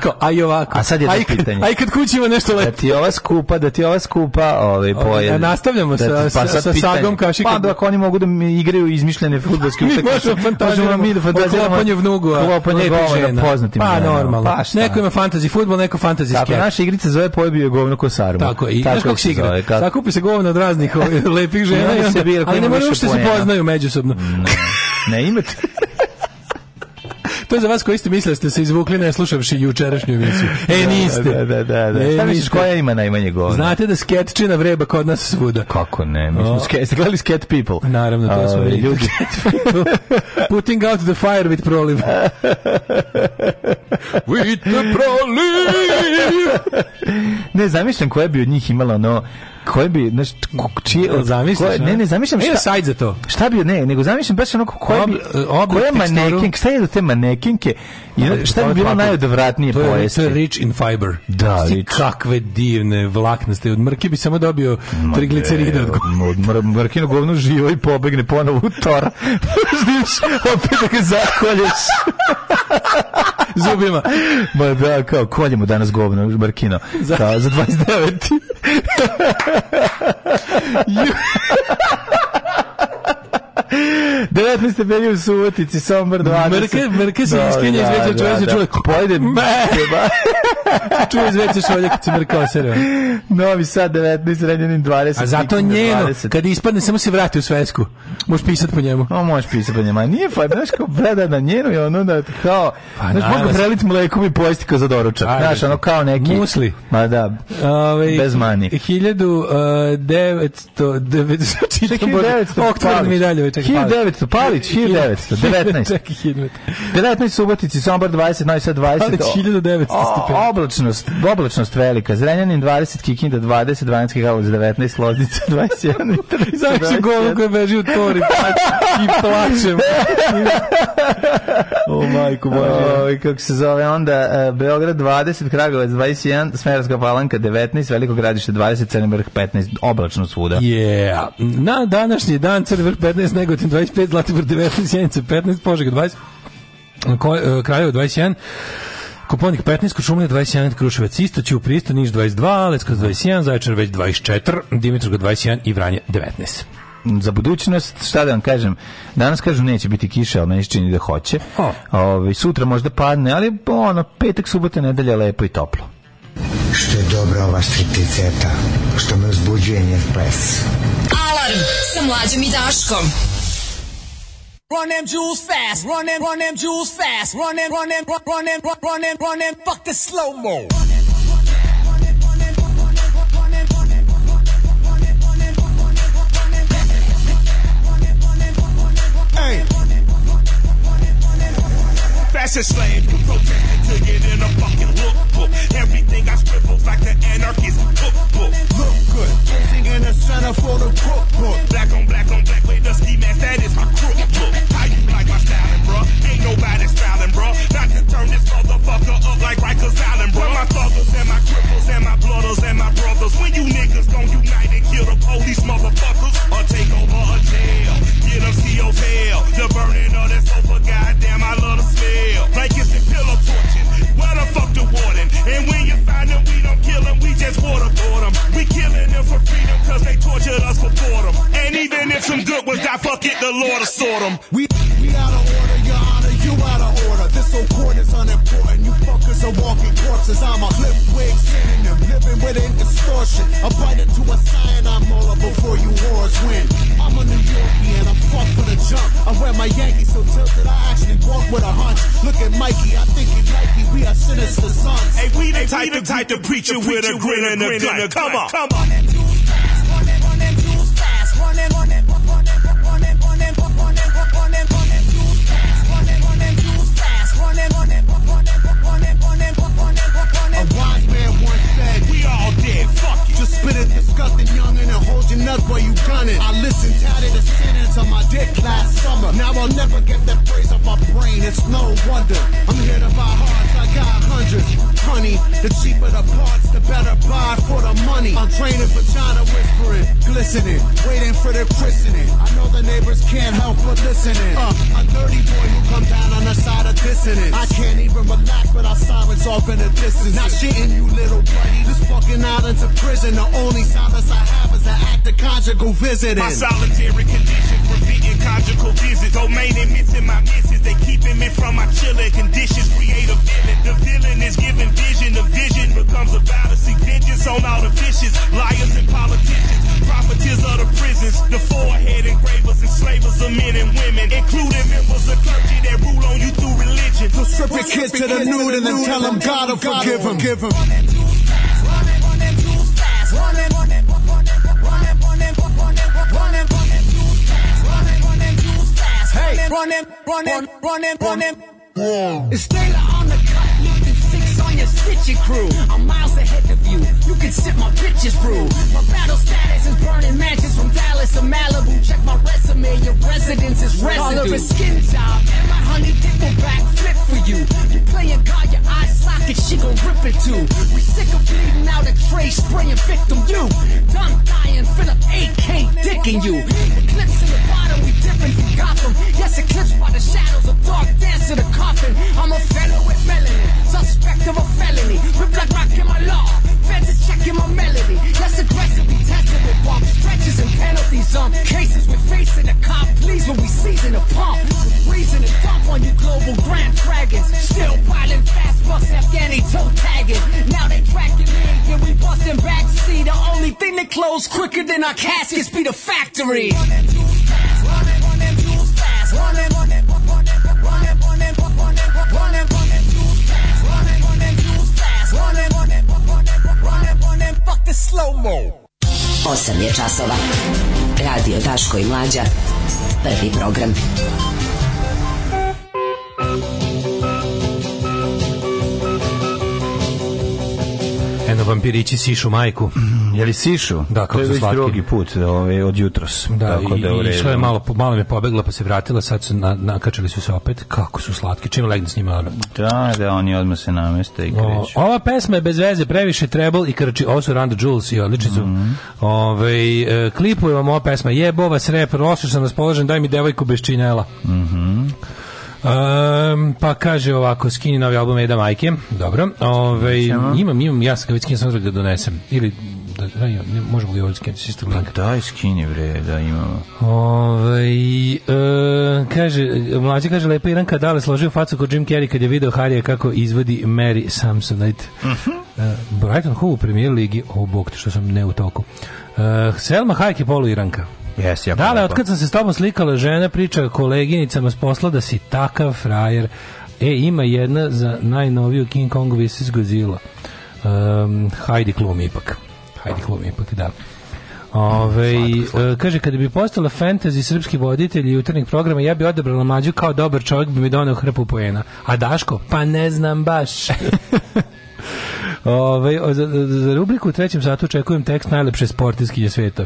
Speaker 11: Kao, a i ovako.
Speaker 12: A sad je aj, pitanje.
Speaker 11: Aj kad kućima nešto da lepo. Da ti
Speaker 12: ova skupa, da ti ova skupa, ovaj, ovaj da pojede.
Speaker 11: nastavljamo da ti, sa, pa sa, sa sagom kašika. Pa da ako oni mogu da mi igraju izmišljene fudbalske
Speaker 12: utakmice. Mi da možemo mi da fantaziramo.
Speaker 11: Klopanje vnugu, a
Speaker 12: klopanje golova
Speaker 11: Pa normalno. Pa, šta? neko ima fantasy fudbal, neko fantasy skep.
Speaker 12: Tako naša igrica zove pojebio govno ko sarmu.
Speaker 11: Tako i tako kako se igra. Sakupi se govno od raznih ovaj, lepih žena i se bira koji ne mogu što se poznaju međusobno.
Speaker 12: Ne imate.
Speaker 11: To je za vas koji ste mislili da ste se izvukli ne slušavši jučerašnju emisiju. E, da, niste. Da,
Speaker 12: da, da. da. E, Šta misliš, koja ima najmanje govora?
Speaker 11: Znate da sketčina vreba kod nas svuda.
Speaker 12: Kako ne? Mi smo ske, ste gledali Sket People?
Speaker 11: Naravno, to smo
Speaker 12: bili. Ljudi.
Speaker 11: Putting out the fire with proliv. with the proliv!
Speaker 12: ne, zamišljam koja bi od njih imala ono koje bi, znaš, čije,
Speaker 11: zamisliš?
Speaker 12: Ne, ne, zamišljam
Speaker 11: šta. Ima sajt za to.
Speaker 12: Šta bi, ne, nego zamišljam baš onako koji bi, koja manekinka, šta je do te manekinke, i šta bi bilo najodvratnije pojesti?
Speaker 11: To je rich in fiber.
Speaker 12: Da, rich.
Speaker 11: Kakve divne vlaknaste, od mrke bi samo dobio trigliceride od
Speaker 12: govna. Od mrkino govno živo i pobegne ponovo u tora. Znaš, opet da ga zakolješ.
Speaker 11: Zubima.
Speaker 12: Ma da, kao, koljemo danas govno, mrkino. Za, za 29. you 19 stepeni u Subotici, Sombor 20. Mrke,
Speaker 11: mrke se da, iskenje iz da, veća da, čovjeća čovjek.
Speaker 12: Pojde
Speaker 11: meba. Čuje iz veća čovjeka kad se mrka oserio.
Speaker 12: Novi Sad 19, Renjanin 20.
Speaker 11: A zato njeno, kad ispadne, samo se vrati u svesku. Možeš pisat po njemu.
Speaker 12: O, možeš pisat po njemu. A nije pa, znaš kao brada na njenu i ono da kao, pa, znaš, možda preliti mlekom i pojesti kao za doručak. Znaš, ono kao neki.
Speaker 11: Musli.
Speaker 12: Ma da,
Speaker 11: Ove, ovaj, bez mani. 1900... 1900... Eh, čekaj, 1900... Oktobar mi dalje,
Speaker 12: čekaj. 1900, Palić, 1900, 19. Čekaj, 1900. 19 Subotici, Sombar 20, Novi Sad 20. Palić, 1900 Oblačnost, oblačnost velika. Zrenjanin 20, Kikinda 20, 12. Karlovac 19, Loznica 21.
Speaker 11: Znaš se golu koji beži u tori pa i plačem.
Speaker 12: o, majku Bože. O, ovaj,
Speaker 11: kako se zove onda, e, Beograd 20, Kragovac 21, Smerovska palanka 19, Veliko gradište 20, Crni vrh 15, oblačnost svuda. Yeah. Na današnji dan Crni vrh 15, nego Negotin 25, Zlatibor 19, Sjenica 15, Požega 20, e, Kraljevo 21, Koponik 15, Kočumlija 21, Kruševac isto, Ćuprije Niš 22, Leskovac 21, Zaječar već 24, Dimitrovka 21 i Vranje 19
Speaker 12: za budućnost, šta da vam kažem, danas kažu neće biti kiše, ali meni čini da hoće. Ove, sutra možda padne, ali ono, petak, subota, nedelja, lepo i toplo. Što je dobro ova stripticeta, što me uzbuđuje njen ples. Alarm sa mlađom i Daškom. Run them jewels fast, run them, run them jewels fast, run them, run them, run them, run them, run them, run them. fuck the slow mo. Hey. Assassin slave, programmed to get in a fucking lookbook. Everything I scribble, like the anarchist cookbook. Look good, Dancing in the center for the cookbook. Black on black on black with the ski mask, that is my crookbook. How you like my style? bruh. Ain't nobody smiling, bruh. Not to turn this motherfucker up like Rikers Island, bruh. My thuggers and my cripples and my blooders and my brothers. When you niggas gon' unite and kill the police motherfuckers, or take over a jail. Get them CO's hell. The burning of that sofa, goddamn, I love the smell. like it's a pillow torches. Where the fuck the warden? And when you find them, we don't kill them, we just waterboard them. We killing them for freedom, cause they tortured us for boredom. And even if some good was die, fuck it, the Lord of sort them. We, we out of order your honor, you out of order. This old court is unimportant. You fuckers are walking corpses. I'm a flip wig synonym, living within distortion. A bite into a cyanide molar before you wars win. I'm a New and I'm fucked for the jump. I wear my Yankees so tilted, I actually walk with a hunch. Look at Mikey, I think he like We are sinister sons. Hey, we the hey, type, we the type to preach you with a grin and a grin. Come on, come on. Come on. Run them fast, run them, run them Fuck Fuck just spit it, disgusting youngin' and hold your nuts while you gunning. I listened, tatted the sentence on my dick last summer. Now I'll never get that phrase off my brain, it's no wonder. I'm here to buy hearts, I got hundreds. Honey, the cheaper the parts, the better buy for the money. I'm training for China whispering, glistening, waiting for the christening. I know the neighbors can't help but listening. Uh, a dirty boy who come down on the side of dissonance. I can't even relax, but I silence off in the distance. Not shitting you, little buddy. Just fucking out into prison. And the only solace I have is an act of conjugal visiting. My solitary condition preventing conjugal visits. Domain and missing my misses. They keeping me from my chilling. conditions. Create a villain. The villain is giving vision. The vision becomes a battle. See vengeance on all the vicious. Liars and politicians. profiteers of the prisons. The forehead engravers and slavers of men and women. Including members of clergy
Speaker 16: that rule on you through religion. So strip your kids to the nude and then tell them God will forgive them. Give them. running, running, running, running. Yeah. It's Taylor on the cut, looking six on your stitching crew. I'm miles ahead of you, you can sit my pictures through. My battle status is burning matches from Dallas to Malibu. Check my resume, your residence is residue. All of a skin job, hundred people backflip for you. You playing God, your eyes eye and she gon' rip it too. We sick of bleeding out a tray, spraying victim you. Done dying, Philip AK dicking you. Eclipse in the bottom, we dipping from Gotham. Yes, eclipsed by the shadows of dark dance to the coffin. I'm a fellow with melanin, suspect of a felony. Rip like rock in my law feds checking my melody. Less aggressively testable, with bomb stretches and penalties on cases. We're facing the cop, please, when we season a pump. Reason to dump on you global grand dragons. Still piling fast bucks, Afghani toe tagging. Now they tracking me, yeah, we busting back. See, the only thing that closes quicker than our caskets be the factory. the slow mo. 8 je časova. Radio Daško i Mlađa. Prvi program. Eno vampirići sišu majku. Mm, je li sišu? Da, kako su slatki. drugi put ovaj, od jutros. Da, tako i, da i išla je malo, malo me pobegla pa se vratila, sad su na, nakačali su se opet. Kako su slatki, čim legne s njima ono. Da, da, oni odmah se nameste i kreću. O, ova pesma je bez veze, previše treble i krči. Ovo su Randa Jules i odličicu. Mm -hmm. Ove, ovaj, klipujem vam ova pesma. Jebova srep, rošao sam raspoložen, daj mi devojku bez činela. Mhm. Mm Um, pa kaže ovako, skini novi album Eda Majke. Dobro. Ove, ovaj, imam, imam, ja sam ga već skinu, sam da donesem. Ili da, da, ne, možemo li ovo skinuti isto link. Pa daj skini bre, da imamo. Ove, ovaj, e, kaže, mlađe kaže, lepa Iranka Dale složio facu kod Jim Carrey kad je video Harija kako izvodi Mary Samsonite. Mm -hmm. E, Brighton Hove u premier ligi, o oh, bog, što sam ne u toku. E, Selma Hayek je polu Iranka. Yes, jako Dale, da, otkad sam se s tobom slikala, žena priča koleginicama s posla da si takav frajer. E, ima jedna za najnoviju King Kong vs. Godzilla. Um, Heidi Klum ipak. Heidi Klum ipak, da. Ove, slatko, e, slatko. kaže, kada bi postala fantasy srpski voditelj i jutarnjeg programa, ja bi odabrala mađu kao dobar čovjek bi mi doneo hrpu poena. A Daško? Pa ne znam baš. Ove, ovaj, za, za rubriku u trećem satu očekujem tekst najlepše sportiskinje sveta.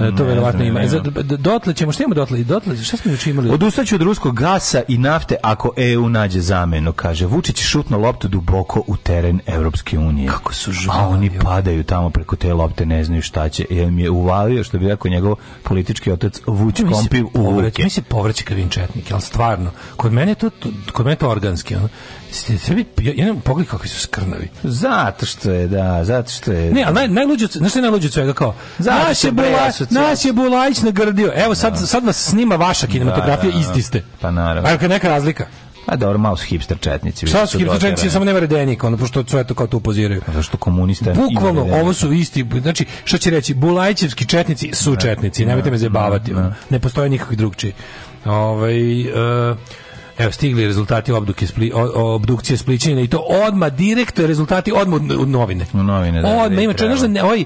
Speaker 16: E, to verovatno ima. Za, dotle ćemo, što imamo dotle? dotle šta smo još imali?
Speaker 17: Odustaću od ruskog gasa i nafte ako EU nađe zamenu, kaže. Vučić šutno loptu duboko u teren Evropske unije.
Speaker 18: Kako su živali.
Speaker 17: A oni padaju tamo preko te lopte, ne znaju šta će. Jer mi je uvalio, što bi rekao njegov politički otac Vuč mi Kompiv u ruke.
Speaker 16: Mi se povraća kad četnik, ali stvarno. Kod mene je to, kod mene to organski. Ono ste sebi jedan pogled kakvi su skrnavi.
Speaker 18: Zato što je, da, zato što je.
Speaker 16: Ne, da. al naj najluđe, znači je najluđe svega kao. Naš je Bula, naš je Bulajić nagrdio. Evo sad da. sad vas snima vaša da, kinematografija da, da, ististe.
Speaker 18: Pa naravno. Ajde
Speaker 16: neka razlika. A
Speaker 18: pa dobro, malo su hipster četnici.
Speaker 16: Šta su hipster četnici, samo nema redenika, ono, pošto sve to kao tu poziraju. A
Speaker 18: pa zašto komunista?
Speaker 16: Bukvalno, ovo su isti, znači, što će reći, Bulajićevski četnici su da. četnici, nemojte me zabavati, ne postoje nikakvi drugčiji. Ovaj, uh, Evo, stigli rezultati obduke, spli, obdukcije Spličine i to odma direktno rezultati odma u novine.
Speaker 18: U
Speaker 16: novine,
Speaker 18: da. da
Speaker 16: odma, da, ima čovjek, da, znaš da ovaj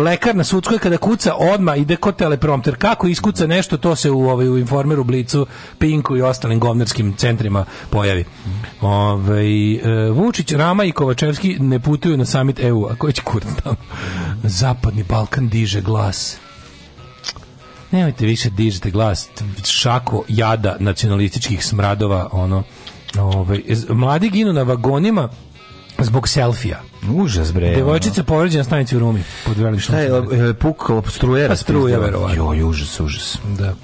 Speaker 16: lekar na sudskoj kada kuca odma ide kod teleprompter, kako iskuca nešto, to se u, ovaj, u informeru, Blicu, Pinku i ostalim govnarskim centrima pojavi. Ove, ovaj, Vučić, Rama i Kovačevski ne putuju na summit EU, a koji će kurac tamo? Zapadni Balkan diže glas nemojte više dižite glas šako jada nacionalističkih smradova ono ovaj mladi ginu na vagonima zbog selfija.
Speaker 18: Užas bre.
Speaker 16: Devojčica povređena stanici u Rumi
Speaker 18: pod što. Šta je e, pukao pa, struja? Struja
Speaker 16: verovatno. Jo, užas, užas. Da.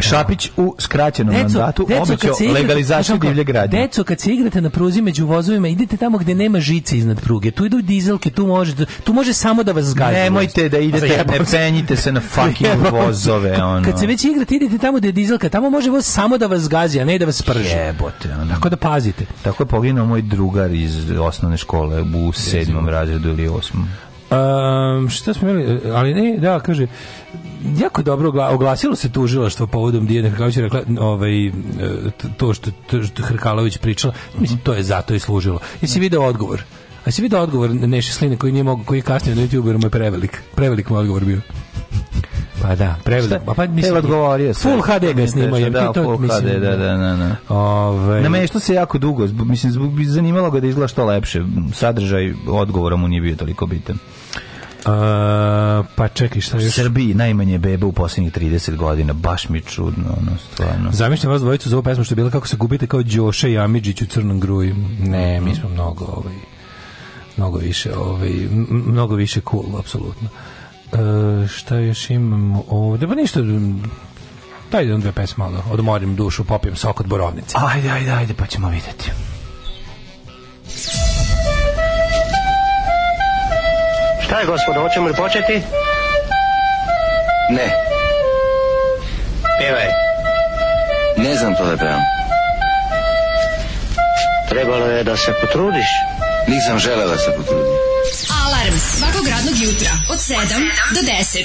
Speaker 17: Šapić u skraćenom deco, mandatu obećao legalizaciju divlje gradnje.
Speaker 16: Deco, kad se igrate na pruzi među vozovima, idite tamo gde nema žice iznad pruge. Tu idu dizelke, tu može, tu može samo da vas zgađa.
Speaker 18: Nemojte da idete, pa ne penjite se na fucking vozove. Ono.
Speaker 16: Kad se već igrate, idite tamo gde je dizelka. Tamo može voz samo da vas zgazi, a ne da vas prži.
Speaker 18: Jebote.
Speaker 16: Ono. Tako da pazite.
Speaker 18: Tako je poginuo moj drugar iz osnovne škole u sedmom razredu ili osmom.
Speaker 16: Um, šta smo imali, ali ne, da, kaže, jako dobro oglasilo se tužilaštvo povodom Dijane Hrkalović rekla ovaj to što, što Hrkalović pričala mislim to je zato i služilo jesi video odgovor a si video odgovor Neše Sline koji nije mogu koji je kasnije na YouTubeu mu je prevelik prevelik mu odgovor bio
Speaker 18: pa da,
Speaker 16: prevelik.
Speaker 18: Pa pa mislim odgovorio Full
Speaker 16: HD ga snima,
Speaker 18: je da, to mislim. HD, da, da, da, da.
Speaker 16: Ovaj. Na meni što se jako dugo, mislim zbog bi zanimalo ga da izgleda što lepše. Sadržaj odgovora mu nije bio toliko bitan. Uh, pa čekaj, šta je
Speaker 18: još? U Srbiji najmanje beba u poslednjih 30 godina, baš mi čudno, ono, stvarno.
Speaker 16: Zamišljam vas dvojicu za ovu pesmu što je bila kako se gubite kao Đoše i Amidžić u crnom gruju. Ne, mi smo mnogo, ovaj, mnogo više, ovaj, mnogo više cool, apsolutno. Uh, šta još imamo ovde? Pa ništa, daj jedan dve pesme malo, odmorim dušu, popijem sok od borovnice. Ajde, ajde, ajde, pa ćemo vidjeti. Šta je, gospodo, hoćemo li početi? Ne. Pevaj. Ne znam to da pevam. Trebalo je da se potrudiš.
Speaker 19: Nisam želeo da se potrudim. Alarm svakog radnog jutra od 7 do 10. Do 10.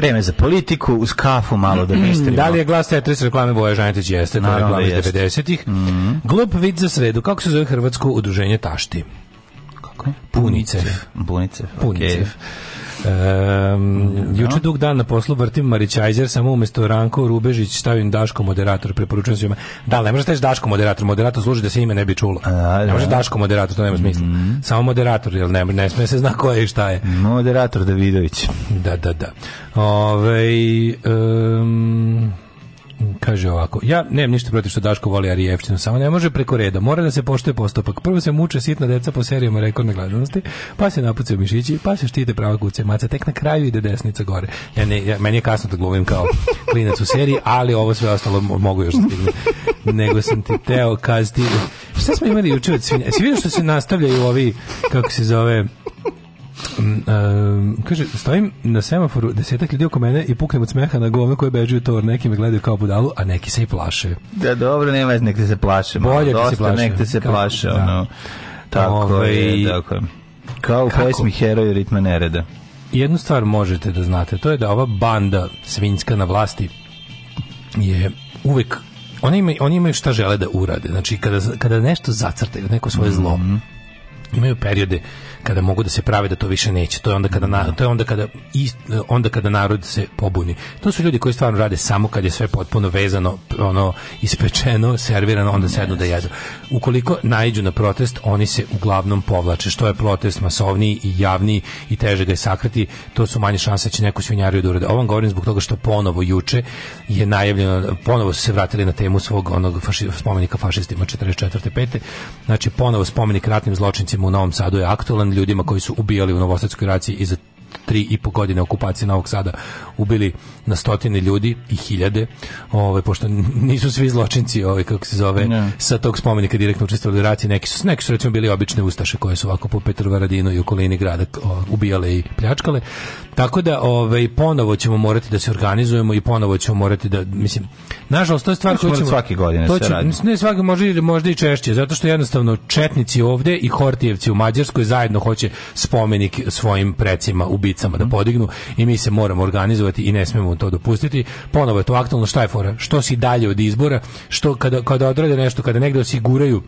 Speaker 16: Vreme za politiku, uz kafu malo da mislimo. da li je glas Tetris reklame Boja Žanjetić? Jeste, to je reklama da iz 90-ih. Mm -hmm. Glup vid za sredu. Kako se zove Hrvatsko udruženje tašti? Kako? Punicev.
Speaker 18: Punicev. Punicev. Okay.
Speaker 16: Um, Juče dug dan na poslu vrtim Marićajzer, samo umesto Ranko Rubežić stavim Daško moderator, preporučujem svima. Da, ne možeš teži da Daško moderator, moderator služi da se ime ne bi čulo. A, ne da. može Daško moderator, to nema mhm. smisla. Mm. Samo moderator, jel ne, ne sme se zna ko je i šta je.
Speaker 18: Moderator Davidović.
Speaker 16: Da, da, da. Ove, um, ehm, Kaže ovako, ja nemam ništa protiv što Daško voli Arijevštinu, samo ne može preko reda, mora da se poštuje postupak. Prvo se muče sitna deca po serijama rekordne gledanosti, pa se napucaju mišići, pa se štite prava kuce maca, tek na kraju ide desnica gore. Ja ne, ja, meni je kasno da glumim kao klinac u seriji, ali ovo sve ostalo mogu još da stignuti. Nego sam ti teo kazdi... Šta smo imali juče od svinja? Si vidio što se nastavljaju ovi, kako se zove, Um, kaže, stojim na semaforu desetak ljudi oko mene i puknem od smeha na govno koje beđu u tor, Neki me gledaju kao budalu, a neki se i plaše.
Speaker 18: Da, dobro, nema, nek te se plaše. Bolje se plaše. Nek te se plaše, kao, da. ono. Tako Ove, je, tako je. Kao u pesmi Heroj ritma nereda.
Speaker 16: Jednu stvar možete da znate, to je da ova banda svinjska na vlasti je uvek oni imaju, oni imaju šta žele da urade. Znači, kada, kada nešto zacrtaju, neko svoje zlo, mm -hmm. imaju periode kada mogu da se prave da to više neće. To je onda kada na, to je onda kada i onda kada narod se pobuni. To su ljudi koji stvarno rade samo kad je sve potpuno vezano, ono ispečeno, servirano, onda sednu da jedu. Ukoliko naiđu na protest, oni se uglavnom povlače. Što je protest masovniji i javni i teže ga je sakriti, to su manje šanse da će neku svinjariju da urade. Ovo govorim zbog toga što ponovo juče je najavljeno, ponovo su se vratili na temu svog onog faši, spomenika fašistima 44. 5. Znači ponovo spomenik ratnim zločincima u Novom Sadu je aktualan ljudima koji su ubijali u Novosadskoj raciji i za tri i po godine okupacije Novog Sada ubili na stotine ljudi i hiljade, ove, ovaj, pošto nisu svi zločinci, ove, ovaj, kako se zove, ne. sa tog spomenika direktno učestvovali u raciji, neki su, neki su recimo bili obične ustaše koje su ovako po Petrovaradinu i okolini grada o, ubijale i pljačkale. Tako da ove, ovaj, ponovo ćemo morati da se organizujemo i ponovo ćemo morati da, mislim, nažalost, to je stvar
Speaker 18: koju da ćemo... Svake godine to će,
Speaker 16: Ne
Speaker 18: svake, možda,
Speaker 16: možda i češće, zato što jednostavno četnici ovde i Hortijevci u Mađarskoj zajedno hoće spomenik svojim precima ubica licama da mhm. podignu i mi se moramo organizovati i ne smemo to dopustiti. Ponovo je to aktualno šta je fora? Što si dalje od izbora? Što kada, kada odrade nešto, kada negde osiguraju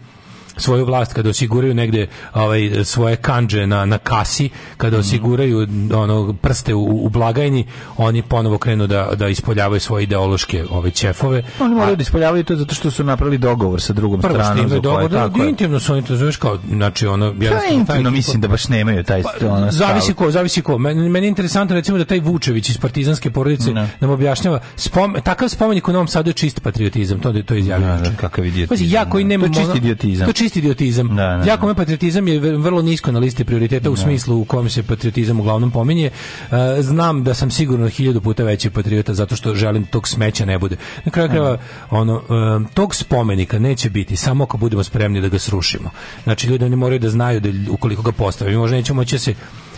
Speaker 16: svoju vlast kada osiguraju negde ovaj svoje kanđe na na kasi kada mhm. osiguraju ono prste u, u blagajni oni ponovo krenu da da ispoljavaju svoje ideološke ove čefove
Speaker 18: oni moraju da ispoljavaju to zato što su napravili dogovor sa drugom
Speaker 16: prvo
Speaker 18: stranom što dogovor da, da, intimno
Speaker 16: su oni to zoveš kao znači ono
Speaker 18: ja pa intimno mislim da baš nemaju taj pa, ono
Speaker 16: zavisi ko zavisi ko meni, meni je interesantno recimo da taj Vučević iz partizanske porodice ne. Da. nam objašnjava spom, takav spomenik u Novom Sadu je čist patriotizam to
Speaker 18: to
Speaker 16: izjavljeno da,
Speaker 18: da, kakav
Speaker 16: idiotizam pa, ja koji nema to
Speaker 18: čist idiotizam
Speaker 16: čisti idiotizam. Da, da, jako da. me patriotizam je vrlo nisko na listi prioriteta u da. smislu u kojem se patriotizam uglavnom pominje. E, znam da sam sigurno hiljadu puta veći patriota zato što želim tog smeća ne bude. Na kraju krajeva ono e, tog spomenika neće biti samo ako budemo spremni da ga srušimo. Znači ljudi oni moraju da znaju da ukoliko ga postavimo, možda nećemo moći da se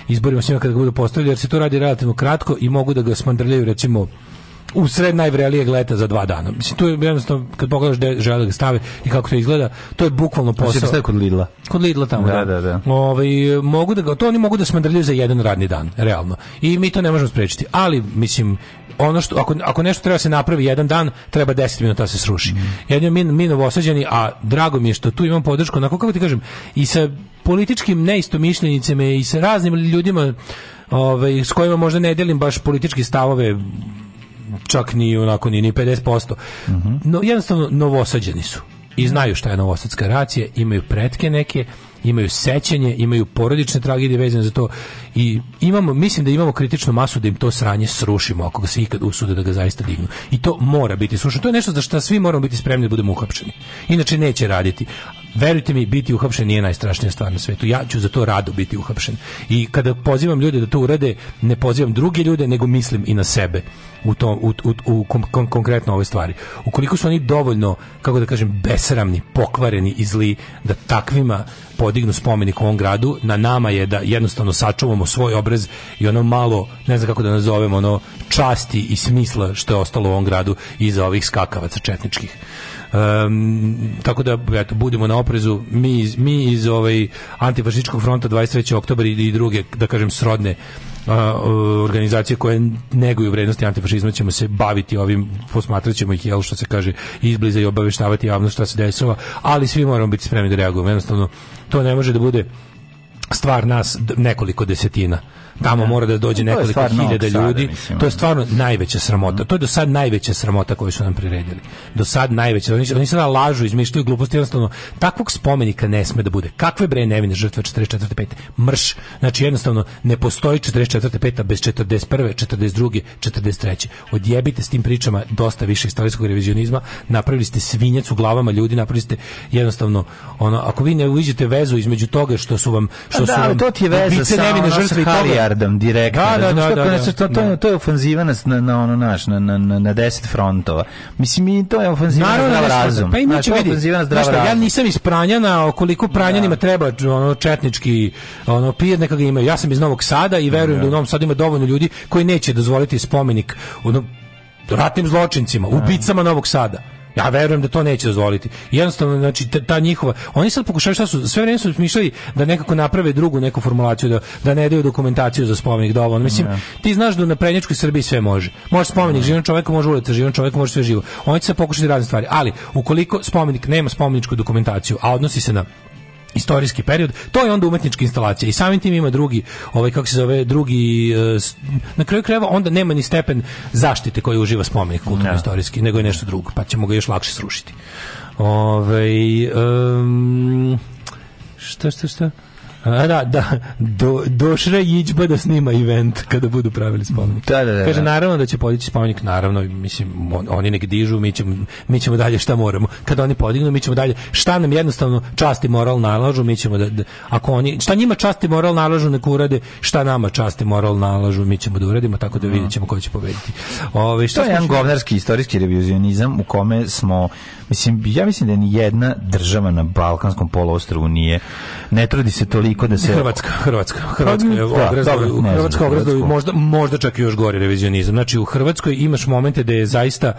Speaker 16: izborimo s njima kada ga budu postavili, jer se to radi relativno kratko i mogu da ga smandrljaju recimo u sred najvrelijeg leta za dva dana. Mislim, tu je jednostavno, kad pogledaš gde žele da stave i kako to izgleda, to je bukvalno pa posao. Znači, kod
Speaker 18: Lidla.
Speaker 16: Kod Lidla tamo, da. da, da. da. Ove, ovaj, mogu da ga, to oni mogu da smandrljaju za jedan radni dan, realno. I mi to ne možemo sprečiti. Ali, mislim, ono što, ako, ako nešto treba da se napravi jedan dan, treba 10 minuta da se sruši. Mm. Jedno mi, mi novosađeni, a drago mi je što tu imam podršku, onako kako ti kažem, i sa političkim neistomišljenicima i sa raznim ljudima ovaj, s kojima možda ne delim baš političke stavove čak ni onako ni, ni 50%. Mhm. No, jednostavno, novosađeni su i znaju šta je novosadska racija, imaju pretke neke, imaju sećanje, imaju porodične tragedije vezane za to i imamo, mislim da imamo kritičnu masu da im to sranje srušimo ako ga se ikad usude da ga zaista dignu. I to mora biti srušeno. To je nešto za što svi moramo biti spremni da budemo uhapšeni. Inače neće raditi verujte mi, biti uhapšen nije najstrašnija stvar na svetu. Ja ću za to rado biti uhapšen. I kada pozivam ljude da to urade, ne pozivam druge ljude, nego mislim i na sebe u, to, u, u, u kom, kom, konkretno ove stvari. Ukoliko su oni dovoljno, kako da kažem, besramni, pokvareni i zli, da takvima podignu spomenik u ovom gradu, na nama je da jednostavno sačuvamo svoj obraz i ono malo, ne znam kako da nazovemo, ono časti i smisla što je ostalo u ovom gradu iza ovih skakavaca četničkih. Um, tako da eto budemo na oprezu mi iz, mi iz ovaj antifašističkog fronta 23. oktobar i i druge da kažem srodne a, organizacije koje neguju vrednosti antifašizma ćemo se baviti ovim, posmatrat ćemo ih, jel, što se kaže, izbliza i obaveštavati javnost šta se desova, ali svi moramo biti spremni da reagujemo. Jednostavno, to ne može da bude stvar nas nekoliko desetina tamo da. mora da dođe nekoliko hiljada ljudi. Sada, to je stvarno najveća sramota. To je do sad najveća sramota koju su nam priredili. Do sad najveća. Oni, oni sada lažu, izmišljaju gluposti. Jednostavno, takvog spomenika ne sme da bude. Kakve bre nevine žrtve 44. 5. Mrš. Znači, jednostavno, ne postoji 44. 5. bez 41. 42. 43. Odjebite s tim pričama dosta više istorijskog revizionizma. Napravili ste svinjac u glavama ljudi, napravili ste jednostavno ono, ako vi ne uviđete vezu između toga što su vam što
Speaker 18: da, su vam to ti je veza sa nevine žrtve i toga bombardom direktno. Da, da, da, da, da to, da. to, to je ofanziva na, na ono naš, na, na, na, 10 frontova. Mislim, i to je ofanziva na zdrav razum.
Speaker 16: Pa
Speaker 18: ima
Speaker 16: će vidi, ja nisam iz Pranjana, koliko Pranjanima da. treba ono, četnički ono, pir, neka ga imaju. Ja sam iz Novog Sada i verujem da u Novom Sadu ima dovoljno ljudi koji neće dozvoliti spomenik ono, ratnim zločincima, ubicama Novog Sada. Ja verujem da to neće dozvoliti. Jednostavno znači ta njihova, oni sad pokušavaju šta su sve vreme su smišljali da nekako naprave drugu neku formulaciju da da ne daju dokumentaciju za spomenik da Mislim, ne. Da. ti znaš da na prednječkoj Srbiji sve može. Može spomenik da. živom čovjek može ulica živom čovjek može sve živo. Oni će se pokušati razne stvari, ali ukoliko spomenik nema spomeničku dokumentaciju, a odnosi se na istorijski period, to je onda umetnička instalacija i samim tim ima drugi, ovaj kako se zove, drugi e, na kraju krajeva onda nema ni stepen zaštite koji uživa spomenik kulturno da. istorijski, nego je nešto drugo, pa ćemo ga još lakše srušiti. Ovaj um, šta šta šta? A, da, da, do, došra iđba da snima event kada budu pravili spomenik.
Speaker 18: Da, da, da.
Speaker 16: Kaže, da. naravno da će podići spomenik, naravno, mislim, on, oni nek dižu, mi ćemo, mi ćemo dalje šta moramo. Kada oni podignu, mi ćemo dalje, šta nam jednostavno čast i moral nalažu, mi ćemo da, da ako oni, šta njima čast i moral nalažu, nek urade, šta nama čast i moral nalažu, mi ćemo da uradimo, tako da mhm. vidjet ćemo ko će pobediti.
Speaker 18: Ove, šta to je jedan što... govnarski istorijski revizionizam u kome smo, mislim, ja mislim da ni jedna država na Balkanskom poluostrvu nije, ne trudi se toliko toliko da se...
Speaker 16: Hrvatska, Hrvatska, pa, Hrvatska je da, obrazdao, Hrvatska obrazdao možda, možda čak i još gori revizionizam. Znači, u Hrvatskoj imaš momente da je zaista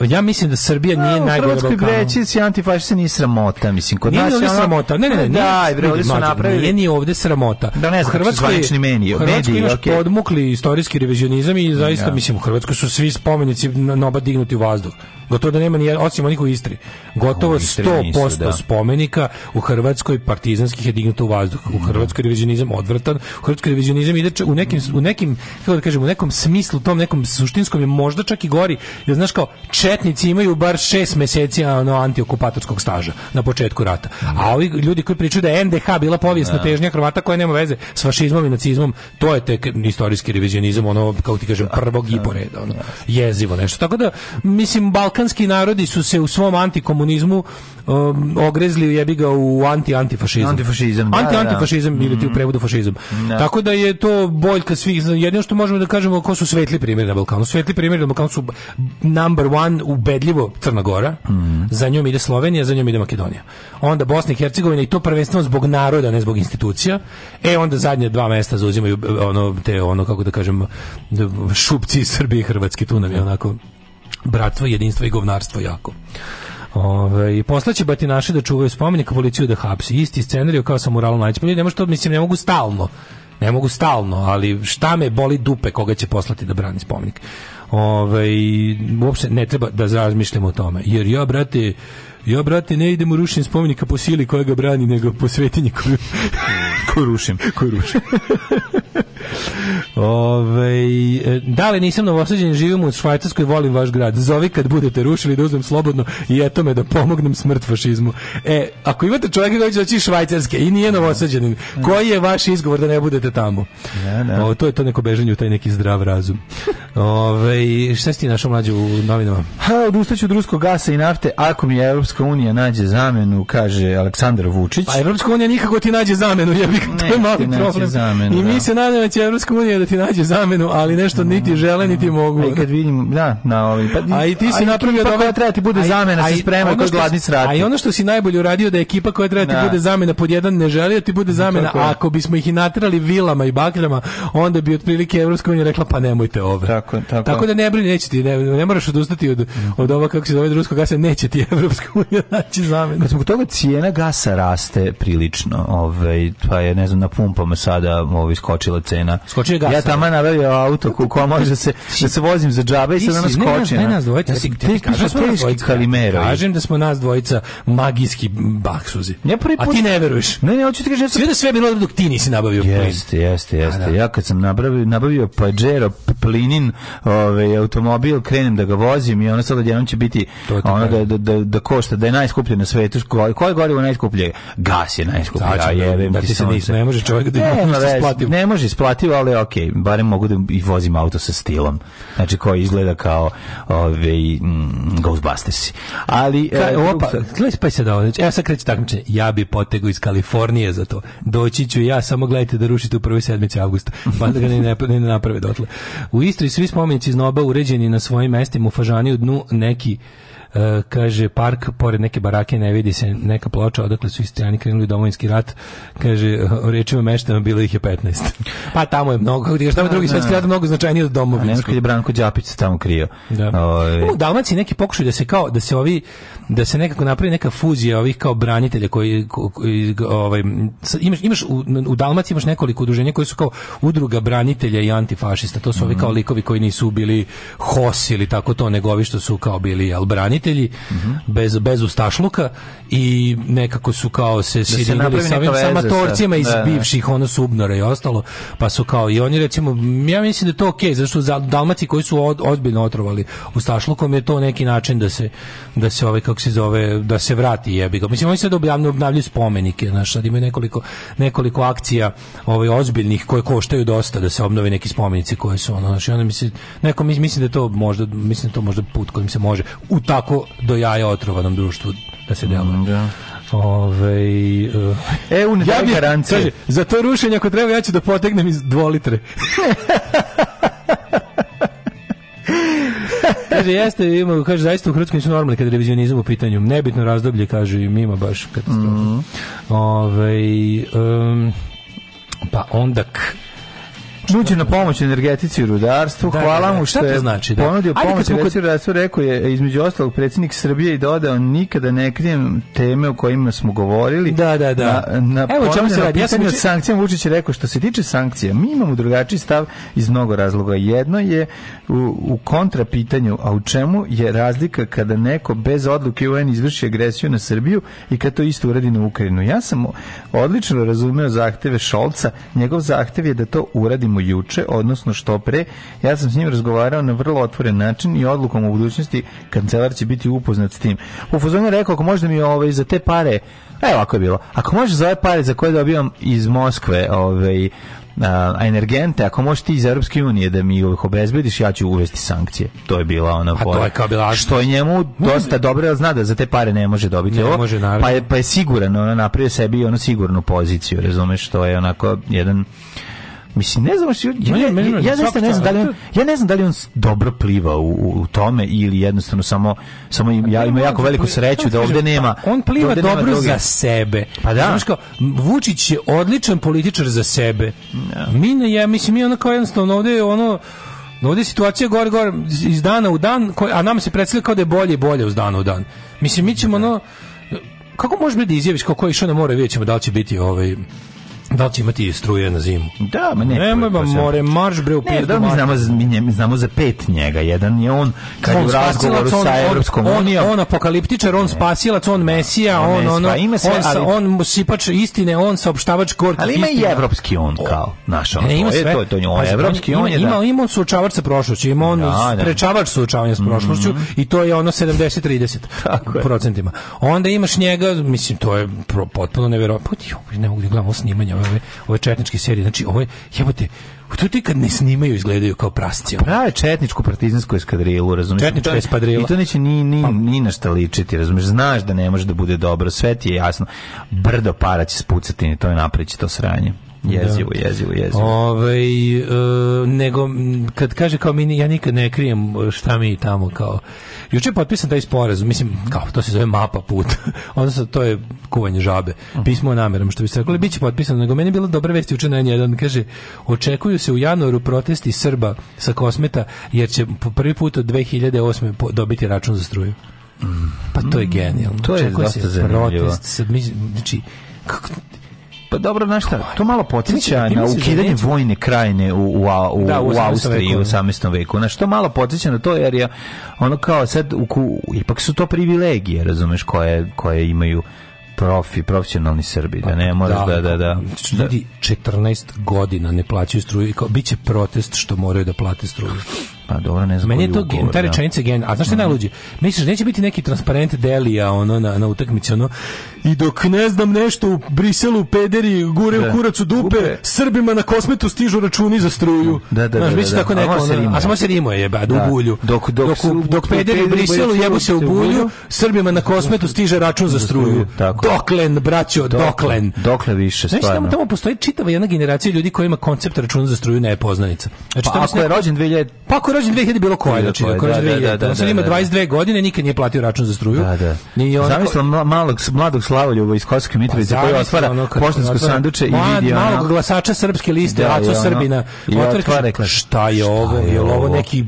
Speaker 16: Pa ja mislim da Srbija
Speaker 18: nije no,
Speaker 16: najgore Balkana. Pa, u Hrvatskoj reći
Speaker 18: si antifašista nije sramota, mislim.
Speaker 16: Kod nije nas sramota. Ne, ne, ne.
Speaker 18: Pa daj,
Speaker 16: bre, ovdje su napravili. Nije ni ovdje sramota.
Speaker 18: Da ne znam, Hrvatskoj,
Speaker 16: zvanični meni. U Hrvatskoj imaš okay. podmukli istorijski revizionizam i zaista, ja. Da. mislim, u Hrvatskoj su svi spomenici noba dignuti u vazduh. Gotovo da nema ni osim onih u Istri. Gotovo 100% da. spomenika u Hrvatskoj partizanskih je dignuto u vazduh. U Hrvatskoj revizionizam odvrtan. U Hrvatskoj revizionizam ide u nekim, u nekim, kako da kažem, u nekom smislu, tom nekom suštinskom je možda čak i gori. Ja znaš kao, če četnici imaju bar šest meseci ono, antiokupatorskog staža na početku rata. A ovi ljudi koji pričaju da je NDH bila povijesna da. težnja Hrvata koja nema veze s fašizmom i nacizmom, to je tek istorijski revizionizam, ono, kao ti kažem, prvog da. iporeda, ono, da. jezivo nešto. Tako da, mislim, balkanski narodi su se u svom antikomunizmu um, ogrezli, jebi ga, u anti-antifašizam. Antifašizam, da, Anti-antifašizam da, da.
Speaker 18: ili
Speaker 16: ti u mhm. prevodu fašizam. Da. Tako da je to boljka svih, jedino što možemo da kažemo ko su svetli primjeri na Balkanu. Svetli primjeri na Balkanu su number one ubedljivo Crna Gora, mm. za njom ide Slovenija, za njom ide Makedonija. Onda Bosna i Hercegovina i to prvenstveno zbog naroda, ne zbog institucija. E onda zadnje dva mesta zauzimaju e, ono te ono kako da kažem šupci Srbije i Hrvatske, tu nam je onako bratstvo, jedinstvo i govnarstvo jako. Ove, I poslaće batinaše da čuvaju spomenik, policiju da hapsi. Isti scenarij kao sa muralom Najčpolju. nema što, mislim, ne mogu stalno ne mogu stalno, ali šta me boli dupe koga će poslati da brani spomenik ovaj, uopšte ne treba da razmišljamo o tome. Jer ja, brate, Ja, brate, ne idemo rušim rušenje spomenika po sili koja ga brani, nego po svetinji koju, koju rušim. Koju rušim. Ove, e, da li nisam novosađen, živim u Švajcarskoj, volim vaš grad. Zovi kad budete rušili da uzmem slobodno i eto me da pomognem smrt fašizmu. E, ako imate čovjeka koji će doći Švajcarske i nije novosađen, koji je vaš izgovor da ne budete tamo? Ne, ne. O, to je to neko bežanje u taj neki zdrav razum. Ove, šta si ti našao mlađe u novinama? Ha,
Speaker 17: odustaću od ruskog gasa i nafte ako mi je Evropska Evropska unija nađe zamenu, kaže Aleksandar Vučić.
Speaker 16: Pa Evropska unija nikako ti nađe zamenu, jebi bih to
Speaker 18: je
Speaker 16: mali problem.
Speaker 18: Zamenu,
Speaker 16: I mi
Speaker 18: da.
Speaker 16: se nadamo da će Evropska unija da ti nađe zamenu, ali nešto niti žele niti mogu.
Speaker 18: Aj kad vidim, da, na ovaj.
Speaker 16: Pa, a i ti si napravio pa da koja treba ti bude zamena, da se sprema kod gladni srati. A i ono što si najbolje uradio da je ekipa koja treba ti da. bude zamena pod jedan ne želi da ti bude pa zamena, a ako bismo ih i natrali vilama i bakljama, onda bi otprilike Evropska unija rekla pa nemojte ove.
Speaker 18: Tako, tako.
Speaker 16: tako da ne brini, neće ti, ne, ne moraš odustati od, mhm. od ova kako se zove drusko gasa, neće ti Evropska
Speaker 18: struja naći zamenu. Kad smo toga cijena gasa raste prilično, ovaj, pa je, ne znam, na pumpama sada ovaj, skočila cena.
Speaker 16: Skočio gas.
Speaker 18: Ja tamo nabavio auto ko koja može se, da se vozim za džabe i sad nam
Speaker 16: skoči.
Speaker 18: Ne, ne,
Speaker 16: nas dvojica. Ja si, te, kažem, smo nas dvojica. Kalimero. Kažem da smo nas dvojica magijski baksuzi.
Speaker 18: Ja prvi
Speaker 16: put... A ti ne veruješ.
Speaker 18: Ne, ne, hoću
Speaker 16: ti kažem. Sve da sve bilo dok ti nisi nabavio plin. Jeste,
Speaker 18: jeste, jeste. Da. Ja kad sam nabavio, nabavio Pajero plinin ovaj, automobil, krenem da ga vozim i ona sad odjednom će biti ono da, da, da, da košta košta, da je najskuplje na svetu, koje gorivo najskuplje? Gas je
Speaker 16: najskuplje. Da, ja, jebem, da, da ti se nisam, ne može čovjek da ima ne, isplativo.
Speaker 18: Ne može isplativo, ali ok, barem mogu da i vozim auto sa stilom. Znači koji izgleda kao ove, mm, Ghostbusters. Ali, e,
Speaker 16: Ka, e, opa, gledaj, pa se da ovo, znači, evo sad kreće takmiče, ja bi potegu iz Kalifornije za to. Doći ću ja, samo gledajte da rušite u prvoj sedmici avgusta, pa da ga ne, ne, ne naprave dotle. U Istri svi spomenici iz Noba uređeni na svojim mestima u Fažani u dnu neki Eh, kaže park pored neke barake ne vidi se neka ploča odakle su istrijani krenuli domovinski rat kaže o rečima meštana bilo ih je 15 pa tamo je mnogo kako ti je drugi da, svetski da. rat mnogo značajniji od
Speaker 18: domovinskog kad je Branko Đapić se tamo krio da.
Speaker 16: Ove... Ovaj. u Dalmaciji neki pokušaj da se kao da se ovi da se nekako napravi neka fuzija ovih kao branitelja koji, koji ovaj imaš imaš u, u Dalmaciji imaš nekoliko udruženja koji su kao udruga branitelja i antifašista to su mm ovi mhm. kao likovi koji nisu bili hos ili tako to nego ovi što su kao bili al branitelji roditelji uh -huh. bez bez ustašluka i nekako su kao se da sirinili sa ovim samatorcima iz da, da, bivših ono subnora i ostalo, pa su kao i oni recimo ja mislim da je to okej, zašto za Dalmaci koji su od, ozbiljno otrovali ustašlukom je to neki način da se da se ovaj kako se zove da se vrati jebi ga. Mislim oni se objavno obnavljaju spomenike, znači sad imaju nekoliko nekoliko akcija ovaj ozbiljnih koje koštaju dosta da se obnove neki spomenici koji su ono znači onda mislim neko mislim da to možda mislim da to možda put kojim se može u tako tako do jaja otrovanom društvu da se deluje. Mm, da.
Speaker 18: Ove, uh, e, u ja bi, garancije. Kaže,
Speaker 16: za to rušenje ako treba ja ću da potegnem iz dvolitre. kaže, jeste, ima, kaže, zaista u Hrvatskoj su normalni kad je revizionizam u pitanju. Nebitno razdoblje, kaže, ima baš katastrofa. Mm. Ove, um, pa onda... K,
Speaker 18: Nuđe na pomoć energetici i rudarstvu. Da, da, Hvala da, da. mu što je znači, da. ponudio Ajde, pomoć energetici i rudarstvu. Rekao je, između ostalog, predsjednik Srbije i dodao, nikada ne krijem teme o kojima smo govorili.
Speaker 16: Da, da, da. Na,
Speaker 18: na Evo čemu se radi. Ja sam od sankcija Vučić je rekao, što se tiče sankcija, mi imamo drugačiji stav iz mnogo razloga. Jedno je u, u kontrapitanju, a u čemu je razlika kada neko bez odluke UN izvrši agresiju na Srbiju i kada to isto uradi na Ukrajinu. Ja sam odlično razumeo zahteve Šolca. Njegov zahtev je da to uradimo juče, odnosno što pre. Ja sam s njim razgovarao na vrlo otvoren način i odlukom u budućnosti kancelar će biti upoznat s tim. U je rekao, ako možda mi ovaj, za te pare, evo ovako je bilo, ako može za ove pare za koje dobijam iz Moskve, ovaj, a, energente, ako možeš ti iz Europske unije da mi ih obezbediš, ja ću uvesti sankcije. To je bila ona fora. to je
Speaker 16: kao bila...
Speaker 18: Što je njemu dosta dobro, ali zna da za te pare ne može dobiti ne ovo, može, naravno. pa je, pa je siguran, ono napravio sebi ono sigurnu poziciju, razumeš, to je onako jedan Mislim, ne znam, ja, ja, ja, ja zaista ne znam da on, ja ne znam da li on dobro pliva u, u tome ili jednostavno samo, samo im, ja, ima jako veliku sreću da ovdje nema...
Speaker 16: Pa, on pliva da dobro za sebe. Pa da. Znaš kao, Vučić je odličan političar za sebe. Da. Mi ne, ja mislim, mi ono kao jednostavno ovdje je ono... Ovdje je situacija gore, gore, iz dana u dan, a nam se predstavlja kao da je bolje i bolje uz dana u dan. Mislim, mi ćemo da. ono... Kako možeš da izjaviš kako je išao na more, vidjet ćemo da li će biti ovaj Da li će imati struje na zimu?
Speaker 18: Da,
Speaker 16: ma ne.
Speaker 18: Nema
Speaker 16: ba more, marš bre u
Speaker 18: Ne, da mi znamo, mi, nje, mi znamo za pet njega. Jedan je on, kad on je u razgovoru on, sa Evropskom
Speaker 16: on,
Speaker 18: unijom. On, on
Speaker 16: apokaliptičar, on spasilac, on mesija, on, on, on, pa ima sve, on, sa, ali, on sipač istine, on saopštavač gorkih
Speaker 18: Ali ima i evropski on kao, naš on.
Speaker 16: Ne, ima sve. To, to,
Speaker 18: to, on,
Speaker 16: evropski
Speaker 18: on, je,
Speaker 16: da. Ima, ima on suočavač sa prošlošću, ima on da, da. sprečavač suočavanja s prošlošću mhm. i to je ono 70-30 procentima. Onda imaš njega, mislim, to je potpuno neverovatno. Pa, ne mogu da gledamo snimanje ove, ove četničke serije. Znači, ovo je, jebote, to ti kad ne snimaju izgledaju kao prasci.
Speaker 18: Prave četničku partizansku eskadrilu, razumiješ?
Speaker 16: Četnička eskadrila. I
Speaker 18: to neće ni, ni, pa. ni na šta ličiti, razumiješ? Znaš da ne može da bude dobro, sve ti je jasno. Brdo para će spucati, to je napreći to sranje. Da. Jezivo, jezivo,
Speaker 16: jezivo. Ove, ovaj, e, nego, kad kaže kao mi, ja nikad ne krijem e, šta mi tamo kao... Juče je potpisan taj sporazum, mislim, kao, to se zove mapa puta. Odnosno, to je kuvanje žabe. Mhm. Pismo o namerom, što bi se rekli, bit će potpisano. Nego, meni je bila dobra vest juče na jedan, kaže, očekuju se u januaru protesti Srba sa kosmeta, jer će po prvi put od 2008. dobiti račun za struju. Mhm. Pa to je genijalno. To
Speaker 18: je Očekuje dosta se zanimljivo. Protest, znači, kako, Pa dobro, znaš šta, to malo podsjeća na da ukidanje vojne krajine u, u, u, da, u, u Austriji u 18. veku. Znaš, to malo podsjeća na to, jer je ono kao sad, u, ipak su to privilegije, razumeš, koje, koje imaju profi, profesionalni Srbi, da ne moraš da, da, da. da.
Speaker 16: da. Ljudi 14 godina ne plaćaju struju i kao, bit će protest što moraju da plate struju.
Speaker 18: Pa dobro, ne
Speaker 16: znam. Meni je to ugovor, gen, ta da. rečenica gen. A znaš šta je mhm. Misliš neće biti neki transparent delija ono na na utakmici ono i dok ne znam nešto u Briselu pederi gure da. u kuracu dupe, Upe. Srbima na kosmetu stižu računi za struju.
Speaker 18: Da, da, da znaš, da, da, da, tako
Speaker 16: neko, a samo se rimo je ba, da. u da. bulju. Dok dok, dok, dok, dok pederi u Briselu jebu se u bulju, Srbima na kosmetu stiže račun za struju. Tako. Doklen, braćo, doklen.
Speaker 18: Dokle više,
Speaker 16: stvarno. Znači, tamo, tamo postoji čitava jedna generacija ljudi koja ima koncept računa za struju nepoznanica. Znači, pa, pa, ako je rođen
Speaker 18: 2000... Pa
Speaker 16: ako rođen 2000 bilo koje, znači da da da, znači da, da, da, da, da, on sad ima 22 godine, nikad nije platio račun za struju. Da,
Speaker 18: da. I on zamislio malog mladog Slavoljuba iz Kosovske Mitrovice pa koji otvara poštansko sanduče i vidi
Speaker 16: ona malog glasača srpske liste, Aco Srbina.
Speaker 18: Otvara šta je ovo? Je ovo neki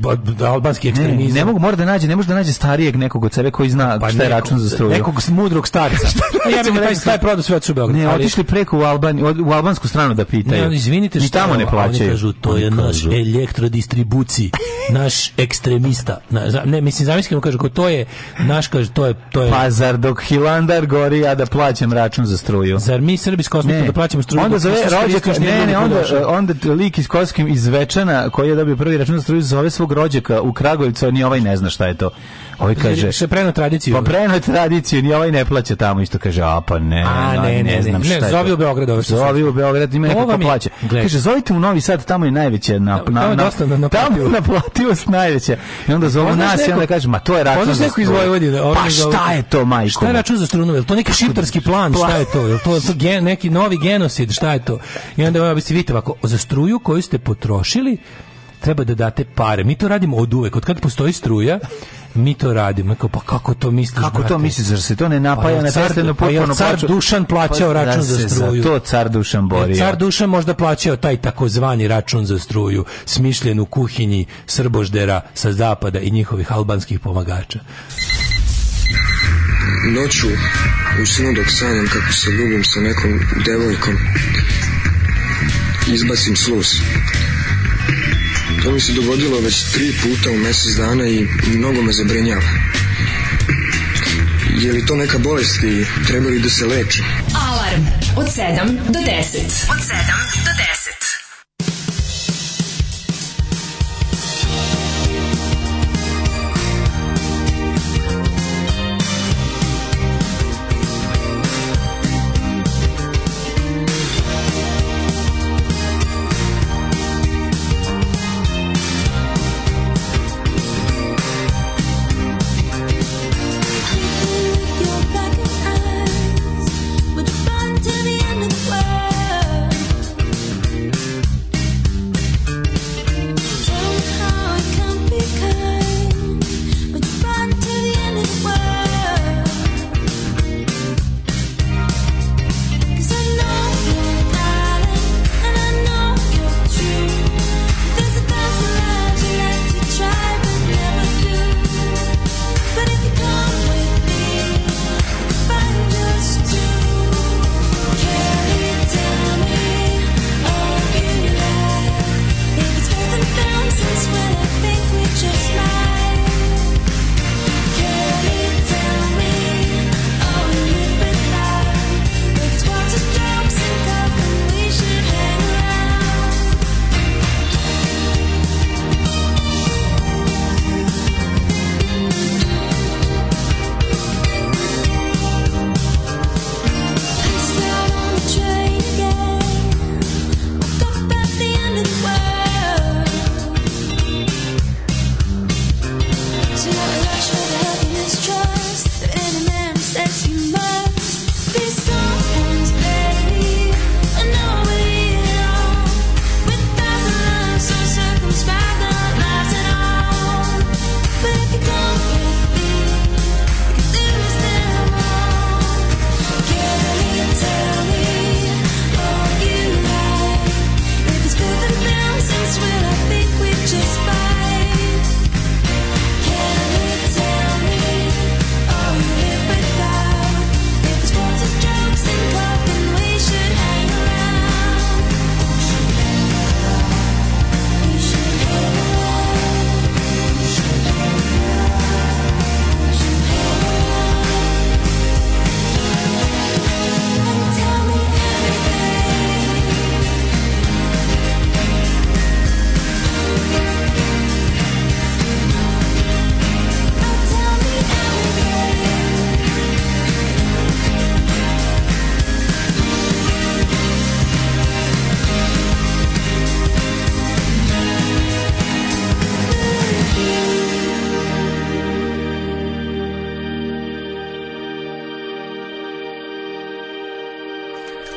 Speaker 18: albanski ekstremizam?
Speaker 16: Ne mogu, mora da nađe, ne može da nađe starijeg nekog od sebe koji zna pa šta je račun za struju.
Speaker 18: Nekog mudrog starca.
Speaker 16: Ja bih taj taj prodao sve u Beograd.
Speaker 18: Ne, otišli preko u Albaniju, u albansku stranu da pitaju. Ne, izvinite što tamo ne
Speaker 16: plaćaju. Kažu to je naš elektrodistribuciji naš ekstremista. Na, ne, mislim, zamislim, kaže, ko to je, naš, kaže, to je... To je...
Speaker 18: Pa zar dok Hilandar gori, ja da plaćam račun za struju?
Speaker 16: Zar mi Srbi iz Kosmeta da plaćamo struju?
Speaker 18: Onda zove rođaka, ne, ne, ne, onda, onda lik iz Koskim iz Večana, koji je dobio prvi račun za struju, zove svog rođaka u Kragovicu, ni ovaj ne zna šta je to.
Speaker 16: Ovaj kaže se preno tradiciju.
Speaker 18: Pa da. preno tradiciju, ni ovaj ne plaća tamo isto kaže, a pa ne, a, ne, ne, ne, znam šta. Ne,
Speaker 16: zovi u Beograd, ove
Speaker 18: što. Zovi u Beograd, ima neko plaća. Kaže zovite u Novi Sad, tamo je najveće na na tamo je dosta na tamo naplativost najveća. I onda zove nas i onda kaže, ma to je račun. Poznaš neko iz Vojvodine,
Speaker 16: Pa šta je to, majko? Šta je račun za strunu? Jel to neki šiptarski plan, šta je to? Jel to to neki novi genocid, šta je to? I onda ovaj se vidite ovako, za struju koju ste potrošili, treba da date pare. Mi to radimo od uvek, od kad postoji struja, mi to radimo. Kao, pa kako to misliš?
Speaker 18: Kako brate? to misliš? Zar se to ne pa napaja pa, na prstenu pa, potpuno car plaćao? Dušan
Speaker 16: plaćao pa, račun za struju. Za to car
Speaker 18: Dušan borio. E, car
Speaker 16: Dušan možda plaćao taj takozvani račun za struju, smišljen u kuhinji Srboždera sa zapada i njihovih albanskih pomagača.
Speaker 20: Noću, u snu dok sanjam kako se ljubim sa nekom devojkom, izbacim sluz To mi se dogodilo već tri puta u mesec dana i mnogo me zabrinjava. Je li to neka bolest i treba li da se leči?
Speaker 21: Alarm od 7 do 10. Od 7 do 10.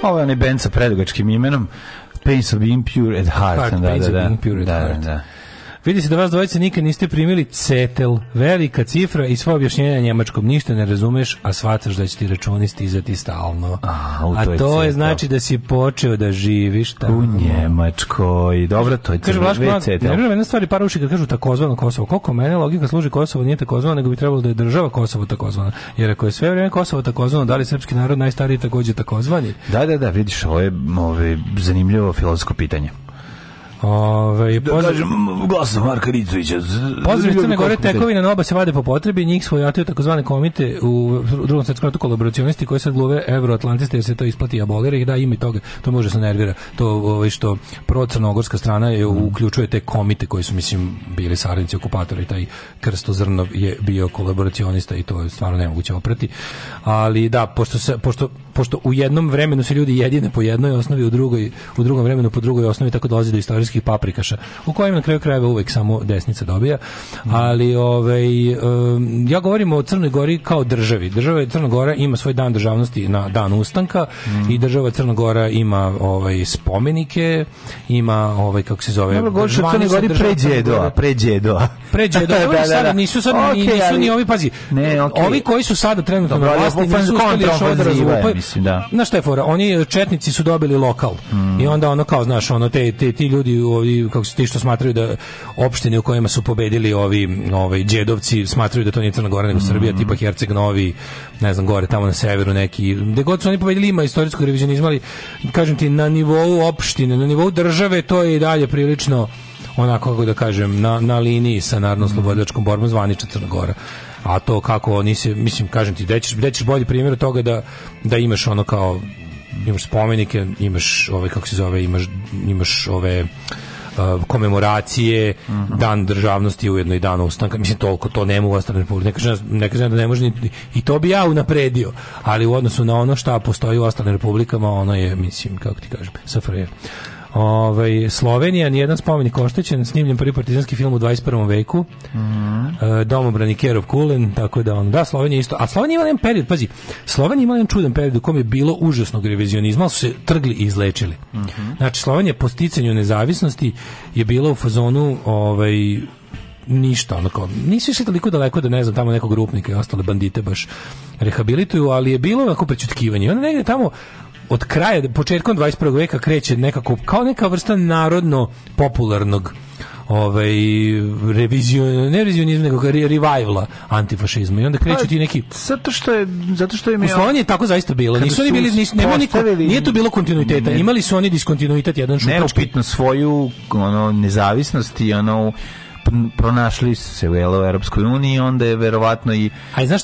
Speaker 18: Ovo je onaj band sa predugačkim imenom. Pains of Impure at Heart. heart da, pains
Speaker 16: da, da. of Impure at
Speaker 18: da, Heart. Da, da.
Speaker 16: Vidi se da
Speaker 18: vas
Speaker 16: dvojice nikad niste primili cetel, velika cifra i sva objašnjenja njemačkom. Ništa ne razumeš, a shvataš da će ti računi stizati stalno. A, u to, a to je, je da. znači da si počeo da živiš
Speaker 18: tamo. U Njemačkoj. Dobro, to je Kaže,
Speaker 16: Vlaško, cetel. ne vjerujem, jedna stvar je par uši kad kažu takozvano Kosovo. Koliko mene logika služi Kosovo nije takozvano, nego bi trebalo da je država Kosovo takozvana. Jer ako je sve vrijeme Kosovo takozvano, da li srpski narod najstariji takođe takozvani?
Speaker 18: Da, da, da, vidiš, ovo je, ovo zanimljivo filozofsko pitanje.
Speaker 16: Ove, ovaj,
Speaker 18: da pozdrav... Da kažem, glasom Marka Ricovića.
Speaker 16: Pozdrav iz Crne Gore, tekovina na oba se vade po potrebi, njih svojataju takozvane komite u drugom svetskom ratu kolaboracionisti koji sad gluve euroatlantiste jer se to isplati abolira ih da ima i toga, to može da se nervira. To ovaj, što pro-crnogorska strana je, mhm. uključuje te komite koji su, mislim, bili saradnici okupatora i taj Krsto Zrnov je bio kolaboracionista i to je stvarno nemoguće oprati. Ali da, pošto, se, pošto, pošto u jednom vremenu se ljudi jedine po jednoj osnovi, u, drugoj, u drugom vremenu po drugoj osnovi, tako dolazi do istorijske jugoslovenskih paprikaša, u kojima na kraju krajeva uvek samo desnica dobija. Ali ovaj, ja govorim o Crnoj Gori kao državi. Država Crna Gora ima svoj dan državnosti na dan ustanka mm. i država Crna Gora ima ovaj spomenike, ima ovaj kako se zove.
Speaker 18: Dobro, govoriš o Crnoj Gori pređe do, pređe do.
Speaker 16: Pređe do. da, da, sada, da. nisu sad okay, nisu ali, ni ovi pazi. Ne, okay. Ovi koji su sada trenutno Dobro, na vlasti nisu uspeli još ovo da razlupaju. da. Znaš šta je fora? Oni četnici su dobili lokal. Mm. I onda ono kao, znaš, ono, te, te, ti ljudi ovi kako se ti što smatraju da opštine u kojima su pobedili ovi ovaj đedovci smatraju da to nije Crna Gora nego Srbija, mm -hmm. tipa Herceg Novi, ne znam, gore tamo na severu neki. Gde god su oni pobedili ima istorijskog revizionizma, ali kažem ti na nivou opštine, na nivou države to je i dalje prilično onako kako da kažem na, na liniji sa narodno-slobodačkom mhm. borbom zvanična Crna Gora a to kako oni se mislim kažem ti da ćeš, da ćeš bolji primjer toga da da imaš ono kao imaš spomenike, imaš ove kako se zove, imaš imaš ove uh, komemoracije, uh mhm. -huh. dan državnosti ujedno i dan ustanka. Mislim, toliko to nema u Ostalne republike. Ne kažem, da- ne kažem da ne može ni, i to bi ja unapredio, ali u odnosu na ono šta postoji u ostalim republikama, ono je, mislim, kako ti kažem, SFRJ. Ovaj Slovenija ni jedan spomenik oštećen, snimljen prvi partizanski film u 21. veku. Mm -hmm. e, Kerov Kulen, tako da on da Slovenija isto. A Slovenija imala jedan period, pazi, Slovenija imala jedan čudan period u kom je bilo užasnog revizionizma, su se trgli i izlečili. Mm -hmm. Znači Slovenija po sticanju nezavisnosti je bila u fazonu ovaj ništa, onako, kao, nisu išli toliko daleko da ne znam, tamo nekog grupnika i ostale bandite baš rehabilituju, ali je bilo onako prećutkivanje. Onda negdje tamo od kraja, početkom 21. veka kreće nekako, kao neka vrsta narodno popularnog ovaj revizion ne revizionizam nego revivala antifašizma i onda kreću pa, ti neki
Speaker 18: zato što je zato što je
Speaker 16: mi Sloveniji tako zaista bilo nisu oni bili nisu, nema niko, nije tu bilo kontinuiteta
Speaker 18: ne,
Speaker 16: imali su oni diskontinuitet jedan šupački
Speaker 18: neupitno svoju ono nezavisnost i ono pronašli su se u Europskoj uniji, onda je verovatno i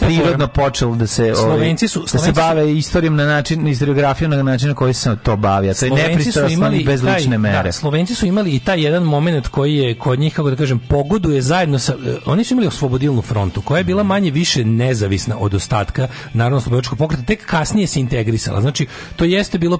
Speaker 18: prirodno počelo da, ovaj, da se Slovenci su, da se bave istorijom na način istoriografijom na način na koji se to bavi, a to je nepristrasno i bez lične da, mere.
Speaker 16: Da, Slovenci su imali i taj jedan moment koji je kod njih kako da kažem pogoduje zajedno sa eh, oni su imali oslobodilnu frontu koja je bila manje više nezavisna od ostatka narodno oslobodilačkog pokreta, tek kasnije se integrisala. Znači to jeste bilo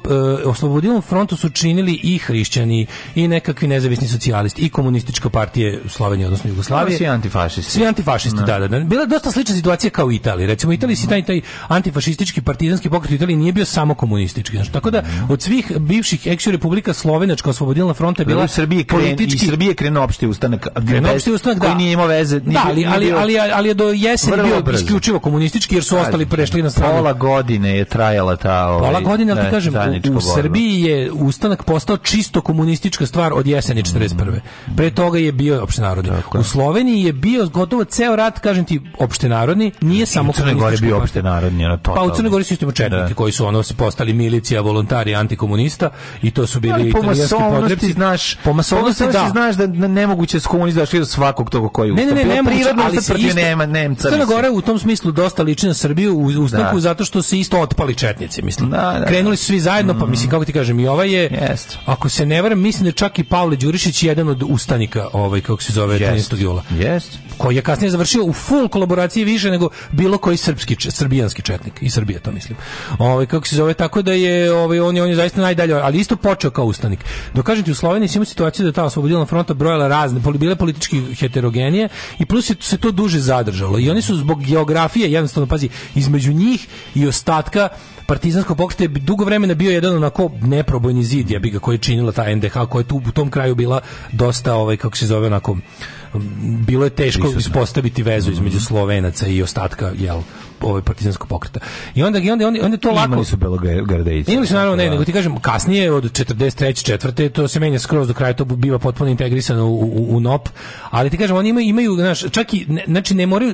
Speaker 16: e, frontu su činili i hrišćani i nekakvi nezavisni socijalisti i komunistička partije Slovenije uništavanje, odnosno Jugoslavije.
Speaker 18: Svi antifašisti.
Speaker 16: Svi antifašisti, no. Da. Da, da, da. Bila je dosta slična situacija kao u Italiji. Recimo, u Italiji si taj, taj antifašistički partizanski pokret u Italiji nije bio samo komunistički. Znači, tako da, od svih bivših eks republika Slovenačka oslobodilna fronta je bila... U Srbiji kren, I
Speaker 18: Srbije krenuo opšti ustanak.
Speaker 16: Krenuo opšti ustanak, da.
Speaker 18: Koji nije imao veze.
Speaker 16: Nije, da, ali, ali, ali, ali je do jeseni bio brzo. isključivo komunistički, jer su ostali prešli na stranu.
Speaker 18: Pola godine je trajala ta...
Speaker 16: Ovaj, pola godine, ali ti da, kažem, u, u Srbiji je ustanak postao čisto komunistička stvar od jeseni 41. Pre toga je bio opštinarod narodi. Tako. U Sloveniji je bio gotovo ceo rat, kažem ti, opštenarodni, nije samo Crne
Speaker 18: Gore bio opštenarodni, ono
Speaker 16: Pa u Crnoj Gori su isto da. četnici koji su ono se postali milicija, volontari, antikomunista i to su bili Ali
Speaker 18: po masovnosti znaš, po masovnosti da.
Speaker 16: znaš da nemoguće s komunizaš do svakog toga koji
Speaker 18: ustav. Ne, ne, ne,
Speaker 16: prirodno ali da se isto, nema Nemca. Crna Gora u tom smislu dosta liči na Srbiju u ustanku da. zato što se isto otpali četnici, mislim. Da, da, Krenuli su svi zajedno, pa mislim kako ti kažem, i ova je Ako se ne varam, mislim da čak i Pavle Đurišić jedan od ustanika, ovaj kako se
Speaker 18: zove Jove 13. jula.
Speaker 16: Jest. Koji je kasnije završio u full kolaboraciji više nego bilo koji srpski srbijanski četnik i Srbija to mislim. Ovaj kako se zove tako da je ovaj on je on je zaista najdalje, ali isto počeo kao ustanik. Dok kažete u Sloveniji ima situacija da ta oslobodilna fronta brojala razne, bile politički heterogenije i plus je se to duže zadržalo i oni su zbog geografije jednostavno pazi između njih i ostatka partizanskog pokreta dugo vremena bio jedan onako neprobojni zid ja bi ga koji činila ta NDH koja je tu u tom kraju bila dosta ovaj kako se zove onako bilo je teško Prisutno. ispostaviti vezu između mhm. Slovenaca i ostatka jel ovaj partizanskog pokreta. I onda i onda onda, onda to lako
Speaker 18: imali su belogardejci.
Speaker 16: Imali su naravno ne, da. nego ti kažem kasnije od 43. četvrte to se menja skroz do kraja, to biva potpuno integrisano u, u, u NOP, ali ti kažem oni imaju imaju znaš, čak i ne, znači ne moraju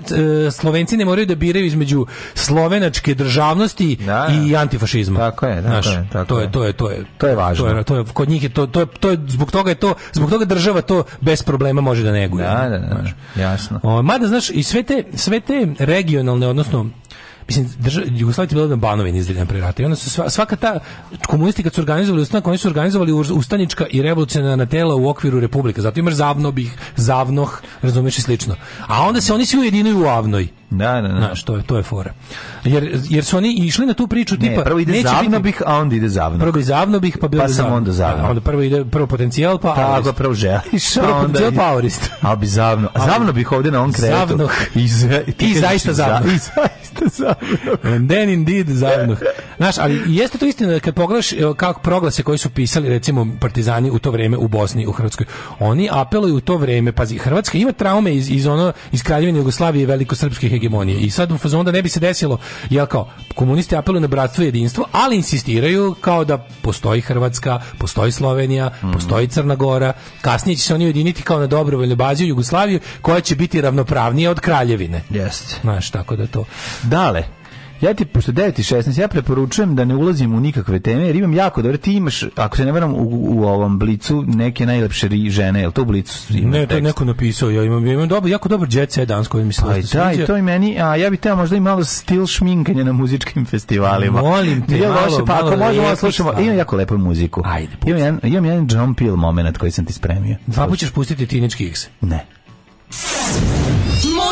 Speaker 16: e, Slovenci ne moraju da biraju između slovenačke državnosti da, i antifašizma.
Speaker 18: Tako je,
Speaker 16: tako
Speaker 18: znaš, je, tako
Speaker 16: to
Speaker 18: je,
Speaker 16: to je, to je,
Speaker 18: to je
Speaker 16: važno. To je, to je kod njih je to, to
Speaker 18: je,
Speaker 16: to je, zbog toga je to, zbog toga država to bez problema može da neguje.
Speaker 18: Da,
Speaker 16: da,
Speaker 18: da, znaš.
Speaker 16: Da. jasno. O, ovaj, mada znaš i sve te sve te regionalne odnosno mislim drža, Jugoslavija bila na banovini izdeljena pre rata i onda su sva, svaka ta komunisti kad su organizovali ustanak oni su organizovali ustanička i revolucionarna tela u okviru republike zato imaš bih zavnoh razumeš i slično a onda se oni svi ujedinuju u avnoj
Speaker 18: Da, da, da.
Speaker 16: Znaš, to je, to je fora. Jer, jer su oni išli na tu priču ne, tipa...
Speaker 18: prvo ide zavno biti, bih, a onda ide zavno.
Speaker 16: Prvo bi zavno bih, pa bilo
Speaker 18: Pa sam zavno. onda zavno.
Speaker 16: Onda prvo ide prvo potencijal, pa Tako,
Speaker 18: pa
Speaker 16: aurist. prvo želiš, prvo onda... Potencijal,
Speaker 18: pa aurist. A bi zavno. A zavno bih ovde na on kretu. Zavno.
Speaker 16: I, za, ti, zaista zavno.
Speaker 18: I zaista zavno.
Speaker 16: And then indeed zavno. Znaš, ali jeste to istina kad pogledaš kako proglase koji su pisali, recimo, partizani u to vrijeme u Bosni, u Hrvatskoj. Oni apeluju u to vrijeme, pazi, Hrvatska ima traume iz, iz ono, iz Kraljevine Jugoslavije i velikosrpskih hegemonije. I sad u fazonu da ne bi se desilo, jel kao, komunisti apeluju na bratstvo i jedinstvo, ali insistiraju kao da postoji Hrvatska, postoji Slovenija, mm. postoji Crna Gora, kasnije će se oni ujediniti kao na dobrovoljnoj bazi u Jugoslaviju, koja će biti ravnopravnija od kraljevine.
Speaker 18: Jeste.
Speaker 16: Znaš, tako da to. Dale,
Speaker 18: Ja ti, pošto 9 16, ja preporučujem da ne ulazimo u nikakve teme, jer imam jako dobro. Ti imaš, ako se ne varam, u, u ovom blicu neke najlepše ri žene, jel to u blicu?
Speaker 16: ne, to je neko napisao, ja imam, imam dobro jako dobar jet
Speaker 18: je
Speaker 16: dansko koji mi se pa
Speaker 18: Aj, to i meni, a ja bih teo možda i malo stil šminkanje na muzičkim festivalima.
Speaker 16: Molim te,
Speaker 18: Nije malo, loše, pa ako možemo da slušamo, imam jako lepu muziku. Ajde, pusti. Imam jedan, imam jedan John moment koji sam ti spremio.
Speaker 16: Dva pustiti Teenage Kicks?
Speaker 18: Ne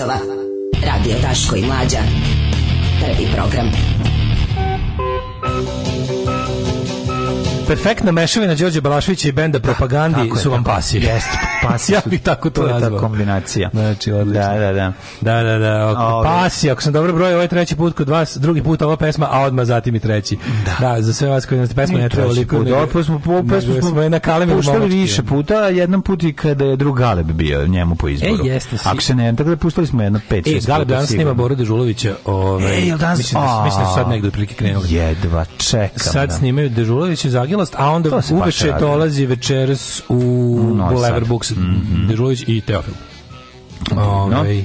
Speaker 18: that. Kompletna mešavina Đorđe Balaševića i benda da, propagandi su vam pasi. Jest, pasir. ja bih tako to, to nazvao. To je ta kombinacija. Znači, da, odlično. Da, da, da. Da, da, da. Ok. Pasir, ako sam dobro brojio, ovaj treći put kod vas, drugi put ova pesma, a odmah zatim i treći. Da, da za sve vas koji nas pesma ne treba liko. Da, pesmu smo pesmu smo na kalemi puštali više puta, jednom put i kada je drug Galeb bio njemu po izboru. E, jeste si. Ako se ne, tako da pustili smo jedno 5 6. E, Galeb danas snima Bora Dežulovića, ovaj. E, jel danas mislim da mislim da sad negde otprilike krenuli. Jedva čekam. Sad snimaju Dežulović i Zagilast, a onda uveče dolazi večeras u Boulevard Books mm -hmm. Dežulović i Teofil. Ove, ovaj, no.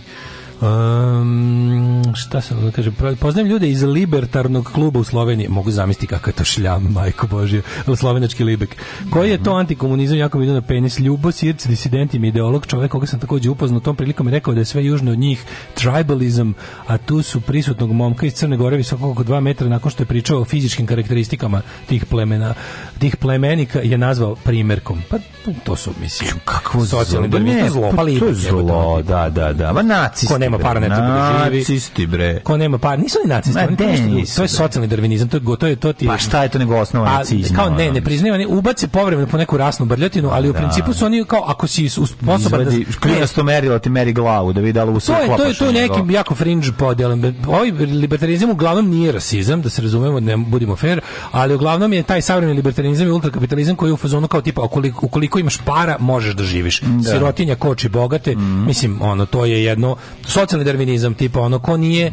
Speaker 21: Um, šta sam, da kaže, Poznam ljude iz libertarnog kluba u Sloveniji, mogu zamisliti kakav to šljam, majko Božje, slovenački libek. Koji je to antikomunizam, jako mi ide na penis, Ljubo Sirc, disident i ideolog, čovjek koga sam takođe upoznao, tom prilikom je rekao da je sve južno od njih tribalizam, a tu su prisutnog momka iz Crne Gore visoko oko 2 metra nakon što je pričao o fizičkim karakteristikama tih plemena, tih plemenika je nazvao primerkom. Pa to su, mislim, kakvo socijalni zlo, da, pa ne, zlo, pa, to je zlo, da, da, da, ma nacisti, nema par ne treba da živi. Nacisti bre. Ko nema par, nisu ni nacisti, oni nisu, to je socijalni darvinizam, to je to, je, to ti. Pa šta je to nego osnova nacizma? Kao ne, ne priznaju, oni ubace povremeno po neku rasnu brljotinu, ali u da. principu su oni kao ako si sposoban da klinasto merilo ti meri glavu da vidi u sve To je to je to neki da. jako fringe podel. Ovaj libertarizam uglavnom nije rasizam, da se razumemo, ne budimo fair, ali uglavnom je taj savremeni libertarizam i ultrakapitalizam koji je u fazonu kao tipa ukoliko, ukoliko imaš para možeš da živiš. Da. Sirotinja koči bogate, mm -hmm. mislim ono to je jedno socijalni darvinizam, tipa ono, ko nije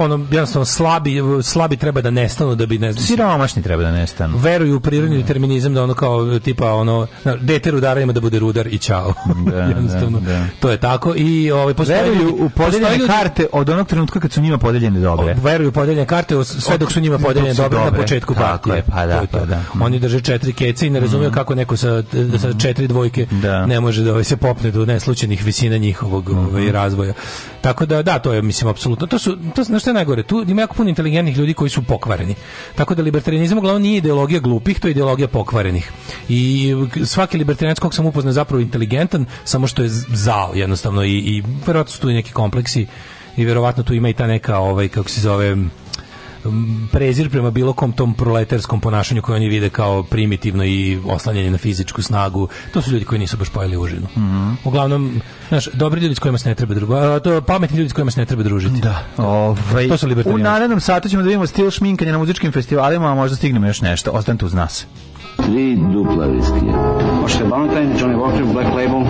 Speaker 21: ono jednostavno slabi slabi treba da nestanu da bi ne znam siromašni treba da nestanu veruju u prirodni da. determinizam da ono kao tipa ono dete rudara ima da bude rudar i čao da, da, jednostavno da, da. to je tako i ovaj veruju u podeljene ljudi, karte od onog trenutka kad su njima podeljene dobre veruju u podeljene karte sve dok su njima podeljene dobre, dobre, na početku tako partije je, pa da, to pa da. oni drže četiri kece i ne razumiju mm. kako neko sa, sa mm. četiri dvojke da. ne može da ovaj, se popne do neslučajnih visina njihovog mm-hmm. ovaj, razvoja tako da da to je mislim apsolutno to su to znaš što je najgore, tu ima jako puno inteligentnih ljudi koji su pokvareni. Tako da libertarianizam uglavnom nije ideologija glupih, to je ideologija pokvarenih. I svaki libertarianac kog sam upoznao zapravo inteligentan, samo što je zao jednostavno i, i verovatno su tu neki kompleksi i verovatno tu ima i ta neka, ovaj, kako se zove, prezir prema bilo kom tom proletarskom ponašanju koje oni vide kao primitivno i oslanjanje na fizičku snagu. To su ljudi koji nisu baš pojeli užinu. Mm -hmm. Uglavnom, znaš, dobri ljudi s kojima se ne treba družiti, pametni ljudi s kojima se ne treba družiti. Da. Ovaj, to su U narednom satu ćemo da vidimo stil šminkanja na muzičkim festivalima, a možda stignemo još nešto. Ostanite uz nas. Tri dupla viskija. Možete Valentine, Johnny Walker, Black Label,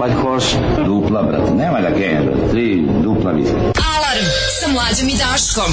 Speaker 21: White Horse. Dupla, brate. Nema da genera. Tri dupla viskija. Alarm sa mlađom i Daškom.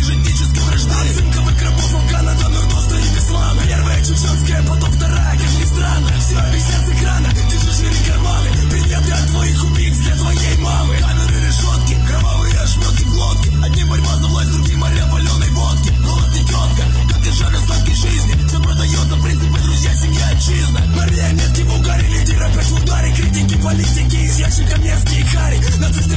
Speaker 22: Ежетнически враждали Цинковых гробов вулкана до мертвого старик ислам Первая чеченская, потом вторая, как ни странно Все объяснят с экрана, ты же шире карманы Билеты от твоих убийц для твоей мамы Камеры, решетки, кровавые ошметки в лодке Одни борьба за власть, другие моря паленой водки Голод не тетка, как и жар остатки жизни Все продается, принципы, друзья, семья, отчизна Марионетки в угаре, лидер опять в ударе Критики, политики, из ящика Невский и Хари Нацисты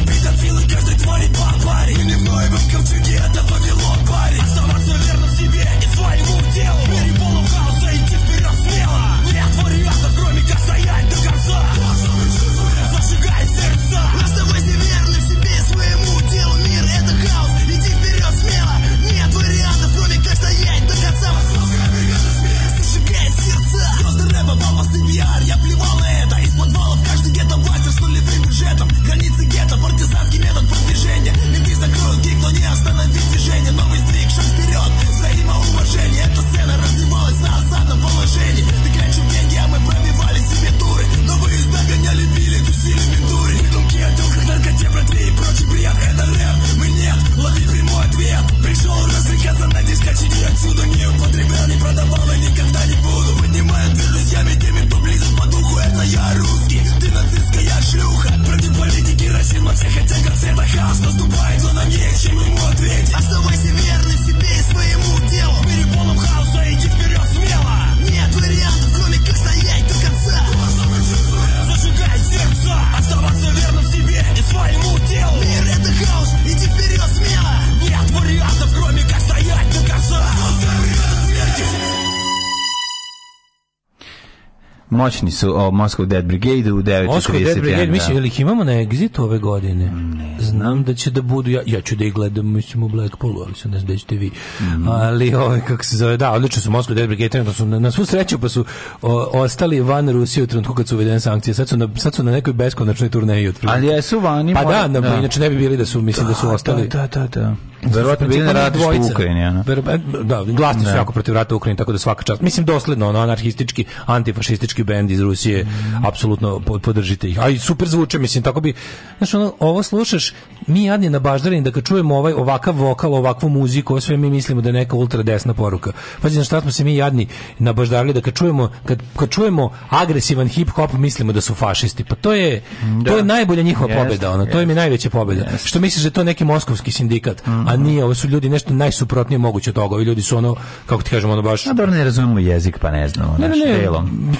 Speaker 23: moćni su o Moscow Dead Brigade u 9.31.
Speaker 24: Moscow Dead Brigade, mislim, ili ih imamo na Exit ove godine. Ne. Znam da će da budu, ja, ja ću da ih gledam, mislim, u Blackpoolu, ali se ne znam da ćete vi. Mm. Ali, ove, ovaj, kako se zove, da, odlično su Moscow Dead Brigade, trenutno su na, na svu sreću, pa su o, ostali van Rusije u trenutku kad su uvedene sankcije. Sad su na, sad su na nekoj beskonačnoj turneji. Otprilike.
Speaker 23: Ali jesu vani.
Speaker 24: Pa da, da, inače ne bi bili da su, mislim da, da su ostali.
Speaker 23: Da, da, da.
Speaker 24: da. Verovatno bili na
Speaker 23: radištu u Ukrajini,
Speaker 24: e, Da, glasni su jako protiv rata u Ukrajini, tako da svaka čast. Mislim, dosledno, ono, anarhistički, antifašistički bend iz Rusije, mm. apsolutno podržite ih. A i super zvuče, mislim, tako bi... Znaš, ono, ovo slušaš, mi jadni na baždareni, da kad čujemo ovaj, ovakav vokal, ovakvu muziku, ovo sve mi mislimo da je neka ultra desna poruka. Pazi, na šta smo se mi jadni na baždarili, da kad čujemo, kad, kad čujemo agresivan hip-hop, mislimo da su fašisti. Pa to je, da. to je najbolja njihova yes, pobjeda, ono, yes. to je mi najveća pobjeda. Yes. Što misliš da je to neki moskovski sindikat, mm a nije, ovo su ljudi nešto najsuprotnije moguće od toga. Ovi ljudi su ono, kako ti kažemo, ono baš...
Speaker 23: A dobro, ne razumemo jezik, pa ne znamo,
Speaker 24: ne, ne, ne,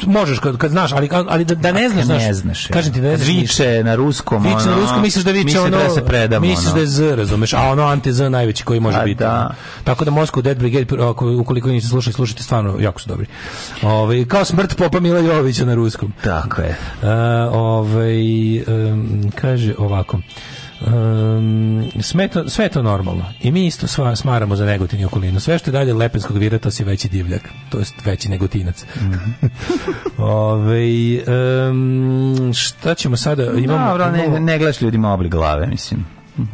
Speaker 24: Možeš, kad, kad znaš, ali, ali da, da ne pa znaš, znaš, ne znaš, kažem ti, da ne znaš,
Speaker 23: viče na ruskom,
Speaker 24: viče na ruskom, misliš da viče ono, da se predamo, misliš da je Z, razumeš, a ono anti Z najveći koji može pa biti. da. Tako da Moscow Dead Brigade, ako, ukoliko niste slušali, slušajte stvarno, jako su dobri. Ove, ovaj, kao smrt Popa Mila Jovića na ruskom.
Speaker 23: Tako je.
Speaker 24: E, ove, ovaj, kaže ovako. Um, sve, to, sve to normalno. I mi isto sva, smaramo za Negotin i okolinu. Sve što je dalje Lepenskog vira, to si veći divljak. To je veći negotinac. Mm -hmm. Ove, ovaj, um, šta ćemo sada?
Speaker 23: Imamo, da, imamo... ne, ne glaš ljudima oblik glave, mislim.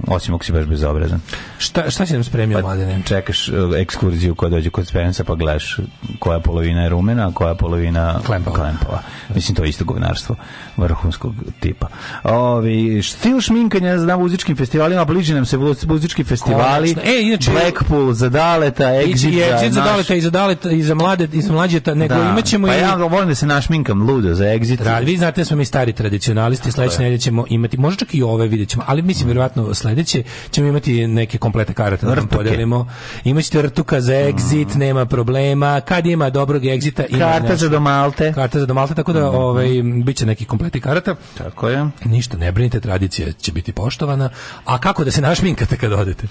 Speaker 23: Osim ako si baš bezobrazan.
Speaker 24: Šta, šta si nam spremio, pa, mladine?
Speaker 23: Čekaš e, ekskurziju koja dođe kod Spensa, pa gledaš koja polovina je rumena, a koja polovina klempova. klempava. Mislim, to je isto govnarstvo vrhunskog tipa. Ovi, stil šminkanja na muzičkim festivalima, bliži nam se muzički festivali, e, inače, Blackpool, Zadaleta, Exit, i, Exit
Speaker 24: za Daleta, i za Daleta, i za mlade, i za mlađeta, nego da. imaćemo
Speaker 23: pa i... ja volim da se našminkam ludo za Exit.
Speaker 24: Da, vi znate da smo mi stari tradicionalisti, sledeće nedelje ćemo imati, možda čak i ove vidjet ćemo, ali mislim, verovatno, sledeće ćemo imati neke komplete karate da vam podelimo. Imaćete rtuka za exit, mm. nema problema. Kad ima dobrog exita ima
Speaker 23: karta nešto. za do Malte.
Speaker 24: Karta za do Malte, tako da mm. ovaj biće neki kompleti karata.
Speaker 23: Tako je.
Speaker 24: Ništa ne brinite, tradicija će biti poštovana. A kako da se našminkate kad odete?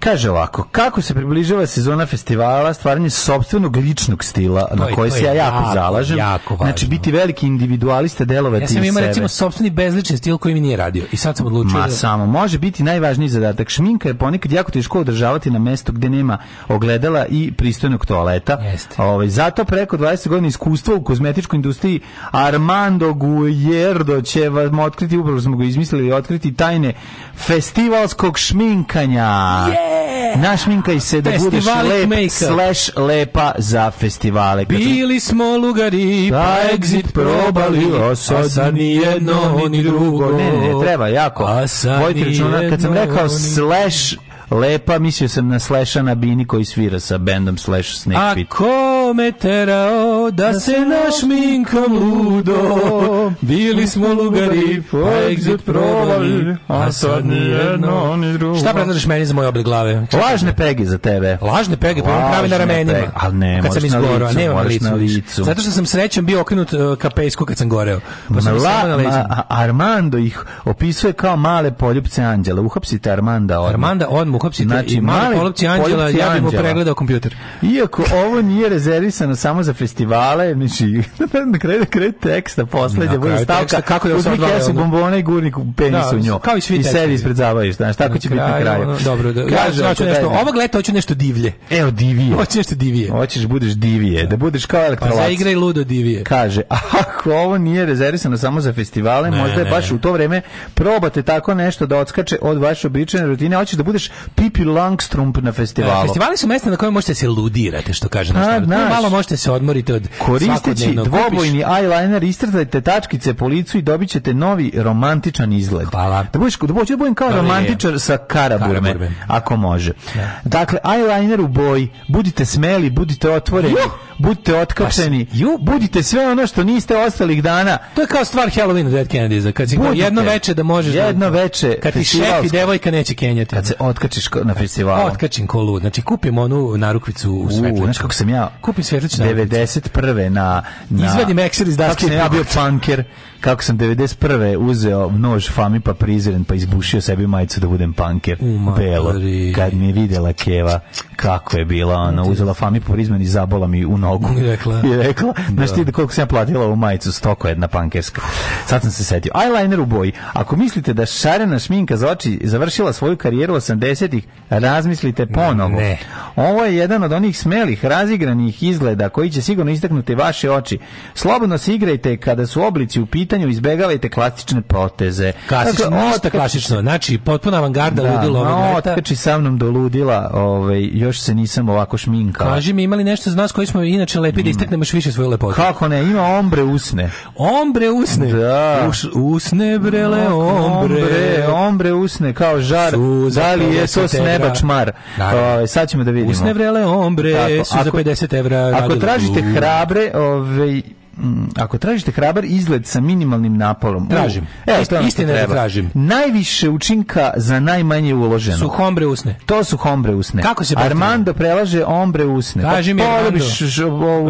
Speaker 23: Kaže ovako, kako se približava sezona festivala, stvaranje sobstvenog ličnog stila to na je, koji se ja jako, jako zalažem. Jako znači biti veliki individualista, delovati
Speaker 24: Ja sam imao recimo sobstveni bezlični stil koji mi nije radio i sad sam odlučio. Ma
Speaker 23: da... samo može biti najvažniji zadatak. Šminka je ponekad jako teško održavati na mestu gde nema ogledala i pristojnog toaleta. Jeste. Ovaj zato preko 20 godina iskustva u kozmetičkoj industriji Armando Guerdo će vam otkriti upravo smo ga izmislili otkriti tajne festivalskog šminkanja. Yeah! Našminkaj se da budeš lep slash lepa za festivale. Bili smo lugari, pa da, exit probali, a sad ni jedno ni drugo. Ne, ne, ne, treba jako. A sad računa, kad sam rekao slash lepa, mislio sam na slasha na bini koji svira sa bendom slash snake pit. Ako Ko me terao da, da, se našminkam minkom ludo Bili smo lugari po pa pa exit probali A sad ni jedno ni drugo
Speaker 24: Šta predlažeš meni za moje oblik glave?
Speaker 23: Lažne pegi za tebe
Speaker 24: Lažne pegi, pa pravi na ramenima peg. Ali ne, kad sam izgorao, a nemam licu, na licu Zato što sam srećan bio okrenut e, ka pesku kad sam goreo pa sam
Speaker 23: La, ma, Armando ih opisuje kao male poljupce anđela Uhapsite Armanda odmah
Speaker 24: Armanda odmah uhapsite znači, i male poljupce anđela Ja bih mu pregledao kompjuter
Speaker 23: Iako ovo nije rezerv rezervisano samo za festivale, znači na kraju na kraju teksta poslednja bude stavka teksta, kako da uzmi kesu bombona i gurni penis da, u njo. Kao i svi I sedi ispred zabaviš, znaš, tako će biti na kraju. Ono,
Speaker 24: dobro, da, Kaže, ja hoću nešto, ovog leta hoću nešto divlje.
Speaker 23: Evo
Speaker 24: divije. Hoćeš nešto divije.
Speaker 23: Hoćeš da budeš divije, da, da budeš kao pa elektrolac. Pa
Speaker 24: zaigraj ludo divije.
Speaker 23: Kaže, ako ovo nije rezervisano samo za festivale, ne, možda je baš u to vreme probate tako nešto da odskače od vaše običajne rutine, hoćeš da budeš Pipi Langstrump na e, festivalu.
Speaker 24: Festivali su mesta na kojima možete da se ludirati,
Speaker 23: što kaže naš pa, narod malo možete se odmoriti od koristeći dvobojni eyeliner istrtajte tačkice po licu i dobićete novi romantičan izgled. Hvala. Da budeš da budeš budem kao romantičar sa karaburme, karaburme, ako može. Ja. Da. Dakle eyeliner u boji, budite smeli, budite otvoreni, Juh! budite otkačeni, pa ju, budite sve ono što niste ostalih dana.
Speaker 24: To je kao stvar Halloweena Dead Kennedys, kad si budite, jedno veče da možeš
Speaker 23: da jedno
Speaker 24: da,
Speaker 23: veče
Speaker 24: kad ti šef i devojka neće kenjati.
Speaker 23: Kad se otkačiš na festivalu.
Speaker 24: Otkačim ko lud. Znači kupim onu narukvicu
Speaker 23: u svetlu. znači kako sam ja?
Speaker 24: Kupim Svetlić
Speaker 23: 91. na, na...
Speaker 24: Izvadim ekser iz daske,
Speaker 23: ja bio punker kako sam 91. uzeo nož Fami pa prizren pa izbušio sebi majicu da budem panker. Belo. Kad mi je videla Keva kako je bila, ona uzela Fami pa prizmen i zabola mi u nogu. I rekla. I rekla, znači ti koliko sam ja platila ovu majicu, stoko jedna pankerska. Sad sam se setio. Eyeliner u boji. Ako mislite da šarena šminka za oči završila svoju karijeru 80-ih, razmislite ponovo. Ne. Ovo je jedan od onih smelih, razigranih izgleda koji će sigurno istaknuti vaše oči. Slobodno se igrajte kada su oblici u pitanju pitanju izbegavajte klasične poteze.
Speaker 24: Klasično, dakle, otka, klasično. Znači, potpuna avangarda da, ludilo
Speaker 23: no, otkači sa mnom do ludila, ovaj, još se nisam ovako šminkao.
Speaker 24: Kaži mi, imali nešto za nas koji smo inače lepi da mm. da isteknemo još više svoje lepote?
Speaker 23: Kako ne, ima ombre usne.
Speaker 24: Ombre usne?
Speaker 23: Da.
Speaker 24: Uš, usne brele, ombre. ombre.
Speaker 23: Ombre usne, kao žar. Suza,
Speaker 24: da li je to s neba čmar? O, ovaj, sad ćemo da vidimo. Usne brele, ombre, Tako, su za 50 evra.
Speaker 23: Ako tražite hrabre, ovaj, Mm, ako tražite hrabar izgled sa minimalnim naporom.
Speaker 24: Tražim.
Speaker 23: e, Ist, istina da tražim. Najviše učinka za najmanje uloženo. Su
Speaker 24: hombre usne.
Speaker 23: To su hombre usne.
Speaker 24: Kako se
Speaker 23: Armando prelaže ombre usne.
Speaker 24: Pa Kaži mi
Speaker 23: Armando.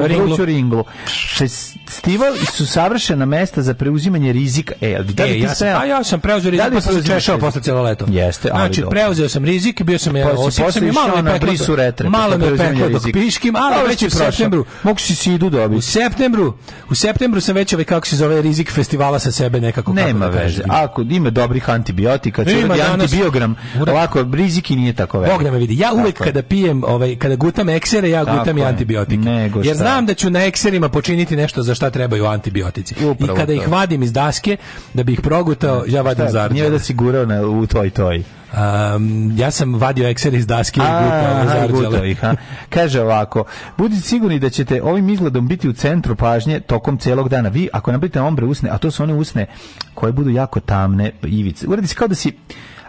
Speaker 23: Ringlu. ringlu. Festival su savršena mesta za preuzimanje rizika. E, da e, li e,
Speaker 24: ja sam, a pa ja sam preuzeo da
Speaker 23: rizik, pa sam češao posle cijelo leto.
Speaker 24: Jeste, ali Znači, dobro. preuzeo sam rizik, bio sam je
Speaker 23: osim
Speaker 24: malo
Speaker 23: na brisu retre
Speaker 24: peklo. Malo pa me peklo dok piškim, ali već u septembru.
Speaker 23: Mogu si sidu dobiti. Da
Speaker 24: u septembru U septembru sam već ovaj kako se zove rizik festivala sa sebe nekako
Speaker 23: Nema kako
Speaker 24: da veze.
Speaker 23: Ako ima dobrih antibiotika, čovjek antibiogram, ura... ovako rizik i nije tako
Speaker 24: velik. Bog da me vidi. Ja uvek tako. kada pijem, ovaj kada gutam eksere, ja gutam i antibiotike. Nego Jer znam da ću na ekserima počiniti nešto za šta trebaju antibiotici. Upravo I kada to. ih vadim iz daske da bi ih progutao, ja vadim zar.
Speaker 23: Nije da si gurao na u toj toj.
Speaker 24: Um, ja sam vadio ekser iz daske
Speaker 23: i gutao Kaže ovako, budite sigurni da ćete ovim izgledom biti u centru pažnje tokom celog dana. Vi, ako nabavite ombre usne, a to su one usne koje budu jako tamne, ivice, uradi se kao da si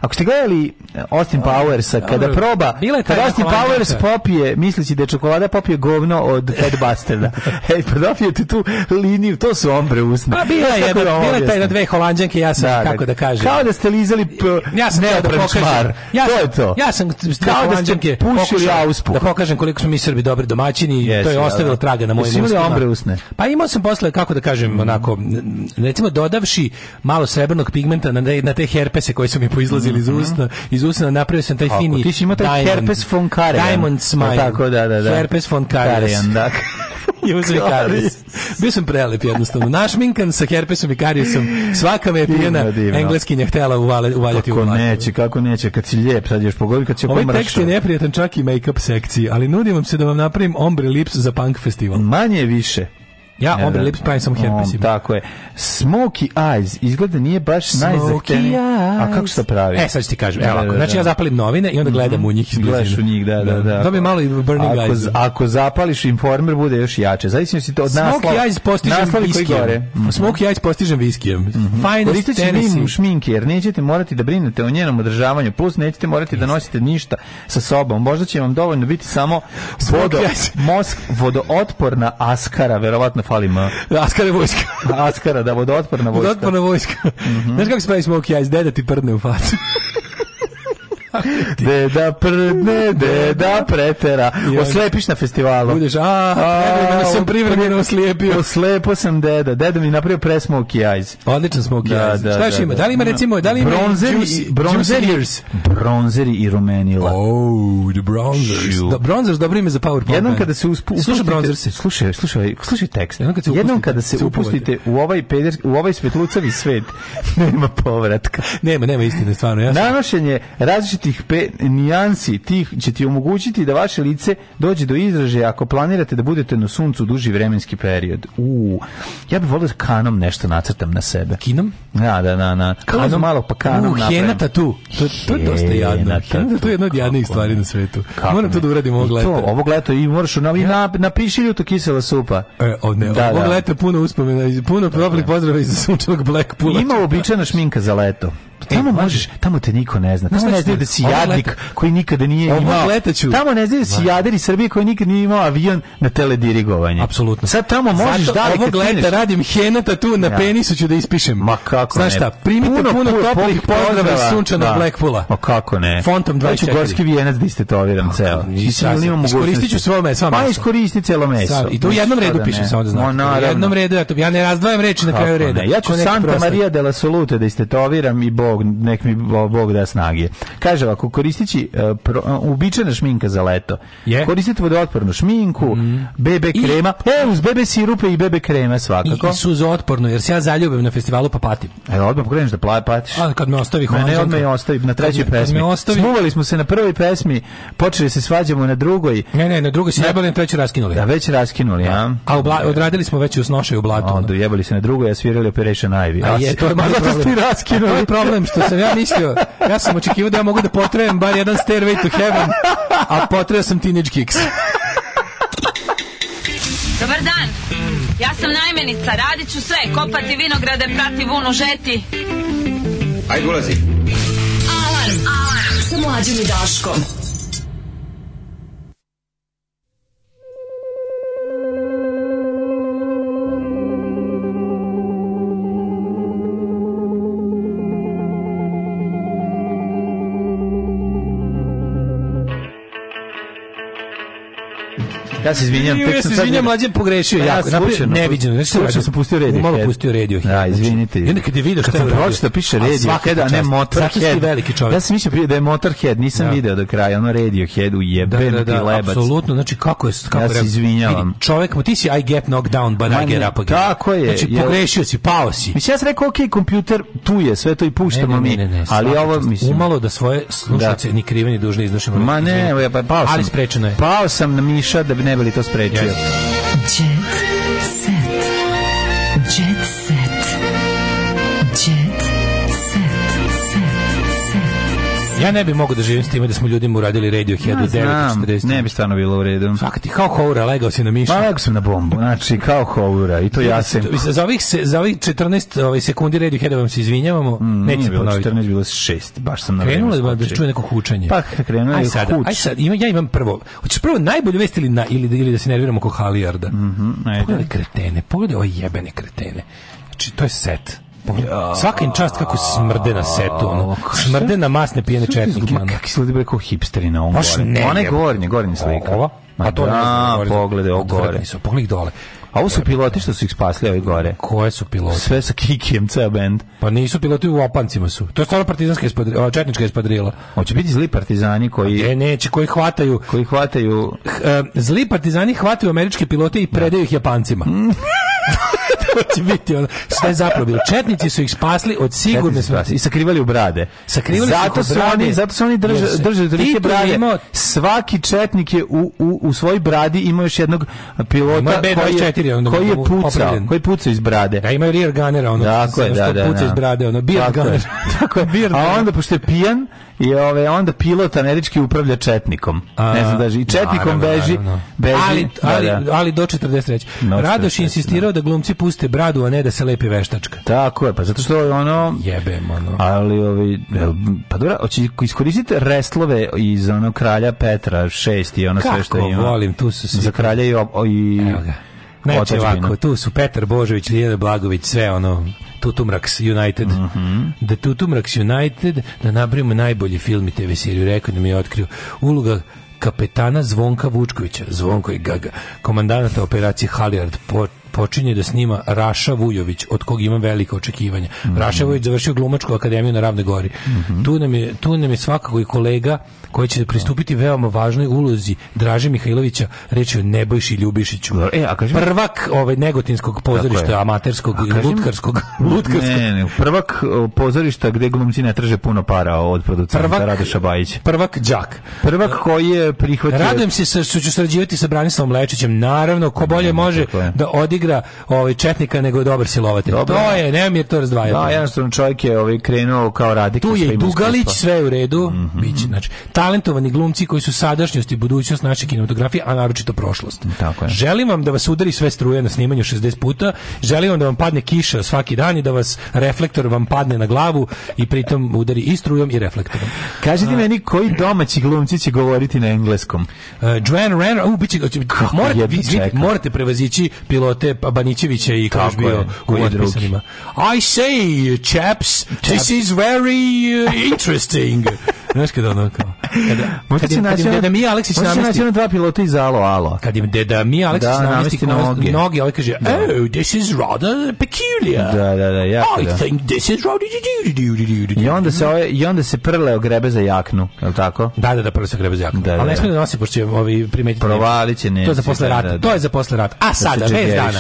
Speaker 23: Ako ste gledali e, Austin da, da, Powersa, da, kada proba, kada Austin Powers popije, misleći da je čokolada popije govno od Fed Bastarda. Ej, pa dobijete tu liniju, to su ombre usne. Pa
Speaker 24: bila je, bila taj na dve holanđanke, ja sam, da, kako da kažem. Kao
Speaker 23: da ste lizali
Speaker 24: ja sam neopren da čmar.
Speaker 23: Ja to je to.
Speaker 24: Ja sam kao da ste pušili auspuh. Da pokažem koliko smo mi Srbi dobri domaćini, yes, to je ostavilo traga na
Speaker 23: mojim ustima. ombre
Speaker 24: usne? Pa imao sam posle, kako da kažem, onako, recimo dodavši malo srebrnog pigmenta na te herpese koji su mi poizlazili izvadili iz mhm. usta, iz usta napravio sam
Speaker 23: taj
Speaker 24: Kako, fini ti si imao
Speaker 23: taj herpes von Karajan.
Speaker 24: Diamond smile. Tako,
Speaker 23: da, da, da.
Speaker 24: Herpes von Karajan.
Speaker 23: da.
Speaker 24: Imao sam i karijus. Bio sam prelep jednostavno. Naš minkan sa herpesom i karijusom. Svaka me je pijena engleskinja htela uvale, uvaljati kako u
Speaker 23: Kako neće, kako neće. Kad si lijep, sad još pogodi kad
Speaker 24: će Ovaj tekst je neprijatan čak i make-up sekciji, ali nudim vam se da vam napravim ombre lips za punk festival.
Speaker 23: Manje više.
Speaker 24: Ja, ne, Ombre da. Lips pravim samo
Speaker 23: herpesima. Tako je. Smoky Eyes izgleda nije baš najzahtevniji. A kako se to pravi?
Speaker 24: E, sad
Speaker 23: ću
Speaker 24: ti kažem. Evo, da. da znači da. ja zapalim novine i onda mhm. gledam u njih.
Speaker 23: Gledaš u njih, da, da, da.
Speaker 24: Dobijem malo
Speaker 23: i
Speaker 24: Burning ako, Eyes.
Speaker 23: Ako zapališ informer, bude još jače. Zavisim si to od naslova.
Speaker 24: Mhm. Smoky Eyes postižem viskijem. Mm -hmm. Eyes
Speaker 23: postižem viskijem. Finest Tennessee. šminke, jer nećete morati da brinete o njenom održavanju, plus nećete morati da nosite ništa sa sobom. Možda će vam dovoljno biti samo vodo, mosk, vodootporna askara, verovatno fali M.
Speaker 24: Askara vojska.
Speaker 23: Askara, da, vodootporna vojska.
Speaker 24: Vodootporna vojska. Mm -hmm. Znaš kako se pravi smoke ajs, deda ti prdne u facu.
Speaker 23: deda prdne, deda pretera. Oslepiš na festivalu.
Speaker 24: Budeš, a, prevremeno sam privremeno oslijepio.
Speaker 23: Oslepo
Speaker 24: sam
Speaker 23: deda. Deda mi napravio pre smokey eyes.
Speaker 24: Odličan smokey da, eyes. Da, Šta još da, ima? Da, da li ima recimo, da li ima bronzeri, juice,
Speaker 23: bronzeri, juice bronzeri i
Speaker 24: rumenila. Oh, the bronzers. Da, bronzers, dobro ime za powerpoint.
Speaker 23: Jednom kada se uspu... Slušaj bronzers.
Speaker 24: Slušaj, slušaj, slušaj tekst. Jednom
Speaker 23: kada se, upustite, Jednom kada se upustite u ovaj, peder, u ovaj svetlucavi svet, nema povratka.
Speaker 24: Nema, nema istine, stvarno.
Speaker 23: Ja sam... Nanošenje različitih različitih pe, nijansi tih će ti omogućiti da vaše lice dođe do izražaja ako planirate da budete na suncu duži vremenski period. U, ja bih volio da kanom nešto nacrtam na sebe.
Speaker 24: Kinom?
Speaker 23: Ja, da, da, da. da.
Speaker 24: Kanom malo
Speaker 23: pa kanom. U, hena
Speaker 24: tatu. To, to je dosta jadno. Hena tatu je jedna od jadnijih stvari na svetu. Kako Moram to da uradim ovog leta.
Speaker 23: To, ovog leta i moraš na, i na, napiši ljuto kisela supa.
Speaker 24: E, o, ne, da, ovog da. leta puno uspomena, puno da, proplih pozdrava iz sunčanog Blackpoola.
Speaker 23: Ima uobičajena šminka za leto. Pa tamo e, možeš, tamo te niko ne zna. Tamo ne znaju da, da si jadnik koji nikada da nije imao. Tamo ne znaju da si jader iz Srbije koji nikada nije imao avion na teledirigovanje.
Speaker 24: Apsolutno.
Speaker 23: Sad tamo možeš da da
Speaker 24: ovog leta radim henata tu na penisu ću da ispišem. Ma kako ne. Znaš šta, primite puno, puno toplih pozdrava iz sunčanog da. Blackpoola. Ma
Speaker 23: kako ne.
Speaker 24: Phantom
Speaker 23: 24. Ja ću gorski vijenac da istetoviram ceo.
Speaker 24: Iskoristit ću
Speaker 23: svo
Speaker 24: meso.
Speaker 23: Pa iskoristi celo meso.
Speaker 24: I to u jednom redu pišem samo da znam. jednom redu,
Speaker 23: ja ne razdvajam reči na kraju reda. Ja ću Santa Maria de la Salute da istetoviram i bo Bog, nek mi Bog da snage. Kaže ovako, koristići uh, e, pro, e, šminka za leto, yeah. koristite vodootpornu šminku, mm. BB krema, I, e, uz BB sirupe i BB krema svakako.
Speaker 24: I, i suzootpornu, jer se ja zaljubim na festivalu pa patim.
Speaker 23: E, odmah pokreneš da pla, patiš.
Speaker 24: A, kad me ostavi Mene
Speaker 23: hođenka. odmah je ostavi na trećoj pesmi. Me ostavi...
Speaker 24: Smuvali
Speaker 23: smo se na prvoj pesmi, počeli se svađamo na drugoj.
Speaker 24: Ne, ne, na drugoj se jebali, na trećoj raskinuli.
Speaker 23: Da, već raskinuli,
Speaker 24: ja. A, obla, da. odradili smo već i u u blatu. Onda
Speaker 23: jebali se na drugoj, a svirali Operation Ivy.
Speaker 24: A, a je, to je, to je, to je, to je, to problem što sam ja mislio, ja sam očekivao da ja mogu da potrebujem bar jedan Stairway to Heaven, a potrebao sam Teenage Kicks.
Speaker 25: Dobar dan, ja sam najmenica, radit ću sve, kopati vinograde, prati vunu, žeti.
Speaker 21: Ajde, ulazi. Alarm, alarm, sa mlađim i Daškom.
Speaker 24: Ja se izvinjam, tek
Speaker 23: sam sad... Izvinjam, mlađi pogrešio
Speaker 24: pa
Speaker 23: ja, jako, slučajno. Neviđeno, znači slučajno sam pustio radio.
Speaker 24: Malo pustio radio. Da, znači.
Speaker 23: izvinite. I onda
Speaker 24: kad je vidio
Speaker 23: što je pročito da piše Radiohead, a
Speaker 24: ne
Speaker 23: Motorhead. veliki čovjek.
Speaker 24: Ja
Speaker 23: sam
Speaker 24: mislio da je Motorhead, nisam da. video do kraja, ono head u da, da, jebeni da, da, da, lebac. Apsolutno,
Speaker 23: znači kako je... Kako
Speaker 24: ja se izvinjavam. Čovjek,
Speaker 23: ti si I get knocked down, but Man, I get up again.
Speaker 24: Tako je.
Speaker 23: Znači, pogrešio si, pao si.
Speaker 24: Mislim, ja sam rekao, ok, kompjuter tu je, sve to i puštamo mi. Ali ovo, mislim...
Speaker 23: Umalo da svoje slušace ni krive ni dužne iznošimo.
Speaker 24: Ma ne, pa- pao sam. Ali
Speaker 23: sprečeno je.
Speaker 24: Pao sam na Miša da ne ne bi to sprečio. Yes. Jet Ja ne bih mogao da živim s time da smo ljudima uradili Radiohead u 9.40.
Speaker 23: Ne bi stvarno bilo
Speaker 24: u
Speaker 23: redu.
Speaker 24: Svaka ti, kao Houra, legao si
Speaker 23: na
Speaker 24: miša. Pa
Speaker 23: legao sam na bombu, znači kao Houra i to ja sam. Za
Speaker 24: ovih, se, za ovih 14 ovih ovaj, sekundi Radioheada vam se izvinjavamo, mm,
Speaker 23: neće bilo ponoviti. 14, bilo 6, baš sam na vreme. Krenulo je
Speaker 24: da, da čuje neko hučanje.
Speaker 23: Pa krenulo je huč.
Speaker 24: Aj sad, ima, ja imam prvo, hoćeš prvo najbolju vest ili, na, ili, ili da se nerviramo oko Halijarda. Mm -hmm, pogledaj kretene, pogledaj ove jebene kretene. Znači, to je set. Svaka im čast kako smrde na setu, ono. Smrde na masne pijene četnike. Ma kakvi
Speaker 23: su bre kao hipsteri na ovom gore. Ona je gornje, gornje slika. Ova? A to ne da, pogledaj, ovo gore.
Speaker 24: Pogledaj dole.
Speaker 23: A ovo su piloti što su ih spasli ovi gore.
Speaker 24: Koje su piloti?
Speaker 23: Sve sa Kikijem, ceo band.
Speaker 24: Pa nisu piloti u opancima su. To je stvarno partizanska espadrila, četnička espadrila.
Speaker 23: Hoće biti zli partizani koji... Ne,
Speaker 24: neće, koji hvataju...
Speaker 23: Koji hvataju... Eh,
Speaker 24: zli partizani hvataju američke pilote i predaju ih Japancima. to će biti ono. Šta je zapravo bilo? Četnici su ih spasli od sigurne smrti.
Speaker 23: I sakrivali u brade.
Speaker 24: Sakrivali
Speaker 23: zato
Speaker 24: su, brade,
Speaker 23: oni, zato su oni drže, drže tolike brade. Imao... Svaki četnik je u, u, u svoj bradi imao još jednog pilota je koji, je, koji je pucao, koji pucao iz brade. Da,
Speaker 24: imaju rear gunnera, ono,
Speaker 23: dakle,
Speaker 24: da, da, puca da. iz brade, ono, beer gunner.
Speaker 23: Tako je. A onda, pošto je pijan, i ove, onda pilot američki upravlja četnikom. A, ne znam da i četnikom naravno, beži, naravno. beži.
Speaker 24: Ali,
Speaker 23: da, ali,
Speaker 24: da, da. ali do 43. No, Radoš insistirao no. Da. da glumci puste bradu, a ne da se lepi veštačka.
Speaker 23: Tako je, pa zato što ono...
Speaker 24: jebemo
Speaker 23: ono. Ali, ovi, pa dobro, hoće iskoristite reslove iz onog kralja Petra 6 i ono Kako sve što ima. Kako
Speaker 24: volim, tu su svi.
Speaker 23: Za kralja i... i Evo ga.
Speaker 24: Znači ovako, tu su Petar Božović, Lijena Blagović, sve ono Tutumraks United. Mm -hmm. Da Tutumraks United, da napravimo najbolji film i TV seriju, rekao da mi je otkrio. Uloga kapetana Zvonka Vučkovića, Zvonko i Gaga, Komandanta operacije Halijard, po, počinje da snima Raša Vujović, od kog imam velike očekivanja. Mm -hmm. Raša mhm. Vujović završio glumačku akademiju na Ravne gori. Mm -hmm. tu, nam je, tu nam je svakako i kolega koji će pristupiti veoma važnoj ulozi Draže Mihajlovića, reći o Nebojši Ljubišiću. E, a kažem, prvak ovaj negotinskog pozorišta, amaterskog i lutkarskog. lutkarskog.
Speaker 23: Ne, ne, prvak pozorišta gde glumci ne traže puno para od producenta prvak, Radoša Bajića.
Speaker 24: Prvak đak.
Speaker 23: Prvak koji je prihvatio...
Speaker 24: Radujem se što ću sarađivati sa Branislavom Lečićem. Naravno, ko bolje ne, može da odigra ovaj četnika nego dobar silovatelj. Dobar. To je, nemam
Speaker 23: je
Speaker 24: to razdvajati. Da,
Speaker 23: jednostavno čovjek je ovaj krenuo kao radik. Tu
Speaker 24: je Dugalić, sve u redu. Mm -hmm. Biće, znači, talentovani glumci koji su sadašnjost i budućnost naše kinematografije, a naročito prošlost.
Speaker 23: Tako je.
Speaker 24: Želim vam da vas udari sve struje na snimanju 60 puta, želim vam da vam padne kiša svaki dan i da vas reflektor vam padne na glavu i pritom udari i strujom i reflektorom.
Speaker 23: Kažite meni koji domaći glumci će govoriti na engleskom? Uh,
Speaker 24: Joanne Renner, u, biće, morate, vi, morate prevazići pilote pa Banićevića i
Speaker 23: Kažbio u odpisanima.
Speaker 24: I say, chaps, chaps, this is very uh, interesting. Znaš kada ono kao... Kada, možda kad, im, kad deda Mija Aleksić namesti...
Speaker 23: Možda će naći dva pilota iz Alo Alo.
Speaker 24: Kad im deda Mija Aleksić da, namesti noge. noge, ovaj kaže, da. oh, this is rather peculiar. Da, da, da, jako I da. think this is rather...
Speaker 23: I onda se, ove, i onda se prle ogrebe za jaknu, je li tako?
Speaker 24: Da, da, da, prle se ogrebe za jaknu. Da, da, da. Ali ne da. smije da nosi, pošto će ovi primetiti...
Speaker 23: Provalit će
Speaker 24: ne. To je za posle da, rata. Da, da. To je za posle rata. A da sada, vez dana.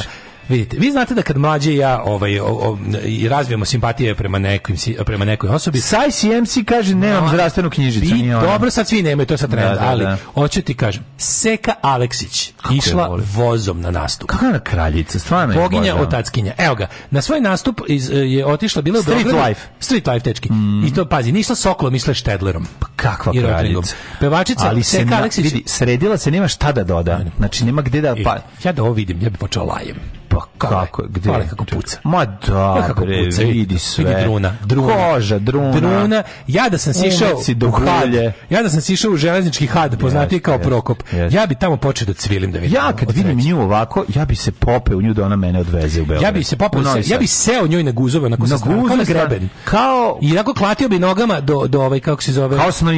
Speaker 24: Vidite, vi znate da kad mlađe ja ovaj, o, o, i razvijamo simpatije prema, nekim, prema nekoj osobi...
Speaker 23: Sai CMC kaže, nemam no, zdravstvenu knjižicu. Bi,
Speaker 24: dobro, sad svi nemaju, to sa sad trend, da, da, ali da. hoću ti kažem, Seka Aleksić Kako išla vozom na nastup.
Speaker 23: Kako je na kraljica, stvarno
Speaker 24: je Boginja otackinja. Evo ga, na svoj nastup iz, e, je otišla, bila u
Speaker 23: Street Beogradu, Life.
Speaker 24: Street Life, tečki. Mm. I to, pazi, nišla sokolom, išla štedlerom.
Speaker 23: Pa kakva kraljica.
Speaker 24: Pevačica ali Seka
Speaker 23: se
Speaker 24: Aleksić... Vidi,
Speaker 23: sredila se, nema šta da doda. Znači, nema gde da... E, pa... E,
Speaker 24: ja da ovo vidim, ja bi počeo lajem.
Speaker 23: Pa kako,
Speaker 24: gde? Pa kako puca.
Speaker 23: Ma da, kako bre, puca, vidi sve.
Speaker 24: Vidi druna, druna.
Speaker 23: Koža, druna. Druna.
Speaker 24: Ja da sam sišao si do hulje. Ja da sam sišao u železnički had, poznati yes, kao yes, Prokop. Yes. Ja bi tamo počeo da cvilim da
Speaker 23: vidim. Ja kad vidim nju ovako, ja bi se popeo u nju da ona mene odveze u Beograd.
Speaker 24: Ja bi se popeo, ja bi seo njoj na guzove, na guzu, na greben. Kao i tako klatio bi nogama do do ovaj kako se zove.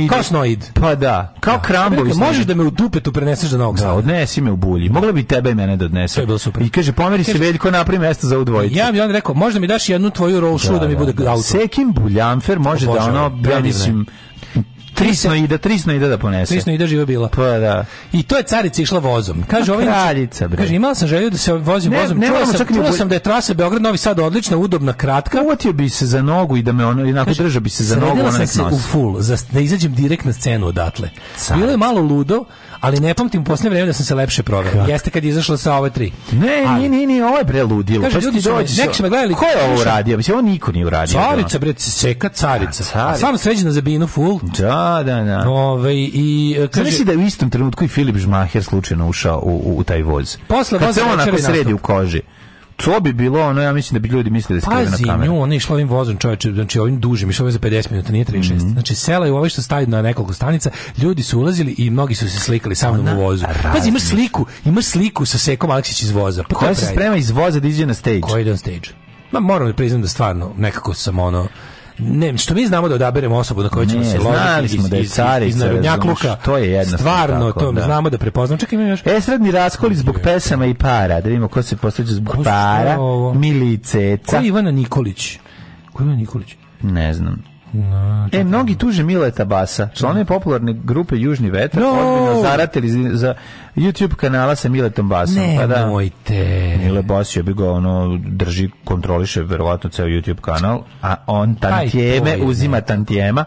Speaker 23: Kao snoid.
Speaker 24: Pa da,
Speaker 23: kao
Speaker 24: da.
Speaker 23: krambo.
Speaker 24: Možeš da me u dupetu preneseš do Novog Da,
Speaker 23: odnesi me u bulji. Mogla bi tebe i mene da odnese. I kaže pomeri mi se veliko napravi mesto za udvojicu. Ja bi on rekao, možda mi daš jednu tvoju roll shoe da da, da, da mi bude auto. Sekim Buljanfer može da ono, ovaj, ja mislim, Trisno ide, trisno ide da ponese. Trisno ide živa bila. Pa da. I to je carica išla vozom. Kaže pa, ovaj kraljica bre. Kaže imala sam želju da se vozim ne, vozom. Ne, čula sam, čula sam da je trasa Beograd Novi Sad odlična, udobna, kratka. Uvatio bi se za nogu i da me ono inako držao bi se za nogu, ona nek nosi. se u full, za, da izađem direkt na scenu odatle. Car. Bilo je malo ludo, ali ne pamtim u posljednje vreme da sam se lepše proveo. Jeste kad je izašla sa ove tri. Ne, ni ni ni, ovo je bre ludilo. Kaže, pa ljudi dođe, nek su gledali. Ko je ovo uradio? Mislim, ovo niko nije uradio. Carica, bre, seka carica. carica. Stvarno sređena za Bino full. Da, da, da. Ove, i, e, kaže, Zamisli da je u istom trenutku i Filip Žmaher slučajno ušao u, u, u taj voz. Posle Kad se on ako sredi u koži to bi bilo ono, ja mislim da bi ljudi mislili da skrive na kameru. Pazi, nju, ona je išla ovim vozom čoveče, znači ovim dužim, išla je za 50 minuta, nije 36. Mm -hmm. Znači, sela je u ovoj što staje na nekoliko stanica, ljudi su ulazili i mnogi su se slikali sa mnom u vozu. Pazi, imaš sliku, imaš sliku sa Sekom Aleksić iz voza. Pa koja se sprema iz voza da iđe na stage? Koji ide na stage? Ma moram da priznam da stvarno nekako sam ono ne, što mi znamo da odaberemo osobu na kojoj ćemo se ložiti iz, da je carica, iz, iz narodnjakluka. To je jedno Stvarno, tako, to da. znamo da prepoznamo. Čekaj, imam još. Esradni raskoli zbog pesama i para. Da vidimo ko se posveća zbog ko para. Miliceca. Ko je Ivana Nikolić? Ko je Ivana Nikolić? Ne znam e, mnogi tuže Mileta Basa, član je popularne grupe Južni vetar, no. ozbiljno zarateli za YouTube kanala sa Miletom Basom. Ne, pa da, mojte. Mile Bas je bi ga ono, drži, kontroliše verovatno ceo YouTube kanal, a on tantijeme, Aj, uzima tantijema.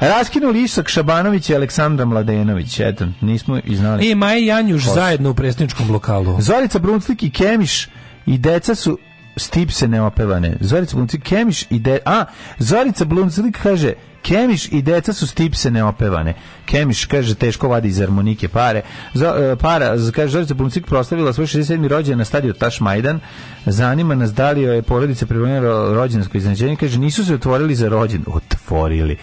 Speaker 23: Raskinuli Isak Šabanović i Aleksandra Mladenović. Eto, nismo i znali. E, Maja Janjuš Os. zajedno u presničkom lokalu. Zorica Brunclik i Kemiš i deca su Stip se ne opevane. Zorica Bluncik, Kemiš i de... A, Zorica Bluncik kaže, Kemiš i deca su stipse neopevane. Kemiš kaže teško vadi iz harmonike pare. Za, e, para, kaže Zorica Bumcik proslavila svoj 67. rođendan na stadionu Majdan. Zanima nas da li je porodica pripremila rođendansko iznenađenje. Kaže nisu se otvorili za rođendan. Otvorili.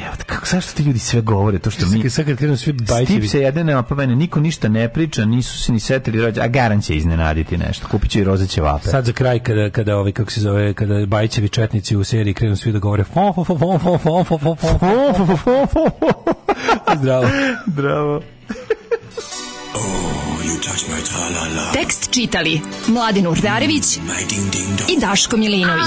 Speaker 23: Jebote, kako zašto ti ljudi sve govore to što mi sad kad svi bajkevi. se jedene nema pa mene niko ništa ne priča, nisu se ni setili rođe, a garancija iznenaditi nešto. Kupiće i rozeće vape. Sad za kraj kada kada ovi kako se zove kada Bajićevi četnici u seriji krenu svi da govore fon fon fon fon fon fon fon fon fon fon fon Zdravo. Zdravo. Tekst čitali Mladin Urdarević i Daško Milinović